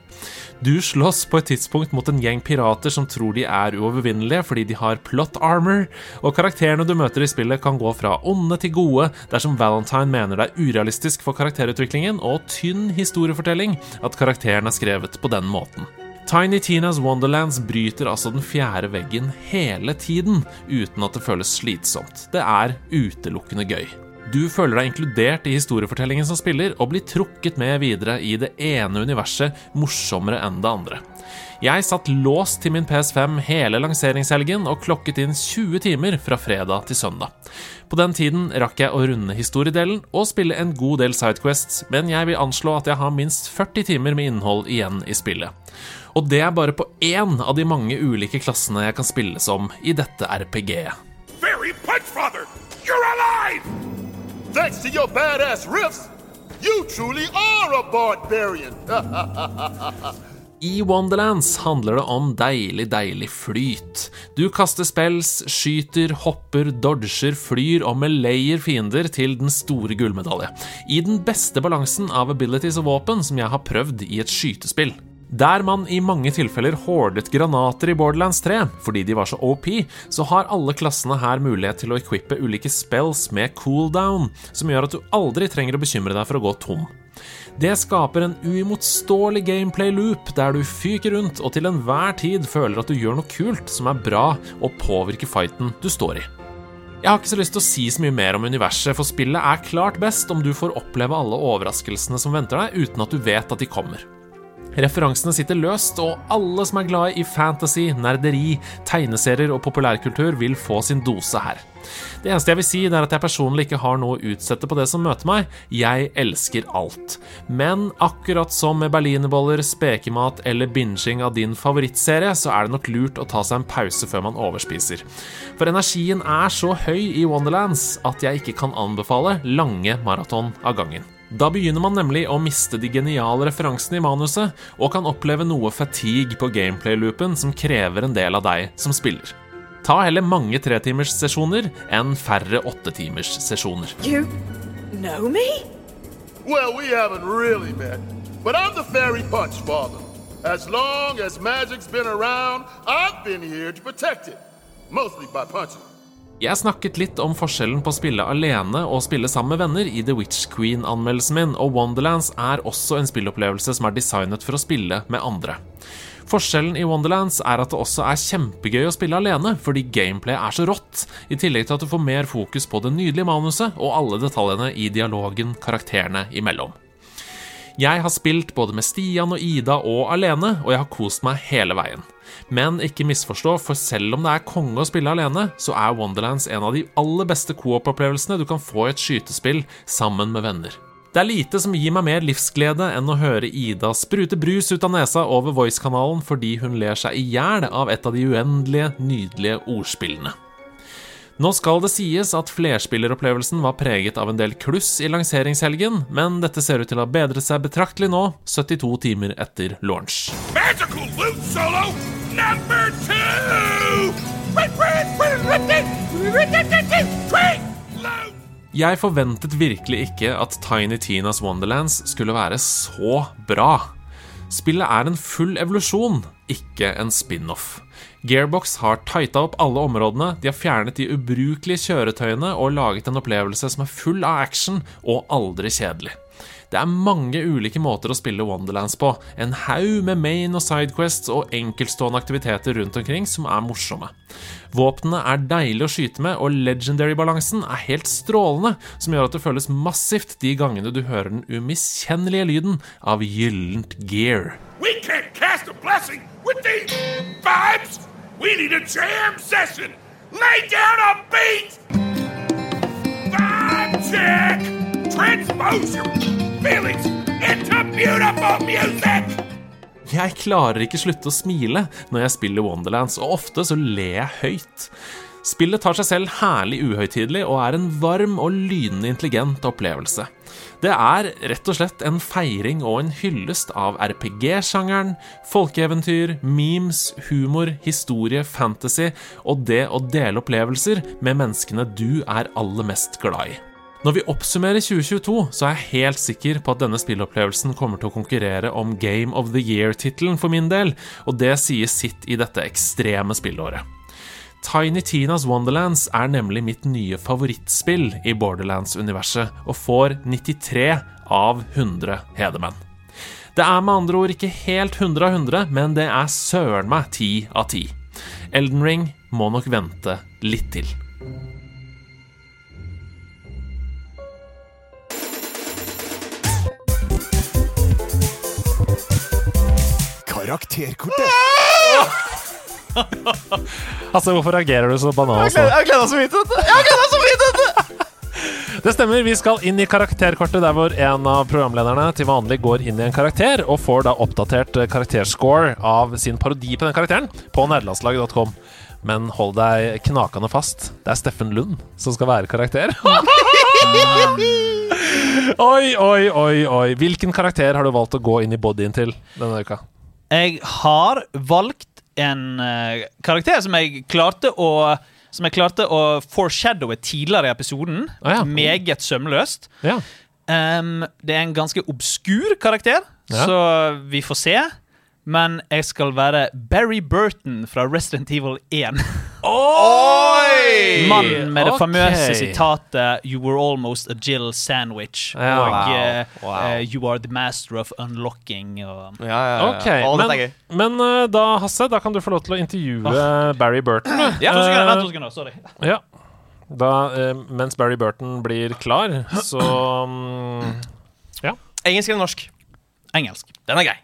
Du slåss på et tidspunkt mot en gjeng pirater som tror de er uovervinnelige fordi de har plot armor, og karakterene du møter i spillet kan gå fra onde til gode dersom Valentine mener det er urealistisk for karakterutviklingen og tynn historiefortelling at karakteren er skrevet på den måten. Tiny Tinas Wonderlands bryter altså den fjerde veggen hele tiden, uten at det føles slitsomt. Det er utelukkende gøy. Du føler deg inkludert i historiefortellingen som spiller, og blir trukket med videre i det ene universet morsommere enn det andre. Jeg satt låst til min PS5 hele lanseringshelgen og klokket inn 20 timer fra fredag til søndag. På den tiden rakk jeg å runde historiedelen og spille en god del Sidequests, men jeg vil anslå at jeg har minst 40 timer med innhold igjen i spillet. Og det er bare på én av de mange ulike klassene jeg kan spille som i dette RPG-et. Very punch, father! you're alive! Thanks to your badass riffs, you truly are a barbarian. I Wonderlands handler det om deilig, deilig flyt. Du kaster spells, skyter, hopper, dodger, flyr og melayer fiender til den store gullmedalje. I den beste balansen av abilities og våpen som jeg har prøvd i et skytespill. Der man i mange tilfeller hordet granater i Borderlands 3 fordi de var så OP, så har alle klassene her mulighet til å equippe ulike spells med cooldown, som gjør at du aldri trenger å bekymre deg for å gå tom. Det skaper en uimotståelig gameplay loop der du fyker rundt og til enhver tid føler at du gjør noe kult som er bra og påvirker fighten du står i. Jeg har ikke så lyst til å si så mye mer om universet, for spillet er klart best om du får oppleve alle overraskelsene som venter deg, uten at du vet at de kommer. Referansene sitter løst, og alle som er glad i fantasy, nerderi, tegneserier og populærkultur, vil få sin dose her. Det eneste jeg vil si, er at jeg personlig ikke har noe å utsette på det som møter meg. Jeg elsker alt. Men akkurat som med berlinerboller, spekemat eller binging av din favorittserie, så er det nok lurt å ta seg en pause før man overspiser. For energien er så høy i Wonderlands at jeg ikke kan anbefale lange maraton av gangen. Da begynner man nemlig å miste de geniale referansene i manuset, og kan oppleve noe fatigue på gameplay-loopen som krever en del av deg som spiller. Ta heller mange tretimerssesjoner enn færre åttetimerssesjoner. You know me? well, we haven't really met, but I'm the Fairy Punchfather. As long as magic's been around, I've been here to protect it. Mostly by punching. Jeg snakket litt om forskjellen på å spille alene og spille sammen med venner i The Witch Queen-anmeldelsen min, og Wonderlands er også en spillopplevelse som er designet for å spille med andre. Forskjellen i Wonderlands er at det også er kjempegøy å spille alene, fordi gameplay er så rått, i tillegg til at du får mer fokus på det nydelige manuset og alle detaljene i dialogen karakterene imellom. Jeg har spilt både med Stian og Ida og alene, og jeg har kost meg hele veien. Men ikke misforstå, for selv om det er konge å spille alene, så er Wonderlands en av de aller beste coop-opplevelsene du kan få i et skytespill sammen med venner. Det er lite som gir meg mer livsglede enn å høre Ida sprute brus ut av nesa over Voice-kanalen fordi hun ler seg i hjel av et av de uendelige, nydelige ordspillene. Nå skal det sies at flerspilleropplevelsen var preget av en del kluss i lanseringshelgen, men dette ser ut til å ha bedret seg betraktelig nå, 72 timer etter launch. Magical loot solo number two! Jeg forventet virkelig ikke at Tiny Tinas Wonderlands skulle være så bra. Spillet er en full evolusjon, ikke en spin-off. Gearbox har tighta opp alle områdene, de har fjernet de ubrukelige kjøretøyene og laget en opplevelse som er full av action og aldri kjedelig. Det er mange ulike måter å spille Wonderlands på, en haug med main og sidequests og enkeltstående aktiviteter rundt omkring som er morsomme. Våpnene er deilige å skyte med, og legendary-balansen er helt strålende, som gjør at det føles massivt de gangene du hører den umiskjennelige lyden av gyllent gear. We can't cast a blessing with these vibes! We need a jam session! Lay down a beat! Vibe check! Transpose your feelings into beautiful music! Jeg klarer ikke slutte å smile når jeg spiller Wonderlands, og ofte så ler jeg høyt. Spillet tar seg selv herlig uhøytidelig og er en varm og lynende intelligent opplevelse. Det er rett og slett en feiring og en hyllest av RPG-sjangeren, folkeeventyr, memes, humor, historie, fantasy og det å dele opplevelser med menneskene du er aller mest glad i. Når vi oppsummerer 2022, så er jeg helt sikker på at denne spillopplevelsen kommer til å konkurrere om Game of the Year-tittelen for min del, og det sier sitt i dette ekstreme spillåret. Tiny Tinas Wonderlands er nemlig mitt nye favorittspill i Borderlands-universet, og får 93 av 100 hedermenn. Det er med andre ord ikke helt 100 av 100, men det er søren meg 10 av 10. Elden Ring må nok vente litt til. Karakterkortet. Altså, hvorfor reagerer du så banalt? Jeg har gleda så mye til dette! Jeg har meg så mye til dette! Det stemmer, vi skal inn i karakterkortet der hvor en av programlederne til vanlig går inn i en karakter og får da oppdatert eh, karakterscore av sin parodi på den karakteren på nederlandslaget.com. Men hold deg knakende fast. Det er Steffen Lund som skal være karakter. oi, oi, oi, oi. Hvilken karakter har du valgt å gå inn i bodyen til denne uka? Jeg har valgt en uh, karakter som jeg klarte å Som jeg klarte å foreshadowe tidligere i episoden. Ah, ja. Meget sømløst. Ja. Um, det er en ganske obskur karakter, Ja. så vi får se. Men jeg skal være Barry Burton fra Resident Evil 1. Oi! Mannen med det okay. famøse sitatet 'You were almost a Jill sandwich'. Ja. Og Wow. eh, Wow. Uh, 'You are the master of unlocking'. Og Ja, ja, ja. Ok, Å, er men, men uh, da, Hasse, da kan du få lov til å intervjue Barry Burton. Ja, to sekunder, vent to sekunder, sorry. Ja. Da, uh, mens Barry Burton blir klar, så Ja Engelsk eller norsk? Engelsk. Den er grei.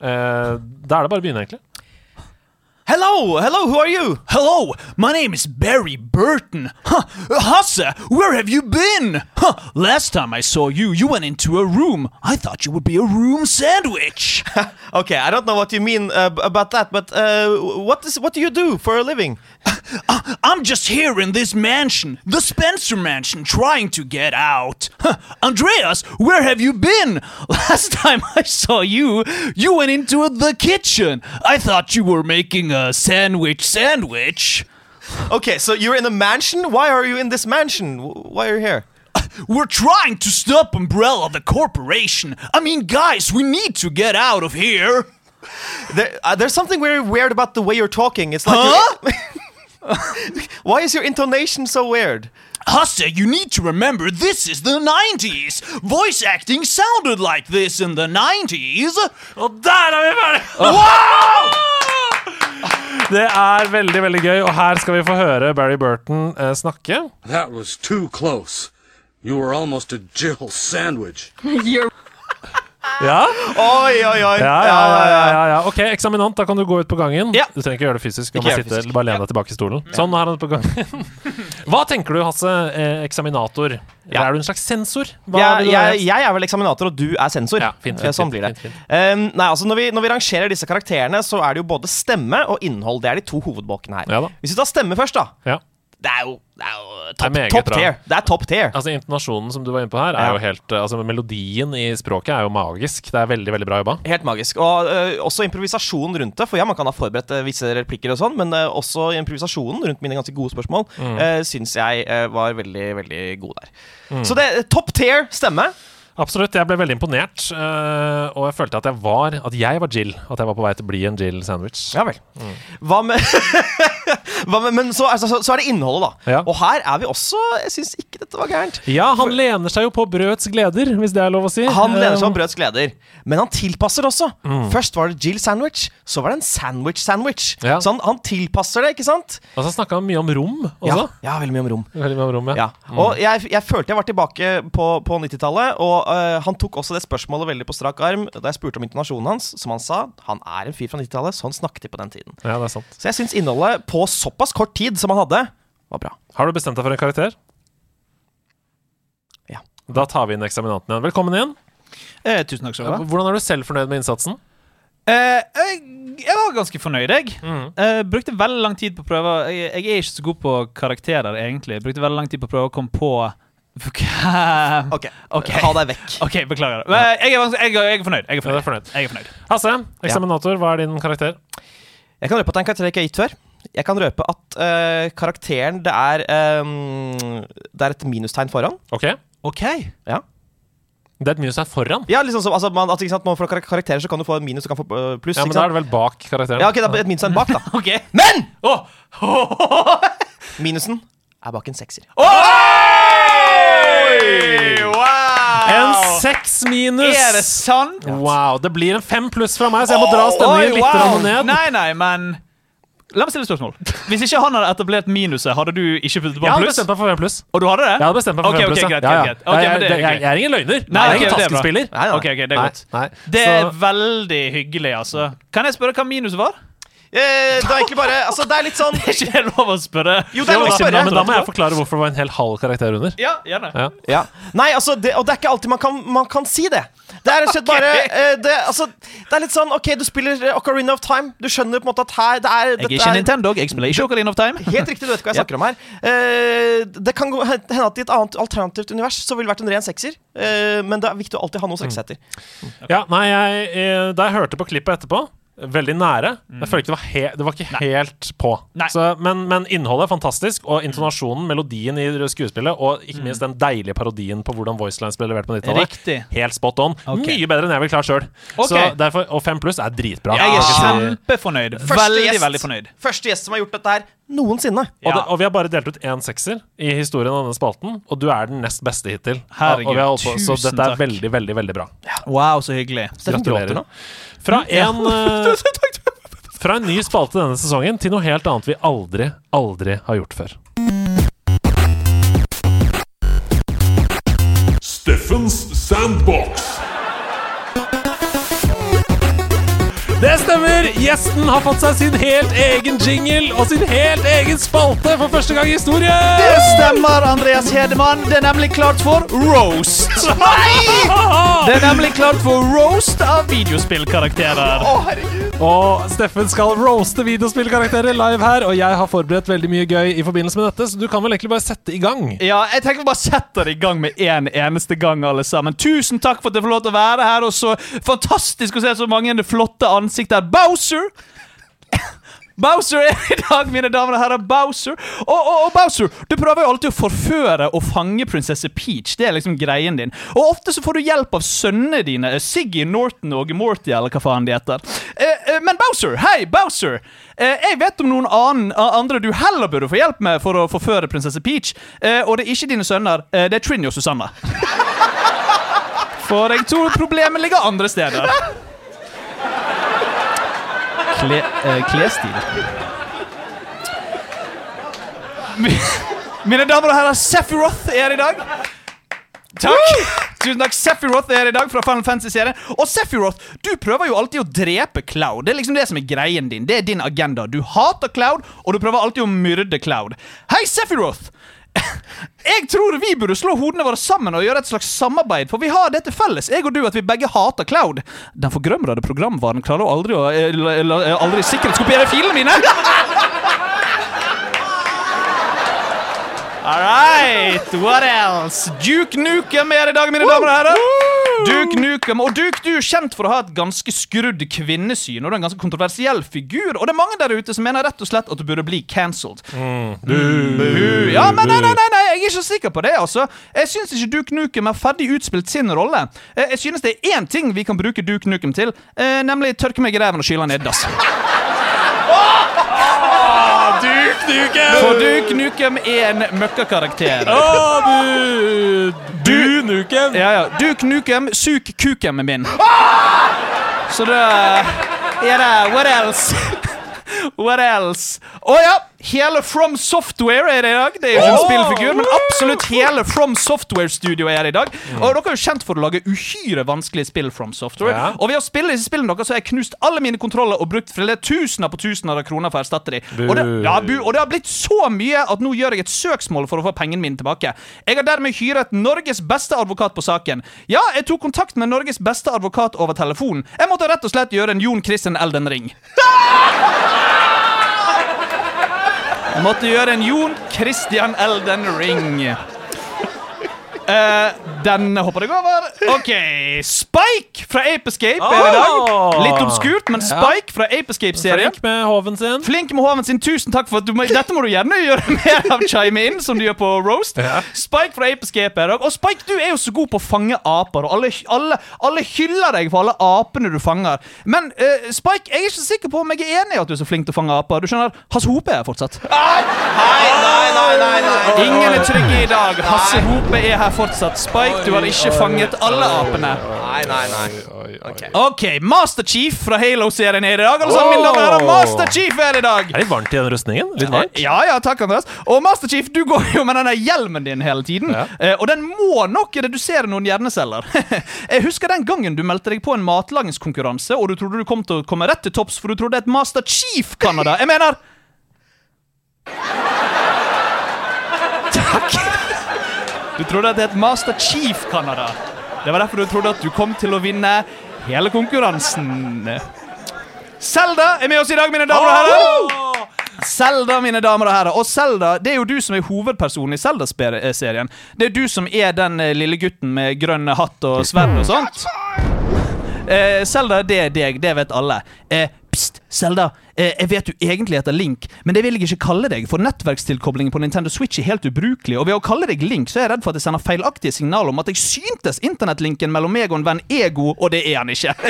Eh, Da er det bare å begynne, egentlig. Hello, hello, who are you? Hello, my name is Barry Burton. Huh, Hasse, where have you been? Huh, last time I saw you, you went into a room. I thought you would be a room sandwich. Okay, I don't know what you mean uh, about that, but uh, what is what do you do for a living? I'm just here in this mansion, the Spencer Mansion, trying to get out. Huh, Andreas, where have you been? Last time I saw you, you went into the kitchen. I thought you were making a sandwich sandwich. Okay, so you're in the mansion. Why are you in this mansion? Why are you here? We're trying to stop Umbrella, the corporation. I mean, guys, we need to get out of here. There, uh, there's something very weird about the way you're talking. It's like, you're- why is your intonation so weird? Hasse, you need to remember this is the 90s. Voice acting sounded like this in the 90s. Og der er vi ferdig! Det er veldig, veldig gøy, og her skal vi få høre Barry Burton eh, snakke. That was too close. You were almost a Jill sandwich. You're. Ja? Oi, oi, oi. Ja, ja, ja, ja, ja, ja. Ok, eksaminant, da kan du gå ut på gangen. Ja. Du trenger ikke gjøre det fysisk. Kan gjøre sitte, bare lene deg tilbake i stolen. Sånn, nå er han på gangen. Hva tenker du, Hasse, eh, eksaminator? Er du en slags sensor? Jeg, jeg, jeg er vel eksaminator, og du er sensor. Ja, fint, fint, Eh, sånn blir det. fint, fint. Um, nei, altså når vi, når vi rangerer disse karakterene, så er det jo både stemme og innhold. Det er de to hovedbolkene her. Hvis vi tar stemme først, da. Det er jo, det er jo Det er top, top tier. Det er top tier. Altså Intonasjonen som du var inne på her, er Ja. jo helt eh, Altså Melodien i språket er jo magisk. Det er veldig veldig bra jobba. Helt magisk. Og uh, også improvisasjonen rundt det. For ja, man kan ha forberedt uh, visse replikker og sånn, men uh, også improvisasjonen rundt mine ganske gode spørsmål Mm. uh, syns jeg var veldig, veldig god der. Så det er top tier stemme. Absolutt. Jeg ble veldig imponert. og jeg følte at jeg var At jeg var Jill. At jeg var på vei til å bli en Jill-sandwich. Ja vel. Mm. Hva med Men så, altså, så, så er det innholdet, da. Ja. Og her er vi også Jeg syns ikke dette var gærent. Ja, han lener seg jo på brødets gleder, hvis det er lov å si. Han lener seg på om brødets gleder, men han tilpasser også. Først var det Jill sandwich, så var det en sandwich-sandwich. Ja. Så han, han tilpasser det, ikke sant? Og så snakka han mye om rom Ja, også. ja, veldig mye om rom. Veldig mye om rom, ja. Ja. Og jeg, jeg følte jeg var tilbake på, på 90-tallet, og øh, han tok også det spørsmålet veldig på strak arm da jeg spurte om intonasjonen hans. Som han sa, han er en fyr fra 90-tallet, sånn snakket de på den tiden. ja, det er sant. Så jeg syns innholdet på såpass kort tid som han hadde, var bra. Har du bestemt deg for en karakter? Ja. Da tar vi inn eksaminanten igjen. Velkommen igjen. Eh, tusen takk skal du ha. Hvordan er du selv fornøyd med innsatsen? Eh, jeg, jeg var ganske fornøyd, jeg. Mm. Eh, brukte veldig lang tid på prøver. jeg, jeg er ikke så god på karakterer, egentlig. Brukte veldig lang tid på å prøve å komme på okay. Ok, ha deg vekk. OK, beklager. Men jeg, er, jeg, jeg er fornøyd. Jeg er Ja, er fornøyd. fornøyd. Jeg er fornøyd. Hasse, eksaminator, hva er din karakter? Jeg kan røpe at det er en karakter jeg ikke har gitt før. Jeg kan røpe at uh, karakteren det er um, Det er et minustegn foran. Ok. OK. Ja. Det er et minustegn foran. Ja, liksom som, altså, man, altså, ikke sant? Man får karakterer, så kan du få en minus og kan få øh, pluss. Ja, men da er det vel bak karakteren. Ja, ok, det er et minustegn bak, da. ok Men Oh! minusen er bak en sekser. En seks minus! Er det sant? Wow. Det blir en fem pluss fra meg, så jeg må dra stemningen Oi, litt wow. ned. Nei, nei, men La meg stille et spørsmål. Hvis ikke han hadde etablert minuset, hadde du ikke puttet på pluss? Jeg hadde bestemt meg for fem pluss. Og du hadde det? Jeg hadde bestemt meg for okay, ok, pluss. okay, greit, Ja, ja. greit. Jeg- det jeg, jeg, jeg er ingen løgner. Nei, jeg er ingen det er taskespiller. Nei, nei. Det er godt. Nei, nei. Det er Så- veldig hyggelig, altså. Kan jeg spørre hva minuset var? Eh, det er egentlig bare Altså, det er litt sånn Er ikke helt lov å spørre? Jo, det er lov å spørre. men da må jeg forklare hvorfor det var en hel halv karakter under. Ja, gjerne. Ja. Ja. Nei, altså, det, og det er ikke alltid man kan, man kan si det. Det er rett og slett bare eh, det, altså, det er litt sånn OK, du spiller eh, Ocarina of Time. Du skjønner på en måte at her det er, Jeg er ikke er, Nintendo, jeg spiller ikke Ocarina of Time. Helt riktig, du vet hva jeg snakker om her. Eh, det kan hende at i et annet alternativt univers så ville det vært en ren sekser. Eh, men det er viktig å alltid ha noe Mm. seksetter. Ja, nei, jeg, Da jeg hørte på klippet etterpå Veldig nære. Jeg føler ikke det var, he det var ikke helt på. Nei. Så, men, men innholdet er fantastisk, og intonasjonen, melodien i skuespillet, og ikke minst den deilige parodien på hvordan Voicelines ble levert på 90-tallet. Helt spot on. Okay. Mye bedre enn jeg vil klare sjøl. Ok. Og fem pluss er dritbra. Jeg er si- kjempefornøyd. Første Veldig, gjest. veldig fornøyd. Første gjest som har gjort dette her noensinne. Og, det, og vi har bare delt ut én sekser i historien av denne spalten, og du er den nest beste hittil. Herregud, og vi har holdt på, så dette er takk. veldig, veldig veldig bra. Wow, så hyggelig. Gratulerer. gråter nå. Fra en, eh, fra en ny spalte denne sesongen til noe helt annet vi aldri, aldri har gjort før. Steffens Sandbox. Det stemmer! Gjesten har fått seg sin helt egen jingle og sin helt egen spalte for første gang i historien! Det stemmer, Andreas Hedemann. Det er nemlig klart for roast. Nei! Det er nemlig klart for roast av videospillkarakterer. Å, herregud. Og Steffen skal roaste videospillkarakterer live her, og jeg har forberedt veldig mye gøy i forbindelse med dette, så du kan vel egentlig bare sette i gang. Ja, jeg tenker vi bare setter i gang med en eneste gang, alle sammen. Tusen takk for at jeg får lov til å være her, og så fantastisk å se så mange flotte ansikter. Bowser! Bowser er i dag, mine damer og herrer. Bowser. Og, og, og Bowser, du prøver jo alltid å forføre og fange prinsesse Peach. Det er liksom greien din. Og ofte så får du hjelp av sønnene dine, eh, Siggy Norton og Morty, eller hva faen de heter. Eh, eh, men Bowser, hei, Bowser. Eh, jeg vet om noen annen, andre du heller burde få hjelp med for å forføre prinsesse Peach. Eh, og det er ikke dine sønner, det er Trinny og Susanna. For jeg tror problemet ligger andre steder. Kle, eh, klesstil. Mine damer og herrer, Sephiroth er her i dag. Takk. tusen takk. Sephiroth er her i dag fra Final Fantasy-serien. Og Sephiroth, du prøver jo alltid å drepe Cloud. Det er liksom det som er greien din. Det er din agenda. Du hater Cloud, og du prøver alltid å myrde Cloud. Hei, Sephiroth! Jeg tror vi burde slå hodene våre sammen og gjøre et slags samarbeid, for vi har det til felles, jeg og du, at vi begge hater Cloud. Den forgrømrede programvaren klarer å aldri å aldri sikkerhetskopiere filene mine. All right, what else? Duke Nukem er i dag, mine damer og herrer. Duke Nukem, og Duke, du er kjent for å ha et ganske skrudd kvinnesyn, og du er en ganske kontroversiell figur, og det er mange der ute som mener rett og slett at du burde bli cancelled. Mm. Ja, men nei, nei, nei, nei, jeg er ikke sikker på det, altså. Jeg syns ikke Duke Nukem har ferdig utspilt sin rolle. Eh, Jeg synes det er én ting vi kan bruke Duke Nukem til, eh, nemlig tørke meg i ræven og skylle ned dass. Duke Nukem! For Duke Nukem er en møkkakarakter. Oh, du Du Nukem! Ja, ja. Duke Nukem, suk kukem min. Så da er det What else? What else? Å ja! Hele From Software er det i dag. Det er jo ikke en spillfigur, men absolutt hele From Software-studio er det i dag. Og dere er jo kjent for å lage uhyre vanskelige spill From Software. Ja. Og ved å spille disse spillene deres så har jeg knust alle mine kontroller og brukt flere tusener på tusener av kroner for å erstatte dem. Og det, ja, bu, og det har blitt så mye at nå gjør jeg et søksmål for å få pengene mine tilbake. Jeg har dermed hyret Norges beste advokat på saken. Ja, jeg tok kontakt med Norges beste advokat over telefonen. Jeg måtte rett og slett gjøre en Jon Christian Elden Ring. Måtte gjøre en Jon Christian Elden Ring. Eh, den hopper jeg over. OK. Spike fra Ape Escape er i dag. Litt obskurt, men Spike fra Ape Escape-serien. Flink med hoven sin. Flink med hoven sin. Tusen takk for at du må, Dette må du gjerne gjøre mer av Chime In, som du gjør på Roast. Spike fra Ape Escape er i dag. Og Spike, du er jo så god på å fange aper, og alle, alle, alle hyller deg for alle apene du fanger. Men uh, Spike, jeg er ikke sikker på om jeg er enig i at du er så flink til å fange aper. Du skjønner, Hasse Hope er her fortsatt. Nei, nei, nei, nei, nei. Ingen er trygge i dag. Hasse Hope er her fortsatt. Spike, du har ikke fanget alle apene. Nei, nei, nei. Ok. Master Chief fra Halo-serien er i dag. Alle sammen, mine damer og herrer, Master Chief er i dag. Er det litt varmt i den rustningen? Litt varmt? Ja, ja, takk, Andreas. Og Master Chief, du går jo med denne hjelmen din hele tiden. Ja. Eh, og den må nok redusere noen hjerneceller. Jeg husker den gangen du meldte deg på en matlagingskonkurranse, og du trodde du kom til å komme rett til topps, for du trodde et Master Chief Canada. Jeg mener Takk. Du trodde at det het Master Chief Canada. Det var derfor du trodde at du kom til å vinne hele konkurransen. Selda er med oss i dag, mine damer og herrer. Zelda, mine damer og herrer. Og Zelda, det er jo du som er hovedpersonen i Zelda-serien. Det er du som er den eh, lille gutten med grønn hatt og sverd og sånt. Eh, Zelda, det er deg. Det vet alle. Eh, pst, Zelda. Eh, jeg vet du egentlig heter Link, men det vil jeg ikke kalle deg, for nettverkstilkoblingen på Nintendo Switch er helt ubrukelig, og ved å kalle deg Link, så er jeg redd for at jeg sender feilaktige signaler om at jeg syntes internettlinken mellom meg og en venn er god, og det er han ikke.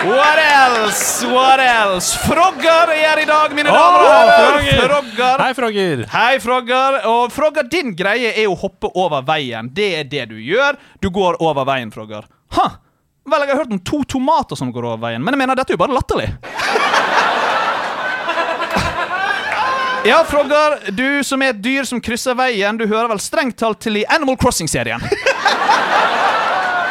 What else? What else? Frogger er i dag, mine damer og herrer. Frogger. Hei, Frogger. Hei, Frogger. Og Frogger, din greie er å hoppe over veien. Det er det du gjør. Du går over veien, Frogger. Ha. Vel, jeg har hørt om to tomater som går over veien, men jeg mener, dette er jo bare latterlig. Ja, Frogger, du som er et dyr som krysser veien, du hører vel strengt talt til i Animal Crossing-serien.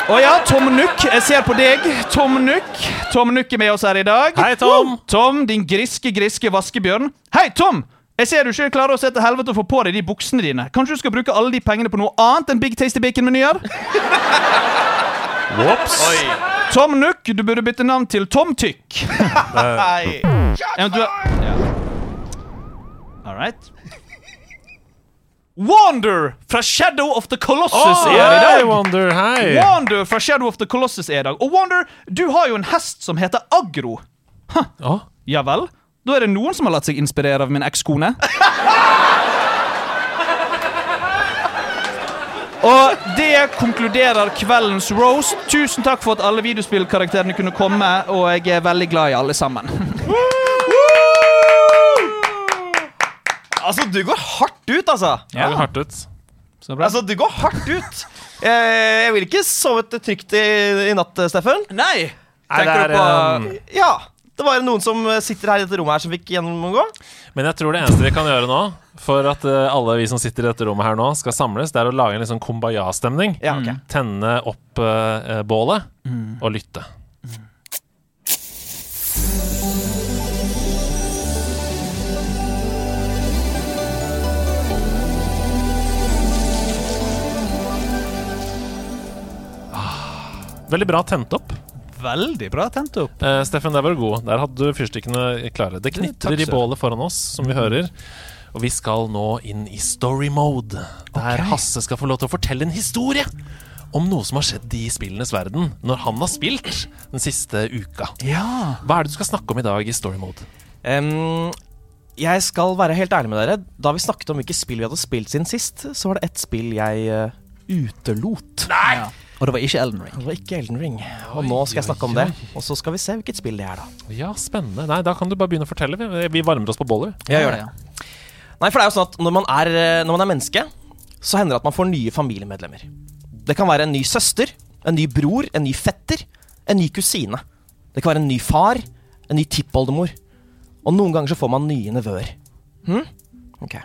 Og ja, Tom Nook, jeg ser på deg. Tom Nook. Tom Nook er med oss her i dag. Hei, Tom. Tom, din griske, griske vaskebjørn. Hei, Tom! Jeg ser du ikke klarer å se til helvete og få på deg de buksene dine. Kanskje du skal bruke alle de pengene på noe annet enn Big Tasty Bacon-menyer? Whoops. Tom Nook, du burde bytte navn til Tom Tykk. Nei. Ja. All right. Wander fra Shadow of the Colossus er her i Hei, dag. Wonder. Hei. Wander fra Shadow of the Colossus er i dag. Og Wander, du har jo en hest som heter Agro. Å, Ja vel? Da er det noen som har latt seg inspirere av min ekskone. Og det konkluderer kveldens roast. Tusen takk for at alle videospillkarakterene kunne komme, og jeg er veldig glad i alle sammen. Altså, du går hardt ut, altså. Ja. Jeg går hardt ut. Så bra. Altså, du går hardt ut. Jeg, vil ikke sovet trygt i, i natt, Steffen. Nei! Nei, det Tenker er, du på um, Ja. Det var noen som sitter her i dette rommet her som fikk gjennomgå. Men jeg tror det eneste vi kan gjøre nå, for at eh, alle vi som sitter i dette rommet her nå, skal samles, det er å lage en litt sånn kumbaya-stemning. Ja, okay. Tenne opp uh, bålet og lytte. Ah, Veldig bra tent opp. Veldig bra tent opp. Eh, Steffen, der var du god. Der hadde du fyrstikkene klare. Det knitrer i bålet foran oss, som vi hører. Og vi skal nå inn i story mode, der Hasse skal få lov til å fortelle en historie om noe som har skjedd i spillenes verden når han har spilt den siste uka. Ja. Hva er det du skal snakke om i dag i story mode? Um, jeg skal være helt ærlig med dere. Da vi snakket om hvilke spill vi hadde spilt siden sist, så var det ett spill jeg uh, utelot. Ja. Og det var ikke Elden Ring. Det var ikke Elden Ring. Og nå skal jeg snakke om det. Og så skal vi se hvilket spill det er, da. Ja, spennende. Nei, da kan du bare begynne å fortelle. Vi, varmer oss på bollet. Jeg gjør det. Nei, for det er jo sånn at når man er, eh, når man er menneske, så hender det at man får nye familiemedlemmer. Det kan være en ny søster, en ny bror, en ny fetter, en ny kusine. Det kan være en ny far, en ny tippoldemor. Og noen ganger så får man nye nevøer. Hm? Ok.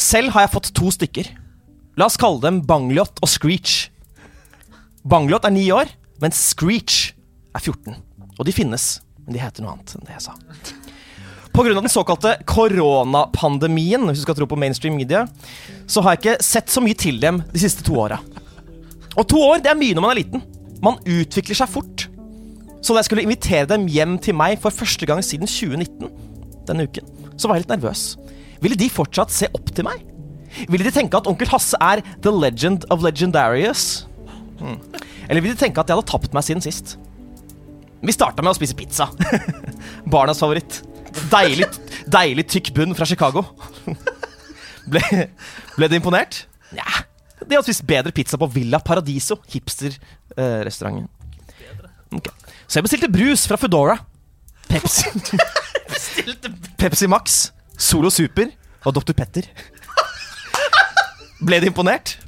Selv har jeg fått to stykker. La oss kalle dem Bangliot og Screech. Bangliot er ni år, mens Screech er 14. Og de finnes, men de heter noe annet enn det jeg sa. Av den såkalte koronapandemien, hvis du skal tro på mainstream media, så har jeg ikke sett så mye til dem de siste to åra. Og to år det er mye når man er liten. Man utvikler seg fort. Så da jeg skulle invitere dem hjem til meg for første gang siden 2019, denne uken, så var jeg litt nervøs. Ville de fortsatt se opp til meg? Ville de tenke at onkel Hasse er the legend of legendarius? Hmm. Eller vil du tenke at jeg hadde tapt meg siden sist? Vi starta med å spise pizza. Barnas favoritt. Deilig, deilig tykk bunn fra Chicago. Ble, ble du imponert? Nja. De har spist bedre pizza på Villa Paradiso, hipsterrestauranten. Eh, okay. Så jeg bestilte brus fra Foodora. Pepsi. Pepsi Max, Solo Super og Dr. Petter. Ble du imponert?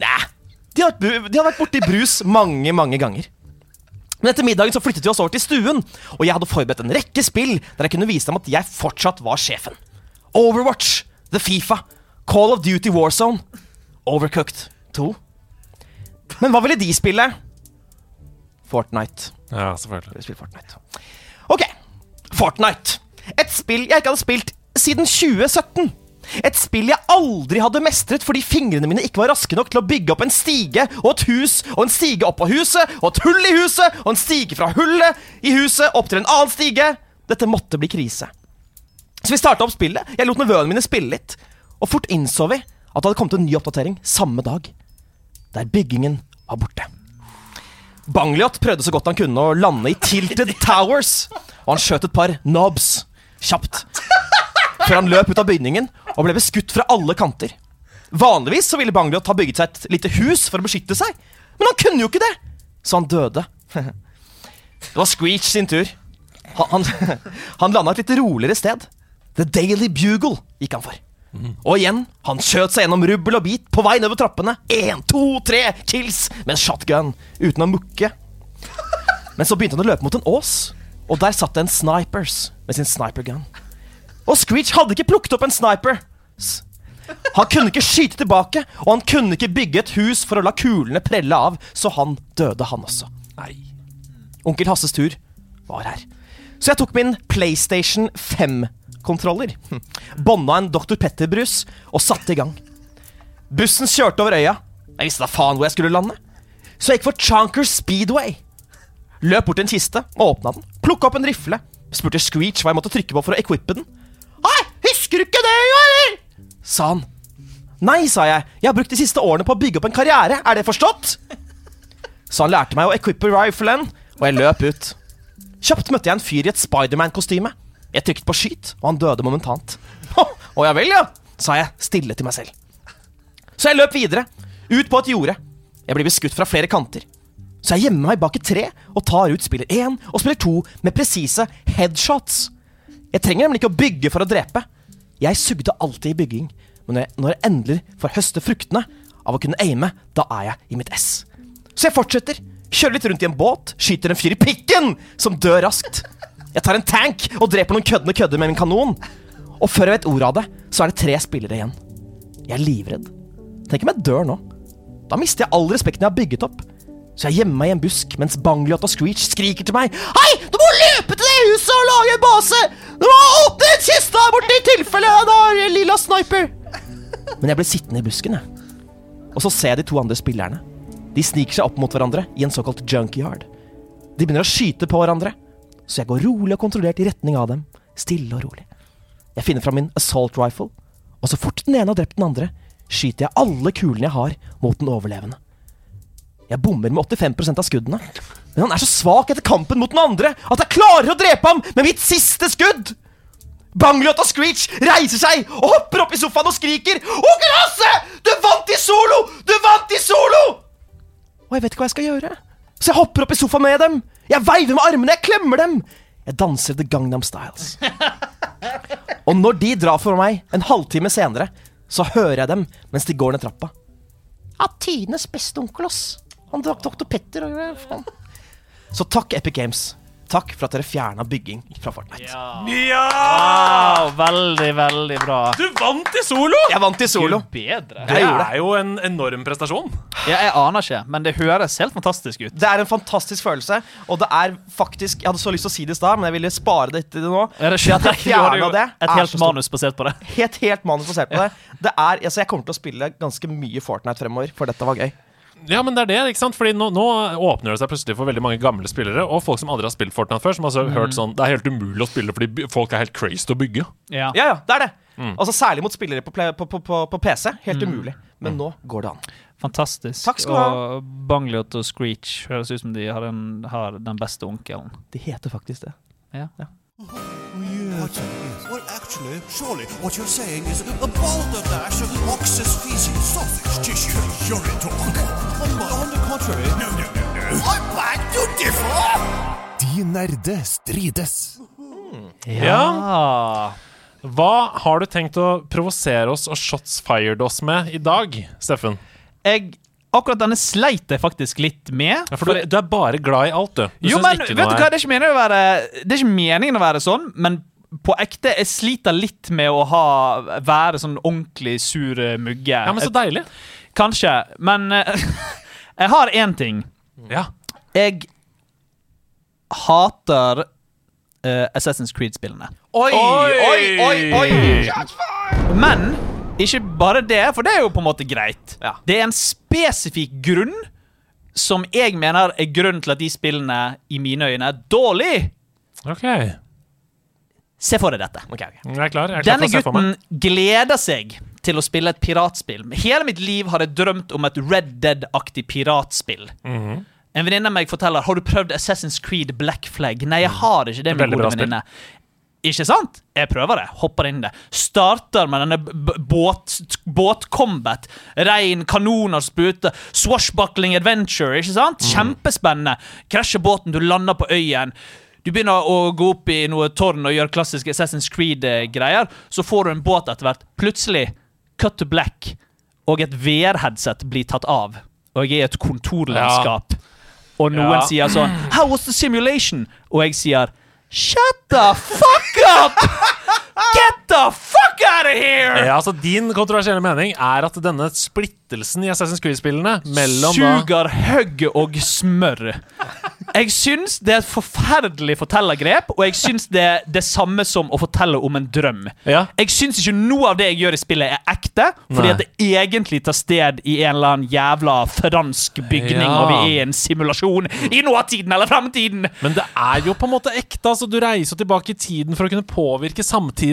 Nei. De har, de har vært borti brus mange, mange ganger. Men etter middagen så flyttet vi oss over til stuen, og jeg hadde forberedt en rekke spill der jeg kunne vise dem at jeg fortsatt var sjefen. Overwatch, The Fifa, Call of Duty Warzone, Overcooked 2. Men hva ville de spille? Fortnite. Ja, selvfølgelig. Fortnite. Ok, Fortnite. Et spill jeg ikke hadde spilt siden 2017. Et spill jeg aldri hadde mestret fordi fingrene mine ikke var raske nok til å bygge opp en stige og et hus og en stige opp av huset og et hull i huset og en stige fra hullet i huset opp til en annen stige. Dette måtte bli krise. Så vi starta opp spillet. Jeg lot nevøene mine spille litt. Og fort innså vi at det hadde kommet en ny oppdatering samme dag. Der byggingen var borte. Bangliot prøvde så godt han kunne å lande i Tilted Towers, og han skjøt et par knobs kjapt. Før han løp ut av bygningen og ble beskutt fra alle kanter. Vanligvis så ville Bangliot ha bygget seg et lite hus for å beskytte seg, men han kunne jo ikke det, så han døde. Det var Screech sin tur. Han, han, han landa et litt roligere sted. The Daily Bugle gikk han for. Og igjen, han skjøt seg gjennom rubbel og bit på vei nedover trappene. Én, to, tre kills med en shotgun uten å mukke. Men så begynte han å løpe mot en ås, og der satt det en snipers med sin snipergun. Og Screech hadde ikke plukket opp en sniper. Han kunne ikke skyte tilbake, og han kunne ikke bygge et hus for å la kulene prelle av, så han døde, han også. Nei. Onkel Hasses tur var her. Så jeg tok min PlayStation 5-kontroller, hm, bånda en Dr. Petter-brus og satte i gang. Bussen kjørte over øya. Jeg visste da faen hvor jeg skulle lande. Så jeg gikk for Chonker Speedway. Løp bort til en kiste og åpna den. Plukka opp en rifle. Spurte Screech hva jeg måtte trykke på for å equippe den. Husker du ikke det, jo, eller? Sa han. Nei, sa jeg. Jeg har brukt de siste årene på å bygge opp en karriere. Er det forstått? Så han lærte meg å equippe riflen, og jeg løp ut. Kjapt møtte jeg en fyr i et Spiderman-kostyme. Jeg trykket på skyt, og han døde momentant. Å ja vel, ja, sa jeg stille til meg selv. Så jeg løp videre, ut på et jorde. Jeg blir beskutt fra flere kanter. Så jeg gjemmer meg bak et tre og tar ut spiller én og spiller to med presise headshots. Jeg trenger nemlig ikke å bygge for å drepe. Jeg sugde alltid i bygging, men når jeg, endelig får høste fruktene av å kunne aime, da er jeg i mitt ess. Så jeg fortsetter, kjører litt rundt i en båt, skyter en fyr i pikken som dør raskt. Jeg tar en tank og dreper noen køddende kødder med min kanon. Og før jeg vet ordet av det, så er det tre spillere igjen. Jeg er livredd. Tenk om jeg dør nå. Da mister jeg all respekten jeg har bygget opp. Så jeg gjemmer meg i en busk mens Bangliot og Screech skriker til meg Hei, du må huset og lage en base! Du må åpne en kiste der borte i tilfelle han har lilla sniper! Men jeg ble sittende i busken, jeg. Og så ser jeg de to andre spillerne. De sniker seg opp mot hverandre i en såkalt junkyard. De begynner å skyte på hverandre, så jeg går rolig og kontrollert i retning av dem. Stille og rolig. Jeg finner fram min assault rifle, og så fort den ene har drept den andre, skyter jeg alle kulene jeg har, mot den overlevende. Jeg bommer med 85% av skuddene, men han er så svak etter kampen mot den andre at jeg klarer å drepe ham med mitt siste skudd! Bangliot og Screech reiser seg og hopper opp i sofaen og skriker Onkel Hasse! Du vant i solo! Du vant i solo! Og jeg vet ikke hva jeg skal gjøre. Så jeg hopper opp i sofaen med dem. Jeg veiver med armene, jeg klemmer dem. Jeg danser The Gangnam Styles. Og når de drar for meg en halvtime senere, så hører jeg dem mens de går ned trappa. Ja, tidenes beste onkel, ass. Han drakk Dr. Petter og. Faen. Så takk, Epic Games. Takk for at dere fjerna bygging fra Fortnite. Wow, veldig, veldig bra. Du vant i solo! Jeg vant i solo. Gud bedre. Det er jo en enorm prestasjon. Ja, jeg aner ikke, men det høres helt fantastisk ut. Det er en fantastisk følelse, og det er faktisk Jeg hadde så lyst til å si det i stad, men jeg ville spare det til nå. Ja, det Det at jeg fjerna det, Et er helt manus basert på det. Helt, helt manus basert på det. det er, altså, jeg kommer til å spille ganske mye Fortnite fremover, for dette var gøy. Ja, men det er det, ikke sant? Fordi nå, nå åpner det seg plutselig for veldig mange gamle spillere, og folk som aldri har spilt Fortnite før, som har mm. hørt sånn Det er helt umulig å spille fordi folk er helt crazy til å bygge. Ja. Ja, ja, det er det. Mm. Altså Særlig mot spillere på, på, på, på, på PC. Helt umulig. Men nå går det an. Fantastisk. Takk skal du ha. Og Bangliot og Screech høres ut som de har den, har den beste onkelen. De heter faktisk det. Ja. Ja. Yes. Well, actually, surely what you're saying is a balderdash of ox's feces, sausage tissue, urine talk. On, on the contrary. No, no, no, no. I beg to differ! De nerde strides. Ja. Hva har du tenkt å provosere oss og shots fired oss med i dag, Steffen? Jeg, akkurat denne sleit jeg faktisk litt med. Ja, for du, du er bare glad i alt, du. du jo, men vet du hva, det er ikke å være Det er ikke meningen å være sånn, men på ekte, jeg sliter litt med å ha, være sånn ordentlig sur eh, mugge. Ja, men så deilig. Kanskje, men eh, jeg har én ting. Ja. Jeg hater uh, Assassin's Creed-spillene. Oi, oi, oi, oi! Men ikke bare det, for det er jo på en måte greit. Ja. Det er en spesifikk grunn som jeg mener er grunnen til at de spillene i mine øyne er dårlig. Ok. Se for deg dette. Okay, okay. Jeg er klar. Jeg er klar Denne gutten gleder seg til å spille et piratspill. Hele mitt liv har jeg drømt om et Red Dead-aktig piratspill. Mhm. En venninne av meg forteller Har du prøvd Assassin's Creed Black Flag. Nei, jeg har ikke det. min gode venninne Ikke sant? Jeg prøver det. Hopper inn i det. Starter med denne b- båt, båtcombat. Rein, kanoner, spruter. Swashbuckling adventure. Ikke sant? Kjempespennende. Krasjer båten, du lander på øyen. Du begynner å gå opp i noe tårn og gjøre klassiske Assassin's Creed-greier. Så får du en båt etter hvert. Plutselig, cut to black, og et VR-headset blir tatt av. Og jeg er i et kontorlandskap. Og noen Ja. sier sånn How was the simulation? Og jeg sier Shut the fuck up! Get the fuck out of here! Ja, altså Din kontroversielle mening er at denne splittelsen i Assassin's Creed-spillene mellom Suger høgg og smør. Jeg syns det er et forferdelig fortellergrep, og jeg syns det er det samme som å fortelle om en drøm. Ja. Jeg syns ikke noe av det jeg gjør i spillet, er ekte, fordi Nei. at det egentlig tar sted i en eller annen jævla fransk bygning, Ja. og vi er i en simulasjon i nåtiden eller fremtiden. Men det er jo på en måte ekte. altså Du reiser tilbake i tiden for å kunne påvirke samtiden.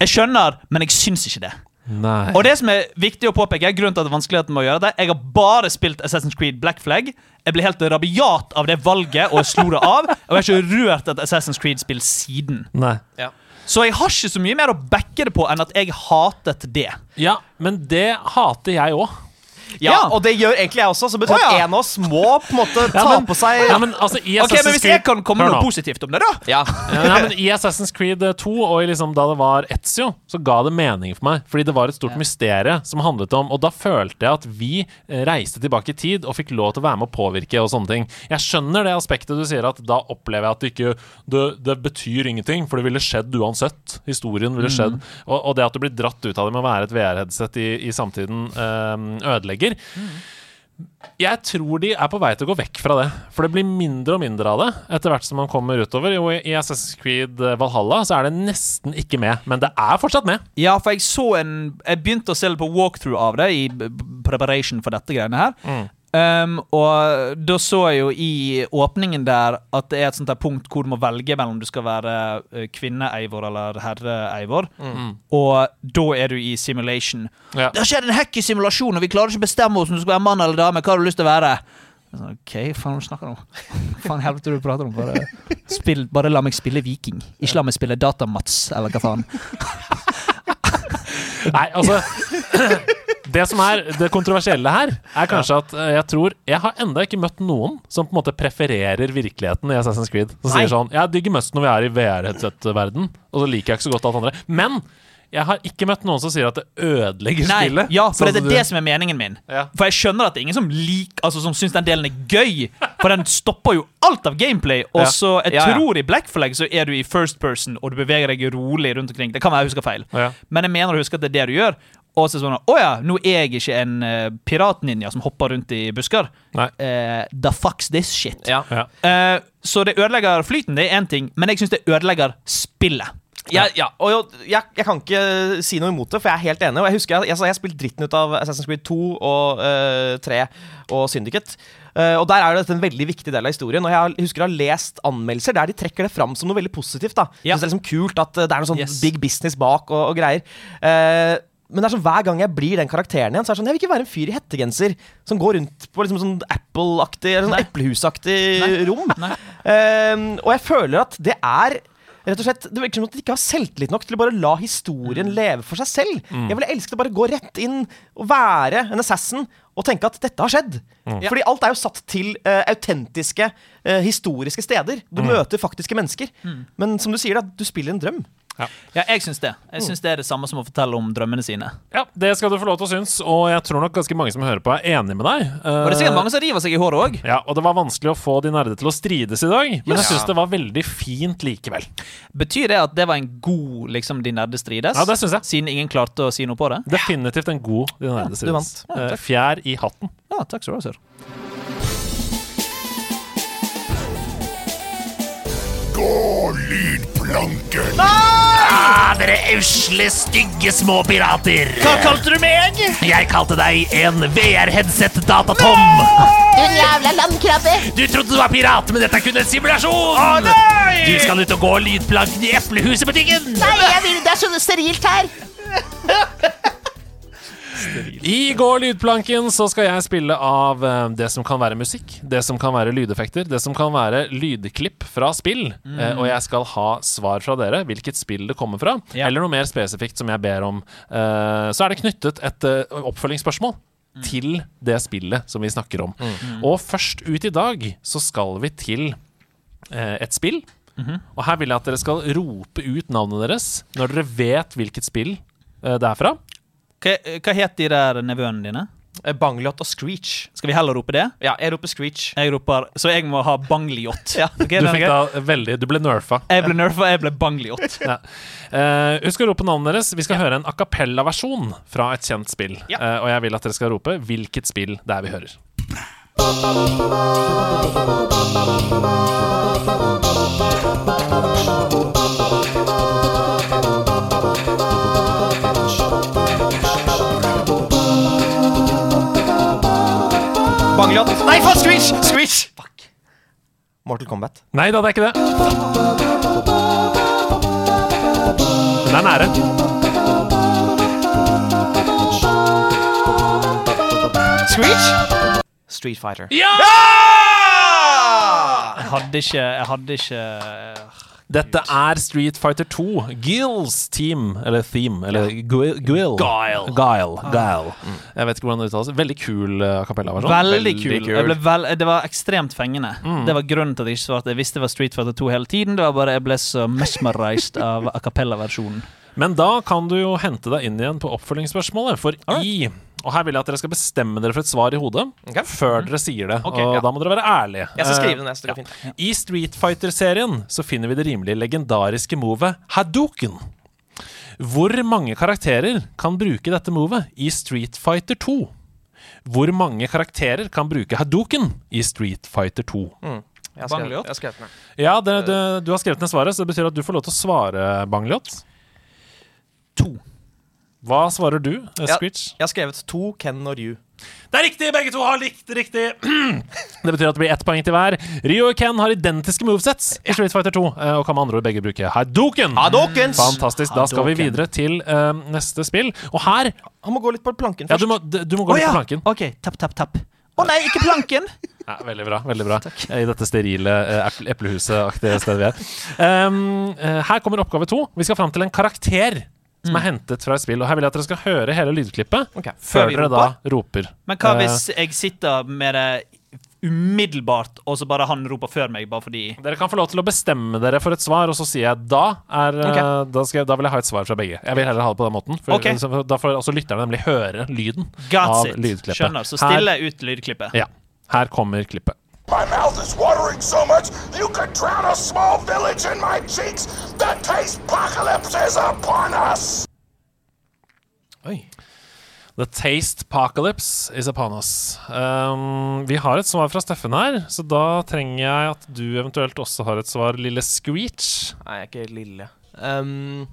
Jeg skjønner, men jeg syns ikke det. Nei. Og det som er viktig å påpeke, grunnen til at det er vanskeligheten med å gjøre det Jeg har bare spilt Assassin's Creed Black Flag. Jeg ble helt rabiat av det valget og slo det av. Og jeg har ikke rørt et Assassin's Creed-spill siden. Nei. Så jeg har ikke så mye mer å backe det på enn at jeg hatet det. Ja, men det hater jeg òg. Ja, og det gjør egentlig jeg også. Så betyr at en av oss må på en måte ta men- på seg Ja, men altså, i Ok, men Assassin's Hvis jeg kan komme noe positivt om det, da Ja. Ja, nei, men I Assassin's Creed 2 og liksom da det var Etzio, så ga det mening for meg. Fordi det var et stort mysterium som handlet om Og da følte jeg at vi eh, reiste tilbake i tid og fikk lov til å være med å påvirke og sånne ting. Jeg skjønner det aspektet du sier, at da opplever jeg at det ikke Det, det betyr ingenting, for det ville skjedd uansett. Historien ville skjedd. Og, og det at du blir dratt ut av det med å være et VR-headset i, i samtiden, eh, ødelegger. Jeg tror de er på vei til å gå vekk fra det. For det blir mindre og mindre av det etter hvert som man kommer utover. Jo, I Assassin's Creed Valhalla så er det nesten ikke med, men det er fortsatt med. Ja, for jeg så en Jeg begynte å se litt på walkthrough av det i preparation for dette greiene her. Um, og da så jeg jo i åpningen der at det er et sånt der punkt hvor du må velge mellom du skal være eh, kvinne-Eivor eller herre-Eivor. Og da er du i simulation. Ja. Det har skjedd en hack i simulasjonen, og vi klarer ikke å bestemme oss om du skal være mann eller dame. Hva har du lyst til å være? Sånn, OK, faen hva snakker du om? Faen helvete du prater om? Bare, spill, bare la meg spille viking. Ikke la meg spille Datamats, eller hva faen. Nei, altså Det som er det kontroversielle her, er kanskje at eh, jeg tror Jeg har enda ikke møtt noen som på en måte prefererer virkeligheten i Assassin's Creed. Som Nei. sier sånn Jeg digger mest når vi er i VR-headset-verden, og så liker jeg ikke så godt alt andre. Men jeg har ikke møtt noen som sier at det ødelegger Nei, spillet. ja, for Sånn det som er du- det som er meningen min. Ja. For jeg skjønner at det er ingen som lik, altså som syns den delen er gøy. For den stopper jo alt av gameplay. Og Ja. så jeg Ja, ja. tror i Black Flag så er du i first person, og du beveger deg rolig rundt omkring. Det kan være jeg husker feil, Ja. men jeg mener å huske at det er det du gjør. Og så sånn Å ja, nå er jeg ikke en uh, piratninja som hopper rundt i busker. Nei. Eh, the fucks this shit. Ja. Ja. Uh, så det ødelegger flyten, det er én ting, men jeg syns det ødelegger spillet. Ja, ja, og jo, jeg, jeg kan ikke si noe imot det, for jeg er helt enig. Og Jeg husker jeg, jeg, jeg spilte dritten ut av Assassin's Creed 2 og uh, 3 og Syndicate. Uh, og Der er dette en veldig viktig del av historien. Og jeg husker jeg har lest anmeldelser der de trekker det fram som noe veldig positivt. da Ja. Det er liksom kult at det er noe sånn Yes. big business bak og, og greier. Eh, men det er sånn hver gang jeg blir den karakteren igjen, så er det sånn Jeg vil ikke være en fyr i hettegenser som går rundt på liksom sånn Apple-aktig Eller sånn eplehusaktig rom. Nei. Um, og jeg føler at det er Rett og slett, Det virker som at de ikke har selvtillit nok til å bare la historien leve for seg selv. Jeg ville elsket å bare gå rett inn og være en assassin og tenke at dette har skjedd. Fordi alt er jo satt til uh, autentiske, uh, historiske steder. Du møter faktiske mennesker. Men som du sier, da, du spiller en drøm. Ja, jeg syns det. Jeg synes det er det samme som å fortelle om drømmene sine. Ja, det skal du få lov til å synes, og jeg tror nok ganske mange som hører på, er enig med deg. Og det er sikkert mange som river seg i håret òg. Ja, og det var vanskelig å få de nerde til å strides i dag, men jeg Yes. syns det var veldig fint likevel. Betyr det at det var en god liksom, De nerde strides? Ja, det synes jeg. Siden ingen klarte å si noe på det? Definitivt en god de nerde du strides. vant. Ja, Eh. Fjær i hatten. Ja, takk skal du ha, sir. Gå lydplanken! Ah, dere usle, stygge små pirater! Hva kalte du meg? Jeg kalte deg en VR-headset-datatom! Du jævla landkrabbe! Du trodde du var pirat, men dette er kun en simulasjon! Du skal ut og gå lydplanken i Eplehuset-butikken! Nei, jeg vil, det er så sterilt her. I går lydplanken så skal jeg spille av eh, det som kan være musikk, det som kan være lydeffekter, det som kan være lydklipp fra spill. Eh, og jeg skal ha svar fra dere, hvilket spill det kommer fra, Ja. eller noe mer spesifikt som jeg ber om. Eh, så er det knyttet et oppfølgingsspørsmål. Til det spillet som vi snakker om. Og først ut i dag så skal vi til eh, et spill. Og her vil jeg at dere skal rope ut navnet deres når dere vet hvilket spill det er fra. Hva, hva het de der nevøene dine? Eh, Bangliot og Screech. Skal vi heller rope det? Ja, jeg roper Screech. Jeg roper Så jeg må ha Bangliot. Ja. okay, Du fikk da veldig Du ble nerfa. Jeg ble nerfa, jeg ble Bangliot. Ja. uh, husk å rope navnet deres. Vi skal høre en a cappella-versjon fra et kjent spill. Ja. Eh, og jeg vil at dere skal rope hvilket spill det er vi hører. Bangliot. Nei, faen! Squish! Squish! Fuck. Mortal Kombat. Nei da, det er ikke det. Men det er nære. Screech? Street Fighter. Ja! Jeg hadde ikke Jeg hadde ikke Dette er Street Fighter 2. Gills team, eller theme, eller Guil. Guil. Guile. Guile. Guile. Jeg vet ikke hvordan det uttales. Veldig kul uh, cappella-versjon. Veldig kul. Jeg ble vel, det var ekstremt fengende. Mm. Det var grunnen til at jeg ikke svarte. Jeg visste det var Street Fighter 2 hele tiden. Det var bare Jeg ble så mesmerized av a cappella-versjonen. Men da kan du jo hente deg inn igjen på oppfølgingsspørsmålet, for i Og her vil jeg at dere skal bestemme dere for et svar i hodet før dere sier det. Okay, og ja. da må dere være ærlige. Jeg skal skrive det neste, det ja. fint. I Street Fighter-serien så finner vi det rimelig legendariske movet Hadouken. Hvor mange karakterer kan bruke dette movet i Street Fighter 2? Hvor mange karakterer kan bruke Hadouken i Street Fighter 2? Mm. Jeg har skrevet, jeg har skrevet den. Ja, det, det, du har skrevet ned svaret, så det betyr at du får lov til å svare, Bangliot. To. Hva svarer du, eh, Jeg, Screech? jeg har skrevet to Ken og Ryu. Det er riktig! Begge to har likt riktig. det betyr at det blir ett poeng til hver. Ryu og Ken har identiske movesets i Street Fighter 2, eh, og kan med andre ord begge bruke Hadouken. Hadokens. Fantastisk. Da skal vi videre til uh, neste spill. Og her Han må gå litt på planken Ja, du må, du må gå oh, litt ja! på planken. OK, tapp, tapp, tapp. Å nei, ikke planken! Ja, veldig bra. veldig bra I dette sterile eh, eplehuset-aktige stedet vi er. Um, her kommer oppgave to. Vi skal fram til en karakter som er hentet fra et spill. Og her vil jeg at dere skal høre hele lydklippet okay. før dere da roper. Men hva Eh, hvis jeg sitter med det umiddelbart, og så bare han roper før meg, bare fordi Dere kan få lov til å bestemme dere for et svar, og så sier jeg da er okay. da, jeg, da vil jeg ha et svar fra begge. Jeg vil heller ha det på den måten. For, okay. så, da får også lytterne nemlig høre lyden Got av it. lydklippet. Skjønner. Så Her- stille ut lydklippet. Ja. Her kommer klippet. My mouth is watering so much you could drown a small village in my cheeks. The taste apocalypse is upon us. Oi. The taste apocalypse is upon us. Um, vi har et svar fra Steffen her, så da trenger jeg at du eventuelt også har et svar, lille Screech. Nei, jeg er ikke lille. Um,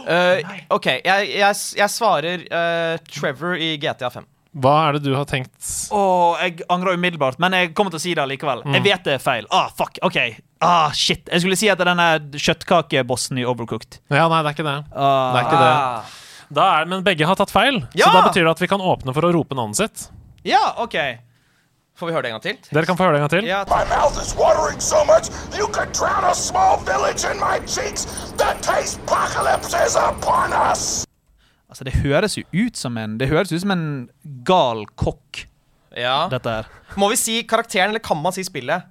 uh, OK, jeg, jeg, jeg svarer uh, Trevor i GTA 5. Hva er det du har tenkt? Oh, jeg angrer umiddelbart, men jeg kommer til å si det likevel. Mm. Jeg vet det er feil. Ah, fuck, ok Ah, shit. Jeg skulle si at det er denne kjøttkakebossen i Overcooked. Ja, nei, det er ikke det. Ah. Det er ikke det. Da er, men begge har tatt feil, Ja! så da betyr det at vi kan åpne for å rope navnet sitt. Ja, OK. Får vi høre det en gang til? Dere kan få høre det en gang til. Ja, My mouth is watering so much you could drown a small village in my cheeks. The taste apocalypse is upon us. Altså, det høres jo ut som en Det høres ut som en gal kokk, Ja. dette her. Må vi si karakteren, eller kan man si spillet?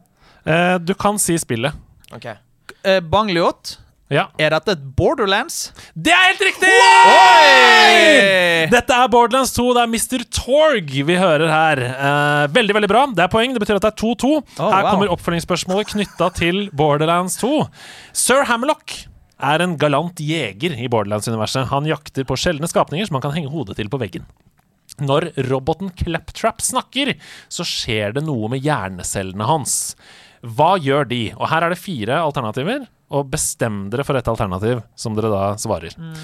Eh, du kan si spillet. Ok. Eh, Bangliot, Ja. er dette et Borderlands? Det er helt riktig! Oi! Dette er Borderlands 2. Det er Mr. Torg vi hører her. Eh, veldig veldig bra. Det er poeng. Det betyr at det er 2-2. Oh, her wow. kommer oppfølgingsspørsmålet knytta til Borderlands 2. Sir Hammerlock er en galant jeger i Borderlands-universet. Han jakter på sjeldne skapninger som han kan henge hodet til på veggen. Når roboten Claptrap snakker, så skjer det noe med hjernecellene hans. Hva gjør de? Og her er det fire alternativer, og bestem dere for et alternativ som dere da svarer. Mm.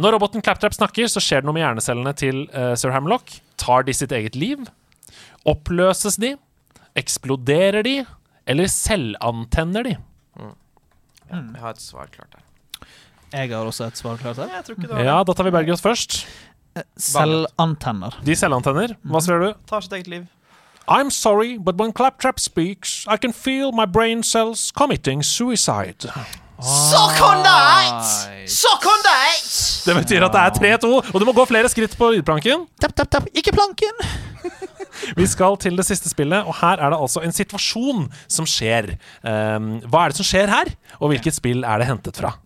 Når roboten Claptrap snakker, så skjer det noe med hjernecellene til uh, Sir Hamlock. Tar de sitt eget liv? Oppløses de? Eksploderer de? Eller selvantenner de? Jeg har et svar klart her. Jeg har også et svar klart her. Jeg tror ikke det var Ja, da tar vi Bergljot først. Selvantenner. De selvantenner. Hva sier du? Tar sitt eget liv. I'm sorry, but when Claptrap speaks, I can feel my brain cells committing suicide. Suck on that! Suck on that! Det betyr at det er 3-2, og du må gå flere skritt på lydplanken. Tapp, tapp, tapp. Ikke planken! Vi skal til det siste spillet, og her er det altså en situasjon som skjer. Um, hva er det som skjer her, og hvilket spill er det hentet fra?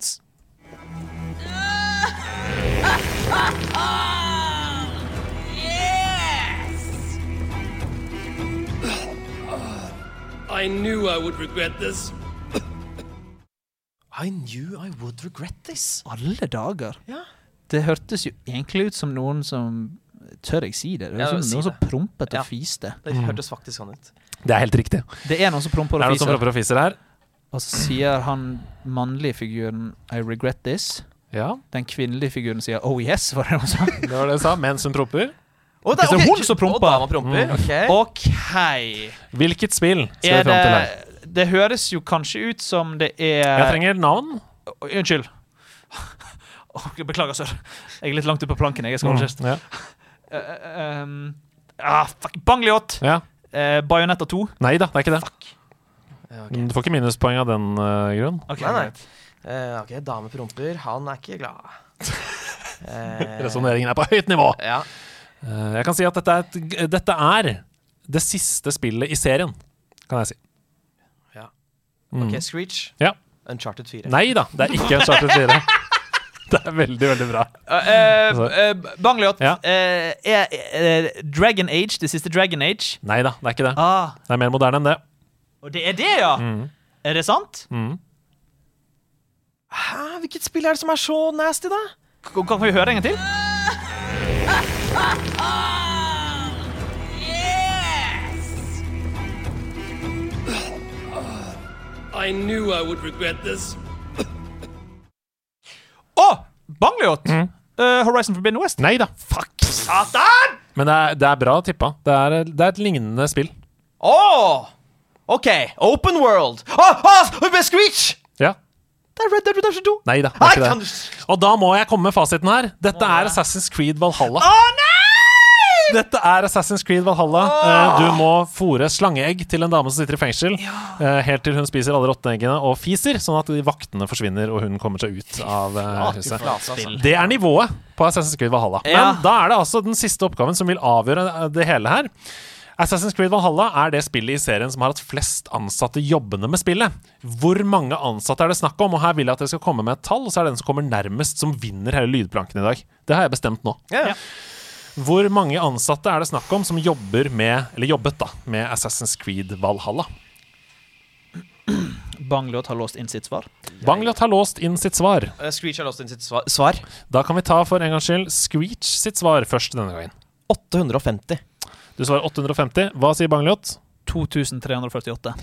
I knew I would regret this. I knew I would regret this. Alle dager. Ja. Det hørtes jo egentlig ut som noen som Tør jeg si det? Det Ja, høres ut som si noen som prompet og Ja. fiste. Det Mm. hørtes faktisk sånn ut. Det er helt riktig. Det er noen som promper Det er og noen som fiser. og fiser fise her. Og så sier han mannlige figuren 'I regret this'. Ja, Den kvinnelige figuren sier 'Oh yes', var det hun sa. det var det hun sa. Mens hun promper. Å, det er hun som promper. Og dama promper. Mm. Ok. OK. Hvilket spill skal Er vi fram til her? Det høres jo kanskje ut som det er Jeg trenger navn. Unnskyld. Beklager, sør. Jeg er litt langt ute på planken. Jeg skal holde kjeft. Mm, ja. Eh, eh, um, ah, fuck. Bangliot. ja. Uh, Bajonetta 2. Nei da, det er ikke det. ok. Men Du får ikke minuspoeng av den uh, grunn. nei, nei. Uh, ok, dame promper. Han er ikke glad. uh, Resonneringen er på høyt nivå. Ja. Uh, jeg kan si at dette er, et, dette er det siste spillet i serien, kan jeg si. Ja. Mm. Ok, Screech. Ja. Uncharted 4. Nei da, det er ikke Uncharted 4. Det er veldig, veldig bra. Uh, uh, uh, Bangliot, Ja. Uh, er eh, Dragon Age det siste Dragon Age? Nei da, det er ikke det. Ah, Det er mer moderne enn det. og det er det, ja? Mm. Er det sant? Mm. Hæ, hvilket spill er det som er så nasty, da? Kan, kan vi høre en gang til? I knew I would regret this. oh, Bangliot! Eh, Horizon Forbidden West? Nei da. Fuck, satan! Men det er, det er bra tippa. Det er, det er et lignende spill. Å! OK, Open World. Oh, oh, Screech! Ja. Det er Red Dead Redemption 2. Nei da. Og da må jeg komme med fasiten her. Dette er Assassin's Creed Valhalla. Oh, nei! Dette er Assassin's Creed Valhalla. Oh. Du må fòre slangeegg til en dame som sitter i fengsel, ja. helt til hun spiser alle rotteeggene og fiser, sånn at de vaktene forsvinner og hun kommer seg ut av eh, huset. altså. Det er nivået på Assassin's Creed Valhalla. Ja. Men da er det altså den siste oppgaven som vil avgjøre eh, det hele her. Assassin's Creed Valhalla er det spillet i serien som har hatt flest ansatte jobbende med spillet. Hvor mange ansatte er det snakk om? Og her vil jeg at dere skal komme med et tall, og så er det den som kommer nærmest, som vinner hele lydplanken i dag. Det har jeg bestemt nå. Ja. Ja. Hvor mange ansatte er det snakk om som jobber med, eller jobbet da, med Assassin's Creed Valhalla? Banglot har låst inn sitt svar. Banglot har låst inn sitt svar. Uh, Screech har låst inn sitt svar. svar. Da kan vi ta for en gangs skyld Screech sitt svar først denne gangen. 850. Du svarer 850. Hva sier Banglot? 2348.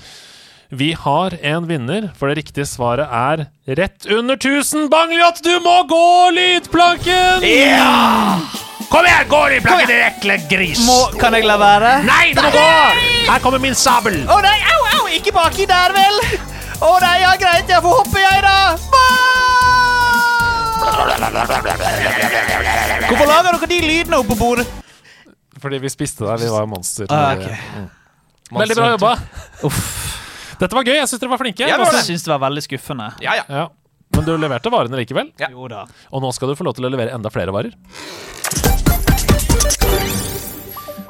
Vi har en vinner, for det riktige svaret er rett under 1000. Bangliot, du må gå lydplanken! Kom igjen, gå i plakken, din ekle gris! Må, kan jeg la være? Nei, du må gå! Her kommer min sabel! Å nei, au, au! Ikke baki der, vel! Å nei, ja, greit, jeg får hoppe, jeg, da! Hvorfor lager dere de lydene oppå bordet? Fordi vi spiste der. Vi var monster. Ah, okay. Mm. Veldig bra jobba. Dette var gøy. Jeg syns dere var flinke. Jeg Masse- syns det var veldig skuffende. Ja, ja. Ja. Men du leverte varene likevel. Jo da. Og nå skal du få lov til å levere enda flere varer.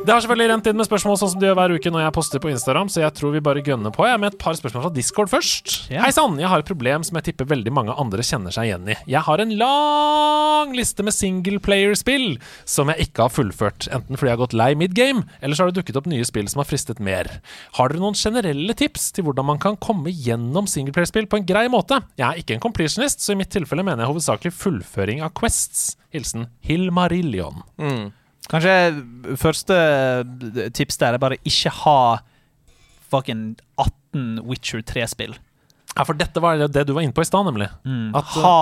Det har selvfølgelig rent inn med spørsmål sånn som de gjør hver uke når jeg poster på Instagram, så jeg tror vi bare gønner på jeg med et par spørsmål fra Discord først. Yeah. Hei sann, jeg har et problem som jeg tipper veldig mange andre kjenner seg igjen i. Jeg har en lang liste med singleplayer-spill som jeg ikke har fullført, enten fordi jeg har gått lei midgame, eller så har det dukket opp nye spill som har fristet mer. Har dere noen generelle tips til hvordan man kan komme gjennom singleplayer-spill på en grei måte? Jeg er ikke en completionist, så i mitt tilfelle mener jeg hovedsakelig fullføring av quests. Hilsen Hilmarillion. Kanskje første tips der er bare ikke ha fucking 18 Witcher 3-spill. Ja, for dette var det du var inne på i stad, nemlig. At, uh, ha,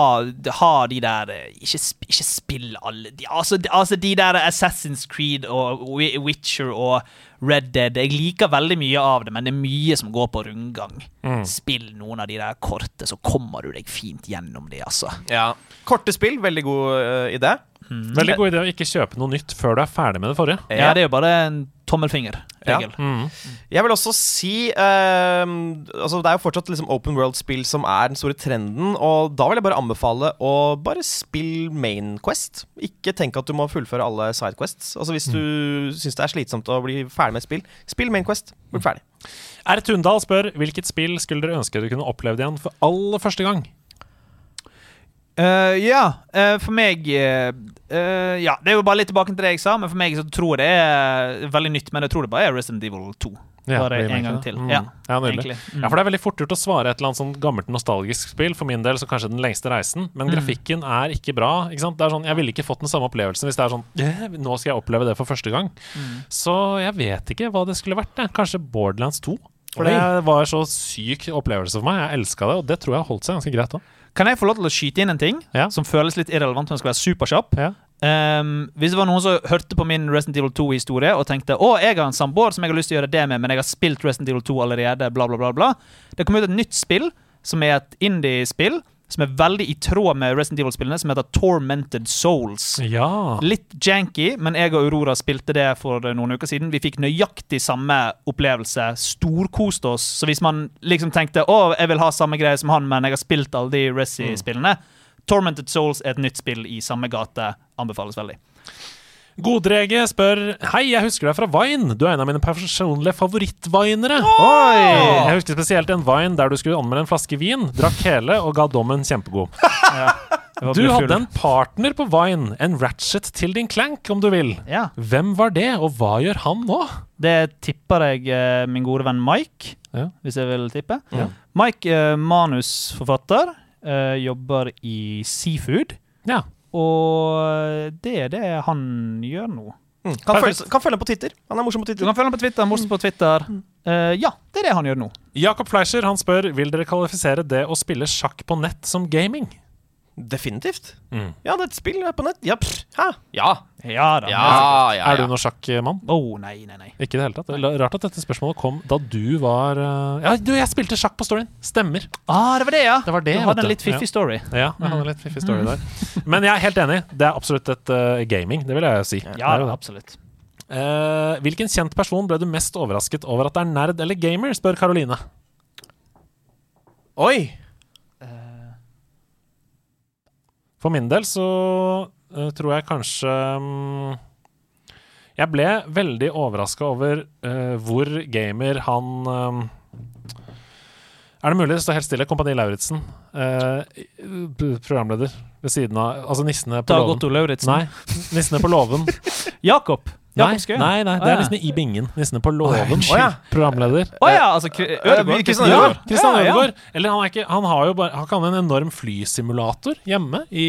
ha de der eh, Ikke, ikke spill alle de, altså, de, altså de der Assassin's Creed og Witcher og Red Dead. Jeg liker veldig mye av det, men det er mye som går på rundgang. Mm. Spill noen av de der korte, så kommer du deg fint gjennom de, altså. Ja. Korte spill, veldig god uh, idé. Veldig god idé å ikke kjøpe noe nytt før du er ferdig med det forrige. Ja, det er jo bare en tommelfingerregel. Jeg vil også si ehm, altså Det er jo fortsatt liksom open world-spill som er den store trenden. Og da vil jeg bare anbefale å bare spill Main Quest. Ikke tenk at du må fullføre alle side quests. Altså Hvis du syns det er slitsomt å bli ferdig med et spill, spill Main Quest. Bli ferdig. R. Tundal spør hvilket spill skulle dere ønske dere kunne opplevd igjen for aller første gang? ja, uh, yeah. uh, for meg eh, eh, Ja, det er jo bare litt tilbake til det jeg sa, men for meg så tror jeg det er veldig nytt. Men jeg tror det bare er Resident Evil 2. bare remake, en gang til. Mm. Ja, ja. Mm. Ja, for det er veldig fort gjort å svare et eller annet sånn gammelt nostalgisk spill. For min del så kanskje den lengste reisen. Men Mm. grafikken er ikke bra. Ikke sant? Det er sånn, jeg ville ikke fått den samme opplevelsen hvis det er sånn yeah, Nå skal jeg oppleve det for første gang. Mm. Så jeg vet ikke hva det skulle vært. Det. Kanskje Borderlands 2. For det var så syk opplevelse for meg. Jeg elska det, og det tror jeg har holdt seg ganske greit òg. Kan jeg få lov til å skyte inn en ting som føles litt irrelevant, men skal være superkjapp? Um, hvis det var noen som hørte på min Resident Evil 2-historie og tenkte å, jeg har en samboer som jeg har lyst til å gjøre det med, men jeg har spilt Resident Evil 2 allerede, bla, bla, bla, bla. Det kom ut et nytt spill, som er et indie-spill, som er veldig i tråd med Resident Evil-spillene, som heter Tormented Souls. Ja. Litt janky, men jeg og Aurora spilte det for noen uker siden. Vi fikk nøyaktig samme opplevelse. Storkoste oss. Så hvis man liksom tenkte å, jeg vil ha samme greie som han, men jeg har spilt alle de Resi-spillene Tormented Souls er et nytt spill i samme gate. Anbefales veldig. Godrege spør Hei, jeg husker deg fra Vine. Du er en av mine personlige favorittvinere. Oi! Jeg husker spesielt en Vine der du skulle anmelde en flaske vin, drakk hele og ga dommen kjempegod. ja, Du hadde en partner på Vine, en Ratchet til din Clank, om du vil. Ja. Hvem var det, og hva gjør han nå? Det tipper jeg eh, min gode venn Mike, Ja. hvis jeg vil tippe. Mike, eh, manusforfatter, eh, jobber i Seafood. Ja. Og det er det han gjør nå. Mm. Kan, følge, kan følge ham på Twitter. Han er morsom på Du Twitter. kan følge ham på Twitter. Morsom på Twitter. Eh, ja, det er det han gjør nå. Jakob Fleischer han spør Vil dere kvalifisere det å spille sjakk på nett som gaming. Definitivt. Mm. Ja, det er et spill på nett. Ja, pff, hæ? ja. Ja da. Ja, ja, Er du noen sjakkmann? Oh, nei, nei, nei. Ikke i det hele tatt. Rart at dette spørsmålet kom da du var eh, Ja, du, jeg spilte sjakk på storyen. Stemmer. Ah, det var det, ja. Det var det, du hadde en litt fiffig story. Ja, jeg hadde litt fiffig story der. Men jeg er helt enig. Det er absolutt et uh, gaming. Det vil jeg si. Ja, det. absolutt. Uh, hvilken kjent person ble du mest overrasket over at det er nerd eller gamer, spør Karoline. Oi! For min del så tror jeg kanskje mm, Jeg ble veldig overraska over eh, hvor gamer han eh, Er det mulig? stå helt stille. Kompani Lauritzen. eh, programleder ved siden av Altså Nissene på Dag låven. Otto Lauritzen. Nei, Nissene på låven. Jakob. Nei, Jakob Skøyen. nei, nei, det er. Nissene i bingen. Nissene på låven. Å ja. Programleder. Å ja, altså Kri- Ødegaard. Kristian Ja, Ødegaard. Kristian Ja, ja. Ødegaard. Eller han, er ikke, han har jo bare Han kan en enorm flysimulator hjemme i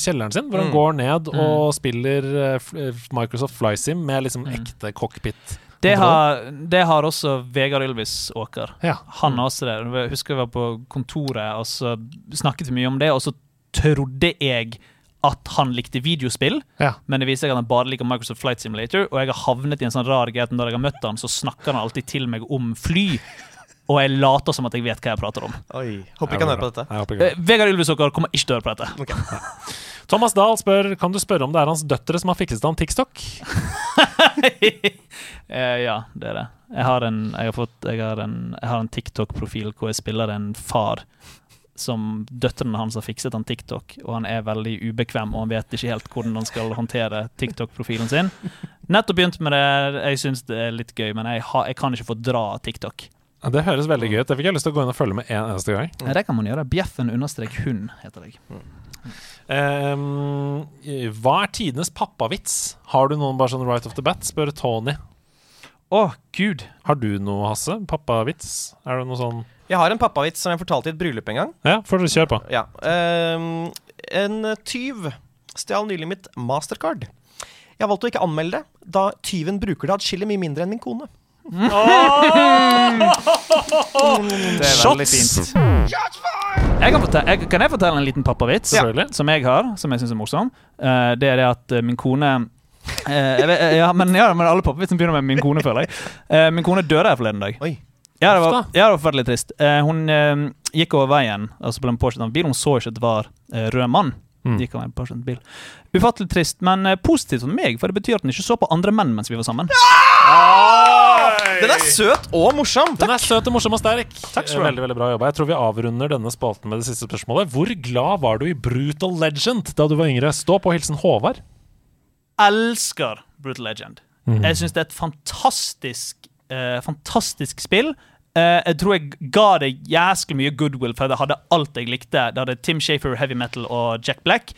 kjelleren sin, hvor han Mm. går ned og spiller eh, eh, Microsoft Flysim med liksom ekte cockpit. Det har, det har også Vegard Ylvis Åker. Ja. Han har også det. Jeg husker jeg var på kontoret og så snakket vi mye om det, og så trodde jeg at han likte videospill, Ja. men det viser seg at han bare liker Microsoft Flight Simulator, og jeg har havnet i en sånn rar greie at når jeg har møtt han, så snakker han alltid til meg om fly. Og jeg later som at jeg vet hva jeg prater om. Oi. Håper ikke han hører på dette. Eh, Vegard Ylvisåker kommer ikke til å høre på dette. Okay. Thomas Dahl spør Kan du spørre om det er hans døtre som har fikset han TikTok. Eh, ja, det er det. Jeg har en, jeg har fått, jeg har en, jeg har en TikTok-profil hvor jeg spiller en far som døtrene hans har fikset han TikTok, og han er veldig ubekvem, og han vet ikke helt hvordan han skal håndtere TikTok-profilen sin. Nettopp begynt med det. Jeg syns det er litt gøy, men jeg, ha, jeg kan ikke fordra TikTok. Ja, Det høres veldig gøy ut. Det fikk jeg lyst til å gå inn og følge med en eneste gang. Nei, det kan man gjøre. Bjeffen understrek hund, heter jeg. Ehm, hva er tidenes pappavits? Har du noen bare sånn right off the bat? spør Tony. Å, gud. Har du noe, Hasse? Pappavits? Er det noe sånn Jeg har en pappavits som jeg fortalte i et bryllup en gang. Ja, får dere kjøre på. Ja. Um, en tyv stjal nylig mitt mastercard. Jeg valgte å ikke anmelde det, da tyven bruker det atskillig mye mindre enn min kone. Det er veldig fint. Jeg kan, fortelle, jeg, kan jeg fortelle en liten pappavits Selvfølgelig. som jeg har, som jeg syns er morsom? Uh, det er det at uh, min kone eh, jeg vet, ja, men, ja, men alle pappavitsene begynner med min kone, føler jeg. Eh, min kone døde her forleden dag. Oi. Ja, det var, ja, det var forferdelig trist. Eh, hun eh, gikk over veien altså på den Porschen bilen. Hun så ikke at det var eh, rød mann. Mm. Gikk over en Porsche bil. Ufattelig trist, men eh, positivt for meg, for det betyr at hun ikke så på andre menn mens vi var sammen. Den er søt og morsom! Den er søt og morsom og sterk. Takk skal du ha. Veldig, veldig bra jobba. Jeg tror vi avrunder denne spalten med det siste spørsmålet. Hvor glad var du i Brutal Legend da du var yngre? Stå på hilsen Håvard. Elsker Brutal Legend. Mhm. Jeg syns det er et fantastisk uh, Fantastisk spill. Uh, jeg tror jeg ga det jæsklig mye goodwill, for det hadde alt jeg likte. Det hadde Tim Shafer, Heavy Metal og Jack Black.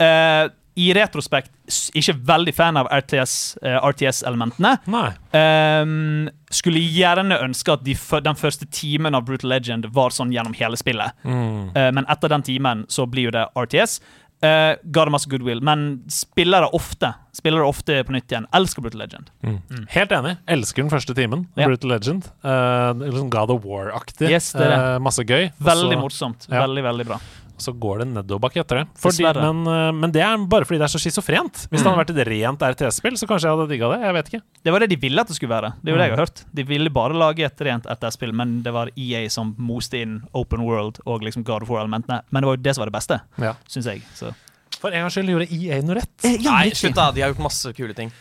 Uh, I retrospekt ikke veldig fan av RTS, RTS-elementene. Nei. Ehm, skulle gjerne ønske at de, den første timen av Brutal Legend var sånn gjennom hele spillet. Mm. Men etter den timen så blir jo det RTS. Uh, ga det masse goodwill, men spiller det ofte. Spiller det ofte på nytt igjen. Elsker Brutal Legend. Mm. Helt enig. Elsker den første timen. Ja. Brutal Legend. Uh, liksom God of War-aktig. Yes. Eh, masse gøy. Veldig Også- morsomt. Ja. Veldig, veldig bra. Så går det nedoverbakke etter det. Fordi, men, eh, men det er bare fordi det er så schizofrent. Hvis det hadde vært et rent RTS-spill, så kanskje jeg hadde digga det. Jeg vet ikke. Det var det de ville at det skulle være. Det er jo det jeg har hørt. De ville bare lage et rent RTS-spill, men det var EA som moste inn Open World og liksom God of War-elementene. Men det var jo det som var det beste, Ja. syns jeg. Så. For en gangs skyld gjorde EA noe rett. Nei, slutt da. De har gjort masse kule ting.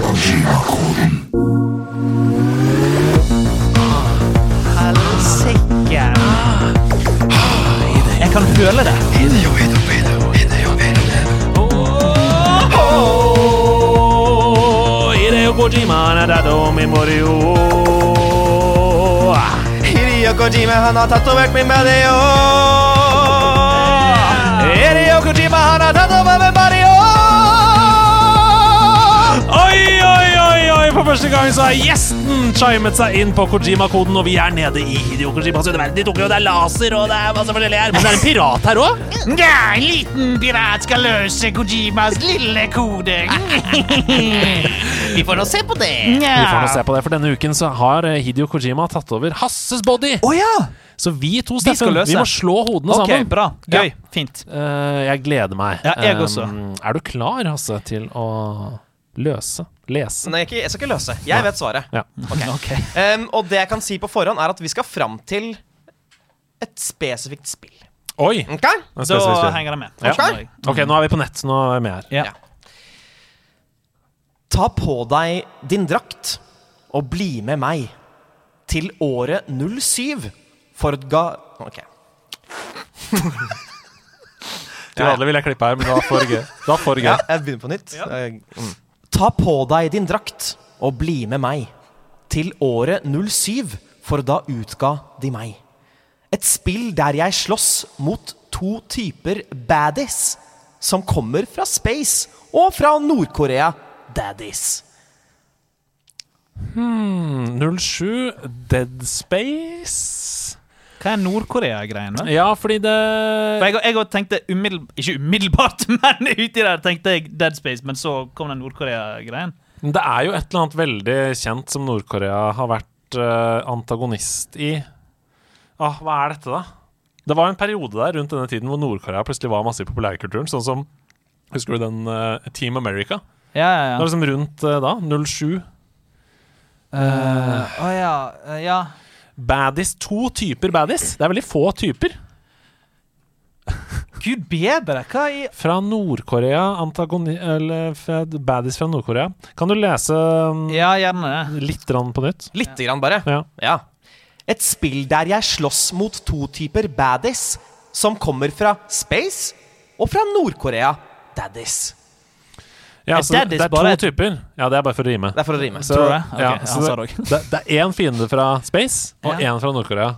Helsike! Jeg kan føle det. Hideo Kojima, han har tatovert min Mario. Hideo Kojima, han har tatovert Mario. Oi, oi, oi, oi! For første gang så har chimet seg inn på Kojima-koden, og vi er nede i Hideo Kojimas univers. De tok jo, det er laser, og det er masse forskjellig her. Men det er en pirat her òg. Ja, en liten pirat skal løse Kojimas lille kode. Vi får nå se på det. Vi får nå se på det, for denne uken så har eh, Hideo Kojima tatt over Hasses body. Oh, ja! Så vi to, Steffen, vi, vi må slå hodene Ok, sammen. bra. Gøy. Ja. Fint. uh, jeg gleder meg. Ja, jeg også. Um, er du klar, Hasse, til å løse? Lese? Nei, jeg, ikke, jeg skal ikke løse. Jeg vet svaret. Ja. Ok. Um, og det jeg kan si på forhånd, er at vi skal fram til et spesifikt spill. Oi! Ok? Det er. Da henger det med. Ja. Okay. Ok, nå er vi på nett. Nå er vi med her. Ja. Ta på deg din drakt og bli med meg til året 07 for ga... Ok. Til vanlig vil jeg klippe her, men det var for gøy. Det var for gøy. Ja, jeg begynner på nytt. Ja. Mm. Ta på deg din drakt og bli med meg til året 07, for da utga de meg. Et spill der jeg slåss mot to typer baddies som kommer fra space og fra Nord-Korea. Daddies. Hmm, 07 Dead Space Hva er Nord-Korea-greien? Ja, fordi det For jeg, også tenkte umiddelbart Ikke umiddelbart, men uti der tenkte jeg Dead Space, men så kom den Nord-Korea-greien. Det er jo et eller annet veldig kjent som Nord-Korea har vært uh, antagonist i. Åh, hva er dette, da? Det var en periode der rundt denne tiden hvor Nord-Korea plutselig var masse i populærkulturen. Sånn som Husker du den uh, Team America? Ja, ja, ja. Det var liksom rundt uh, da. 07. Å ja. ja. Baddies. To typer baddies. Det er veldig få typer. Gud bedre! Hva i Fra Nord-Korea antagoni... Eller baddies fra Nord-Korea. Kan du lese um, Ja, gjerne litt grann på nytt? Lite grann, bare. Ja. Ja. Et spill der jeg slåss mot to typer baddies som kommer fra space og fra Nord-Korea. Daddies. Ja, Er så det, det er to et- typer. Ja, det er bare for å rime. Det er for å rime. Så, Tror jeg. Okay, Ok, ja, han sa det, det det, er én fiende fra space og Ja. én fra Nord-Korea.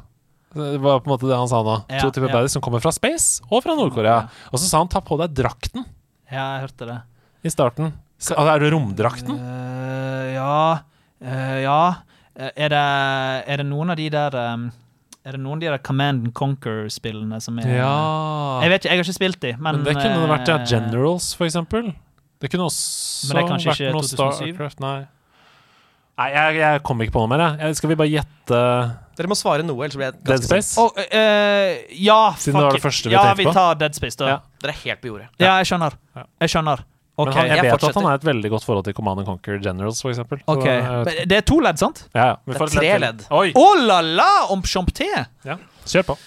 Det var på en måte det han sa nå. Ja, to typer ja. baddies som kommer fra space og fra Nord-Korea. Og så sa han 'ta på deg drakten' Ja, jeg hørte det. i starten. Så, altså, er det romdrakten? Uh, ja Uh, Ja. Eh, er, det, er det noen av de der um, Er det noen av de der Command and Conquer-spillene som er Ja. Jeg vet ikke, jeg har ikke spilt de, men, Men det kunne det vært ja, Generals, for eksempel. Det kunne også Men det vært ikke noe 2007? Starcraft, nei. Nei, jeg, jeg kom ikke på noe mer, jeg. Skal vi bare gjette Dere må svare noe, ellers blir jeg Dead Space? Oh, eh, ja, Siden det var det første vi ja, tenkte vi tar Dead Space, da. Ja. Ja, Dere er helt på jordet. jeg skjønner. Ja. Jeg skjønner. Men han, jeg jeg vet at han har et veldig godt forhold til Command and Conquer Generals, for eksempel. Så, ok. eh, Men Det er to ledd, sant? ja, ja. Vi Det er tre ledd. Oi! Å la la, om champté! Ja. Kjør på.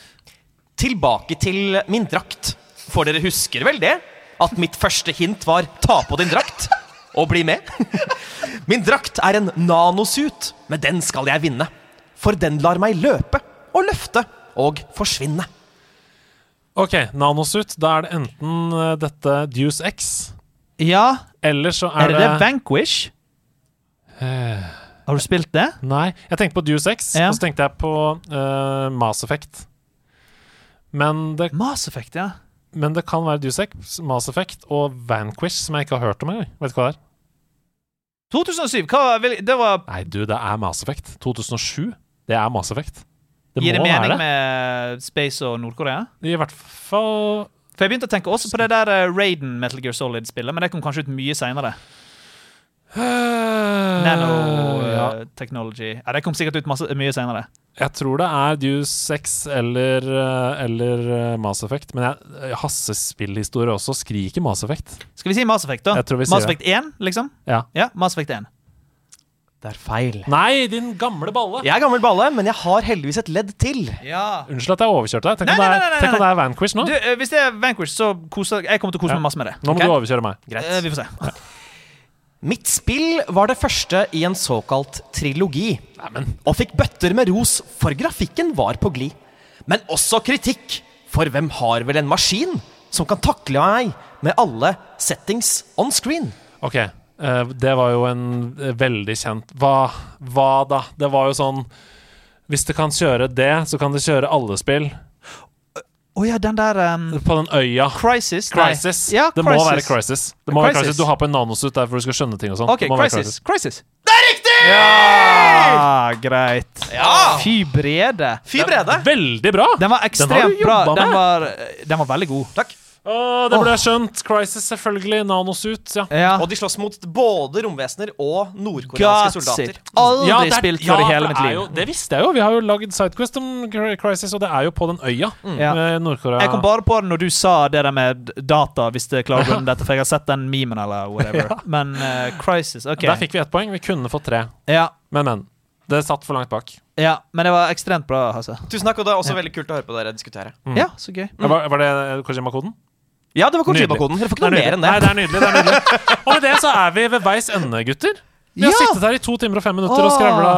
Tilbake til min drakt. For dere husker vel det? At mitt første hint var 'ta på din drakt' og bli med? Min drakt er en nanosuit, men den skal jeg vinne. For den lar meg løpe og løfte og forsvinne. Ok, Nanosuit. Da er det enten eh, dette Deuce X, Ja, eller så er er, det det Vanquish? Eh, Har du spilt det? Nei. Jeg tenkte på Deuce X, Ja. og så tenkte jeg på uh, Mass Effect. Men det, Mass Effect, ja. Men det kan være Dusek, Mass Effect og Vanquish, som jeg ikke har hørt om engang. Vet du hva det er? 2007, hva vil Det var Nei, du, det er Mass Effect. 2007, det er Mass Effect. Det Gir det mening det. med Space og Nord-Korea? I hvert fall For jeg begynte å tenke også på det der eh, Raiden Metal Gear Solid-spillet, men det kom kanskje ut mye seinere. ja. Nanotechnology. Ja, det kom sikkert ut masse, mye senere. Jeg tror det er Deuce 6 eller, eh, eller eh, Mass Effect. Men jeg, hassespillhistorie også skriker Mass Effect. Skal vi si Mass Effect, da? Mass. Effect 1, liksom? Ja. Ja, Mass Effect 1. Det er feil. Nei, din gamle balle! Jeg er gammel balle, men jeg har heldigvis et ledd til. Ja. Unnskyld at jeg overkjørte deg. Tenk Nei, om det nei, er, nei, nei, tenk om det er Vanquish nå. Du, eh, hvis det er Vanquish, så koser jeg kommer til å kose Ja. meg masse med det. Nå må okay? du overkjøre meg. Greit. vi får se. Mitt spill var det første i en såkalt trilogi, og fikk bøtter med ros for grafikken var på glid. Men også kritikk, for hvem har vel en maskin som kan takle meg med alle settings on screen? Ok, eh, det var jo en eh, veldig kjent Hva, hva da? Det var jo sånn Hvis det kan kjøre det, så kan det kjøre alle spill. Å ja, den der um, På den øya. Crisis? Crisis. Ja, det må være Crisis. Det må være Crisis. crisis. Du har på en nanosuit der for du skal skjønne ting og sånn. OK, Crisis. Crisis. Det er riktig! Ja, greit. Ja. Fy brede. Fy brede. Veldig bra! Den var Den har ekstremt du bra. Den var, den var veldig god. Takk. Å, det ble jeg skjønt. Crisis, selvfølgelig. Nanosuit. Ja. Ja. Og de slåss mot både romvesener og nordkoreanske soldater. Aldri Ja, det er- spilt ja, i hele mitt liv. Jo, det visste jeg jo. Vi har jo lagd Sidequest om Cri- Crisis, og det er jo på den øya Mm. med Nord-Korea. Jeg kom bare på det når du sa det der med data, hvis det klarer å dette, for jeg har sett den memen eller whatever. Men uh, Crisis, OK. Der fikk vi ett poeng. Vi kunne fått tre. Ja, Men, men. Det satt for langt bak. ja, men det var ekstremt bra, Hasse. Tusen takk, og det er også veldig kult å høre på dere diskutere. Ja, så gøy. Var, var det Kojima-koden? Ja, det var Nydelig. Kojima-koden. Dere får ikke noe Det er mer enn det. Nei, det. det er nydelig. det er nydelig Og med det så er vi ved veis ende, gutter. Vi har Ja. sittet her i to timer og fem minutter og Åh. skravla,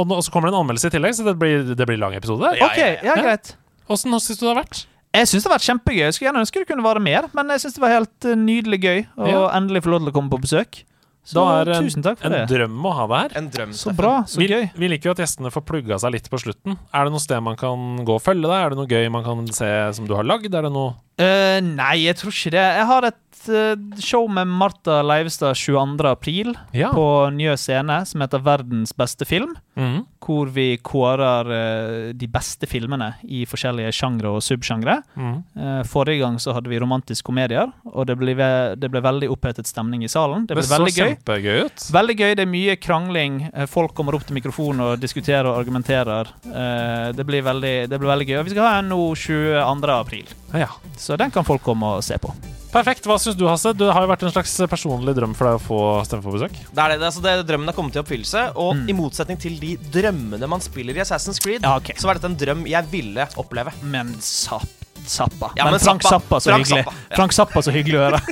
og, nå- og så kommer det en anmeldelse i tillegg, så det blir, det blir lang episode. OK, ja, greit. Åssen syns du det har vært? Jeg syns det har vært kjempegøy. Jeg skulle gjerne ønske det kunne vare mer, men jeg syns det var helt eh, nydelig gøy å Ja. endelig få lov til å komme på besøk. Så Da er tusen takk for en det. drøm å ha deg her. En drøm, Så bra. Så Vi, gøy. vi liker jo at gjestene får plugga seg litt på slutten. Er det noe sted man kan gå og følge deg? Er det noe gøy man kan se som du har lagd? Er det noe uh, nei, jeg tror ikke det. Jeg har et uh, show med Martha Leivestad 22. april Ja. på Njø scene som heter Verdens beste film. Mhm. Hvor vi kårer uh, de beste filmene i forskjellige sjangre og subsjangre. Mm. Uh, forrige gang så hadde vi romantiske komedier, og det ble, det ble veldig opphetet stemning i salen. Det ble Det så veldig gøy. ut. Veldig gøy. Det er mye krangling. Eh, Folk kommer opp til mikrofonen og diskuterer og argumenterer. Uh, Det blir veldig, det blir veldig gøy. Og vi skal ha en nå 22. april, Ja. så den kan folk komme og se på. Perfekt. Hva syns du, Hasse? Det har jo vært en slags personlig drøm for deg å få stemme på besøk. Det er det, det, altså det Drømmen er kommet i oppfyllelse, og i motsetning til de drømmene man spiller i Assassin's Creed, Ja, okay. så var dette en drøm jeg ville oppleve. Men Zapp, Zappa. Ja, men, men Frank Zappa. Zappa, så Frank hyggelig. Zappa, ja. Frank Zappa, så hyggelig å høre.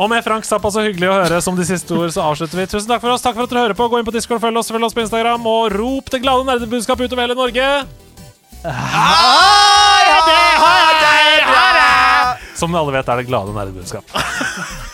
Og med Frank Zappa, så hyggelig å høre som de siste ord, så avslutter vi. Tusen takk for oss. Takk for at dere hører på. Gå inn på Discord, følg oss, følg oss på Instagram, og rop det glade nerdebudskapet utover hele Norge. Som alle vet, er det glade nerdebudskap.